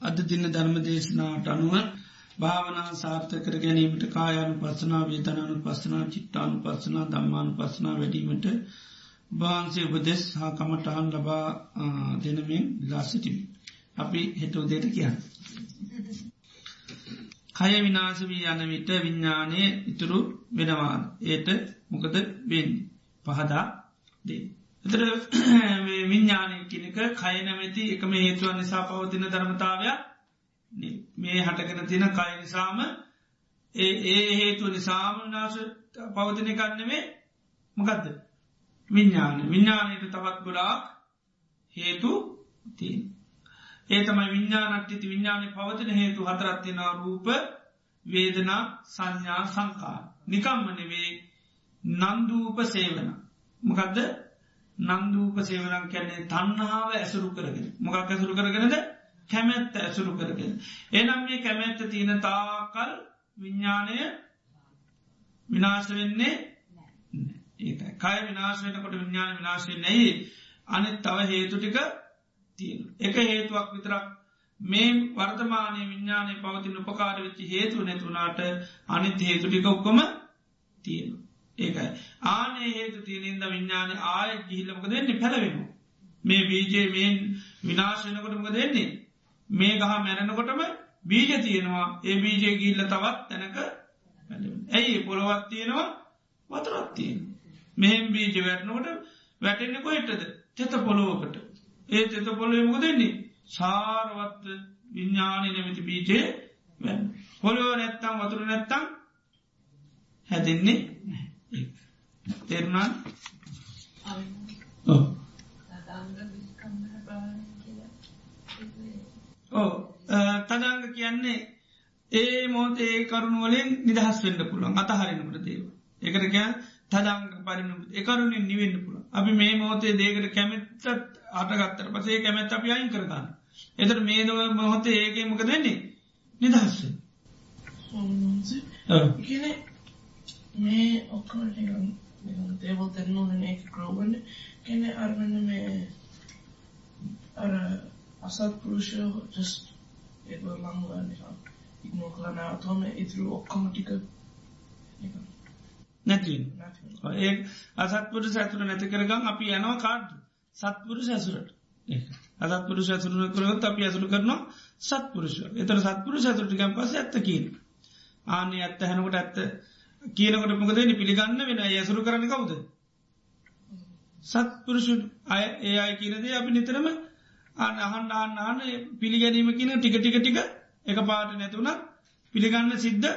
අද දින්න ධර්ම දේශනාට අනුව භාවනා සාර්ථ කර ගැනීමට කායනු පස්සනා වේතනනු පස්සනා චිත්තානු පස්සනා දම්මානු පස්සනා වැඩීමට භාන්සේ උපදෙස් හා කමටහන් ලබා දෙනමින් ලාසිටිමි. අපි හෙටෝ දේට කියන්න. කය විනාශ වී යන විට විඤ්ඥානය ඉතුරු වෙනවා. ඒට මොකද වෙන් පහදා දේ. එතර විඤ්ඥානය කිනක කය නැමැති එකම හේතුවන් නිසා පවතින ධර්මතාවයක් මේ හටගෙන තින කය නිසාම ඒ ඒ හේතු නිසාම නාශ පවතින කන්නෙමේ මොකදද? විඤ්ඥාන විඤ්ඥානයට තවත් ගොඩාක් හේතු තිීන්. ඒ තමයි විඤ්ඥානට්ටිති විඤ්ඥානය පවතින හේතු හතරත්තිනා රූප වේදනා සංඥා සංකා නිකම්මනවේ නන්දූප සේවන. මොකදද? නන්දූප සේවනක් කැන්නේ තන්නාව ඇසුරු කරගෙන. මොකක් ඇසුරු කරගෙනද? කැමැත්ත ඇසුරු කරගෙන. එනම් මේ කැමැත්ත තියෙන තාකල් විඤ්ඥානය විනාශ වෙන්නේ ඒ කය විනාශ වෙනකොට විඤ්ඥාන විනාශය නැයි අනිත් තව හේතුටික තියෙන. එක හේතුවක් විතරක් මේ වර්තමානය විඤ්ඥානය පවතින උපකාර වෙච්චි හේතු නැතුනාට අනිත් හේතුටික ඔක්කොම තියෙනවා. ඒකයි. ආනේ හේතු තියනින්ද විඤ්ඥාන ආය ගිහිල්ලමක දෙන්නේ පැළවෙන මේ බීජේ මේ විනාශනකොටමක දෙන්නේ මේ ගහ මැරෙනකොටම බීජ තියෙනවා. ඒ බීජය ගිල්ල තවත් තැනක ඇයි පොළොවත් තියෙනවා? වතුරත්තියෙන් මෙහෙම බීජ වැටනකොට වැටෙන්න්න කොහෙටද? තෙත පොළොවකට. ඒ තෙත පොළොවමක දෙන්නේ සාරවත් විඤ්ඥානය නැමති බීජය වැ පොළොව නැත්තම් වතුර නැත්තම් හැදෙන්නේ තෙරුණන් ඕ තදංග කියන්නේ ඒ මෝතේ කරුණු වලින් නිදහස් වෙන්න පුළුවන් අතහරිනකට දේව එකරක තදංග පරින එකරුණින් නිවෙන්න පුළ අපි මේ මෝතේ දේකට කැමැත්තත් අටගත්තර පසේ කැමැත් අපි අයින් කරගන්න. එතට මේ දව මොහොතේ ඒගේ මොක දෙන්නේ නිදහස්ස කියන මේ ඔක්කම දේවල් තෙරනූන ඒක ක්‍රෝබන්න කියන අරවන්න මේ අර අසත් පුරුෂය ජස් ඒ ලංගන්න ඉක්නෝ කලන අතම ඉතුරු ඔක්කොම ටික නැති ඒ අසත්පුරු සැතුර නැති කරගම් අපි යනවා කාඩ් සත්පුරු සැසුරට අසත්පුරු සැසුරුණ කරොත් අපි ඇසුරු කරනවා සත්පුරුෂ. එතර සත්පුරු සැතුරටිකම් පස ඇත්ත කියන. ආනේ ඇත්ත හැනකොට ඇත්ත කියනකොට මොකදනි පිළිගන්න වෙන ඇසුරු කරන කවුද? සත්පුරුෂු. අය ඒ අයි කියනදේ අපි නිතරම අන්න අහන් අහන්න අන්න පිළිගැනීම කියන ටික ටික ටික එක පාට නැතුවන පිළිගන්න සිද්ධ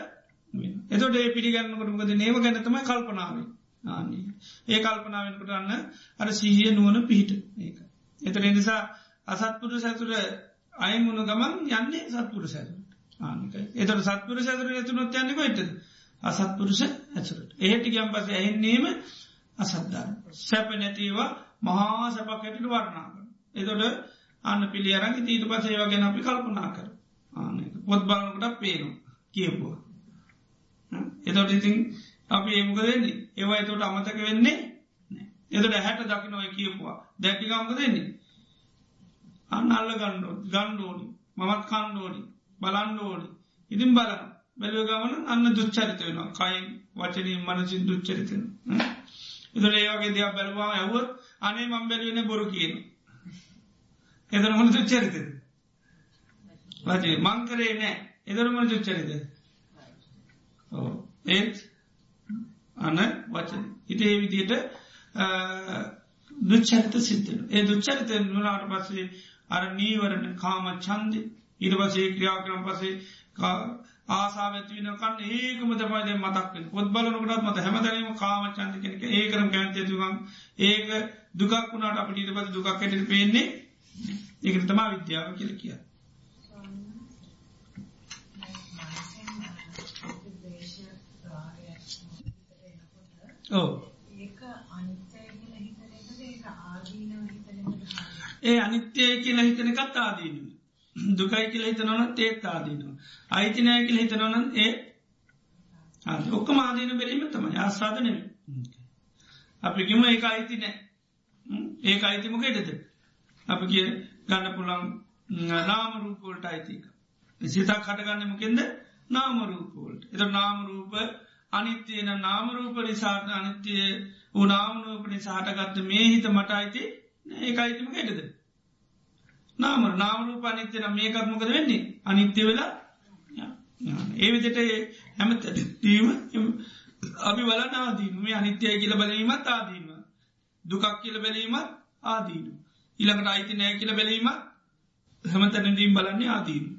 එතොට ඒ පිළිගන්නකොටමකද නේව ගැනතම කල්පනාව. ආන්නේ. ඒ කල්පනාවෙන්කට අන්න අර සිහිය නුවන පිහිට ඒක. එතර නිසා අසත්පුරු සැතුර අයමුණ ගමන් යන්නේ සත්පුරු සැතුර ආනික එතට සත්පුර සැතුර ඇතුනොත් යන්නෙක එට අසත්පුරුෂ ඇතුරට ඒහටි ගම් පස ඇහෙන්නේම අසද්දාන සැප නැතිවා මහා සැපක්කැටට වරණාක එතොට අන්න පිළි අරග තීට පසේ වගෙන අපි කල්පනා කර ආන පොත් බලකට පේනු කියපුවා. එතොට ඉතින් අපි ඒමක දෙන්නේ ඒවා එතොට අමතක වෙන්නේ එතට හැට දකිනොය කියපුවා. දැකිකම්ක දෙන්නේ අන්න අල්ල ගණ්ඩෝ ගණ්ඩෝනි මමත් කණ්ඩෝනි බලන්ඩෝනි ඉතින් බලන බැලව ගමන අන්න දුච්චරිත වෙනවා. කයින් වචනී මනසින් දුච්චරිතන එතට ඒවගේ දෙයක් බැලවා ඇව අනේ මම් බැලවෙන බොරු කියන එතන මොන දුච්චරිතද? වචේ මංකරේ නෑ එදරමන දුච්චරිත ඒත් අන්න වචන. හිට ඒ විදියට දුච්චරිත සිද්ධන ඒ දුච්චරිත වනාට පස්සේ අර නීවරණ කාම චන්දි ඉට පසේ ක්‍රියා කරම් පසේ ආසාාවත්වන කන්න ඒකම තපයිද මතක් පොත් බලනකටත් මත හැමදරීම කාම චන්ද කෙනෙක ඒකරම් කැන්තයතුගම් ඒක දුකක් වුණට අපට ඊට පස දුකක් ඇට පේන්නේ ඒකට තමා විද්‍යාව කියල කිය ඕ ඒ අනිත්‍යය කියල හිතන එකත් ආදීනු දුකයි කියල හිතනවන තේත් ආදීනවා. අයිතිනය කියල හිතනවනන් ඒ ඔක්කම ආදීන බැලීම තමයි. ආස්වාදනය අපිකිම ඒ අයිති නෑ. ඒ අයිතිමකේටද අපි කිය ගන්න පුළන් නාමරූපෝල්ට අයිතික සිතක් කටගන්නමකෙන්ද නාමරූපෝල්ට එත නාමරූප අනිත්‍යයන නාමරූප නිසාට අනිත්‍යය උනාමරූප නිසාහටගත්ත මේ හිත මට අයිති ඒ අයිතිම හෙටද නාම නාමරූප අනිත්‍යන මේකත්මකද වෙන්නේ? අනිත්‍ය වෙලා ඒ විදිට හැමතීම අපි වල නාදීන මේ අනිත්‍යය කියල බැලීමත් ආදීම දුකක් කියල බැලීමත් ආදීනු ඉළඟට අයිති නෑ කියල බැලීමත් හැමතැනදීම් බලන්නේ ආදීනු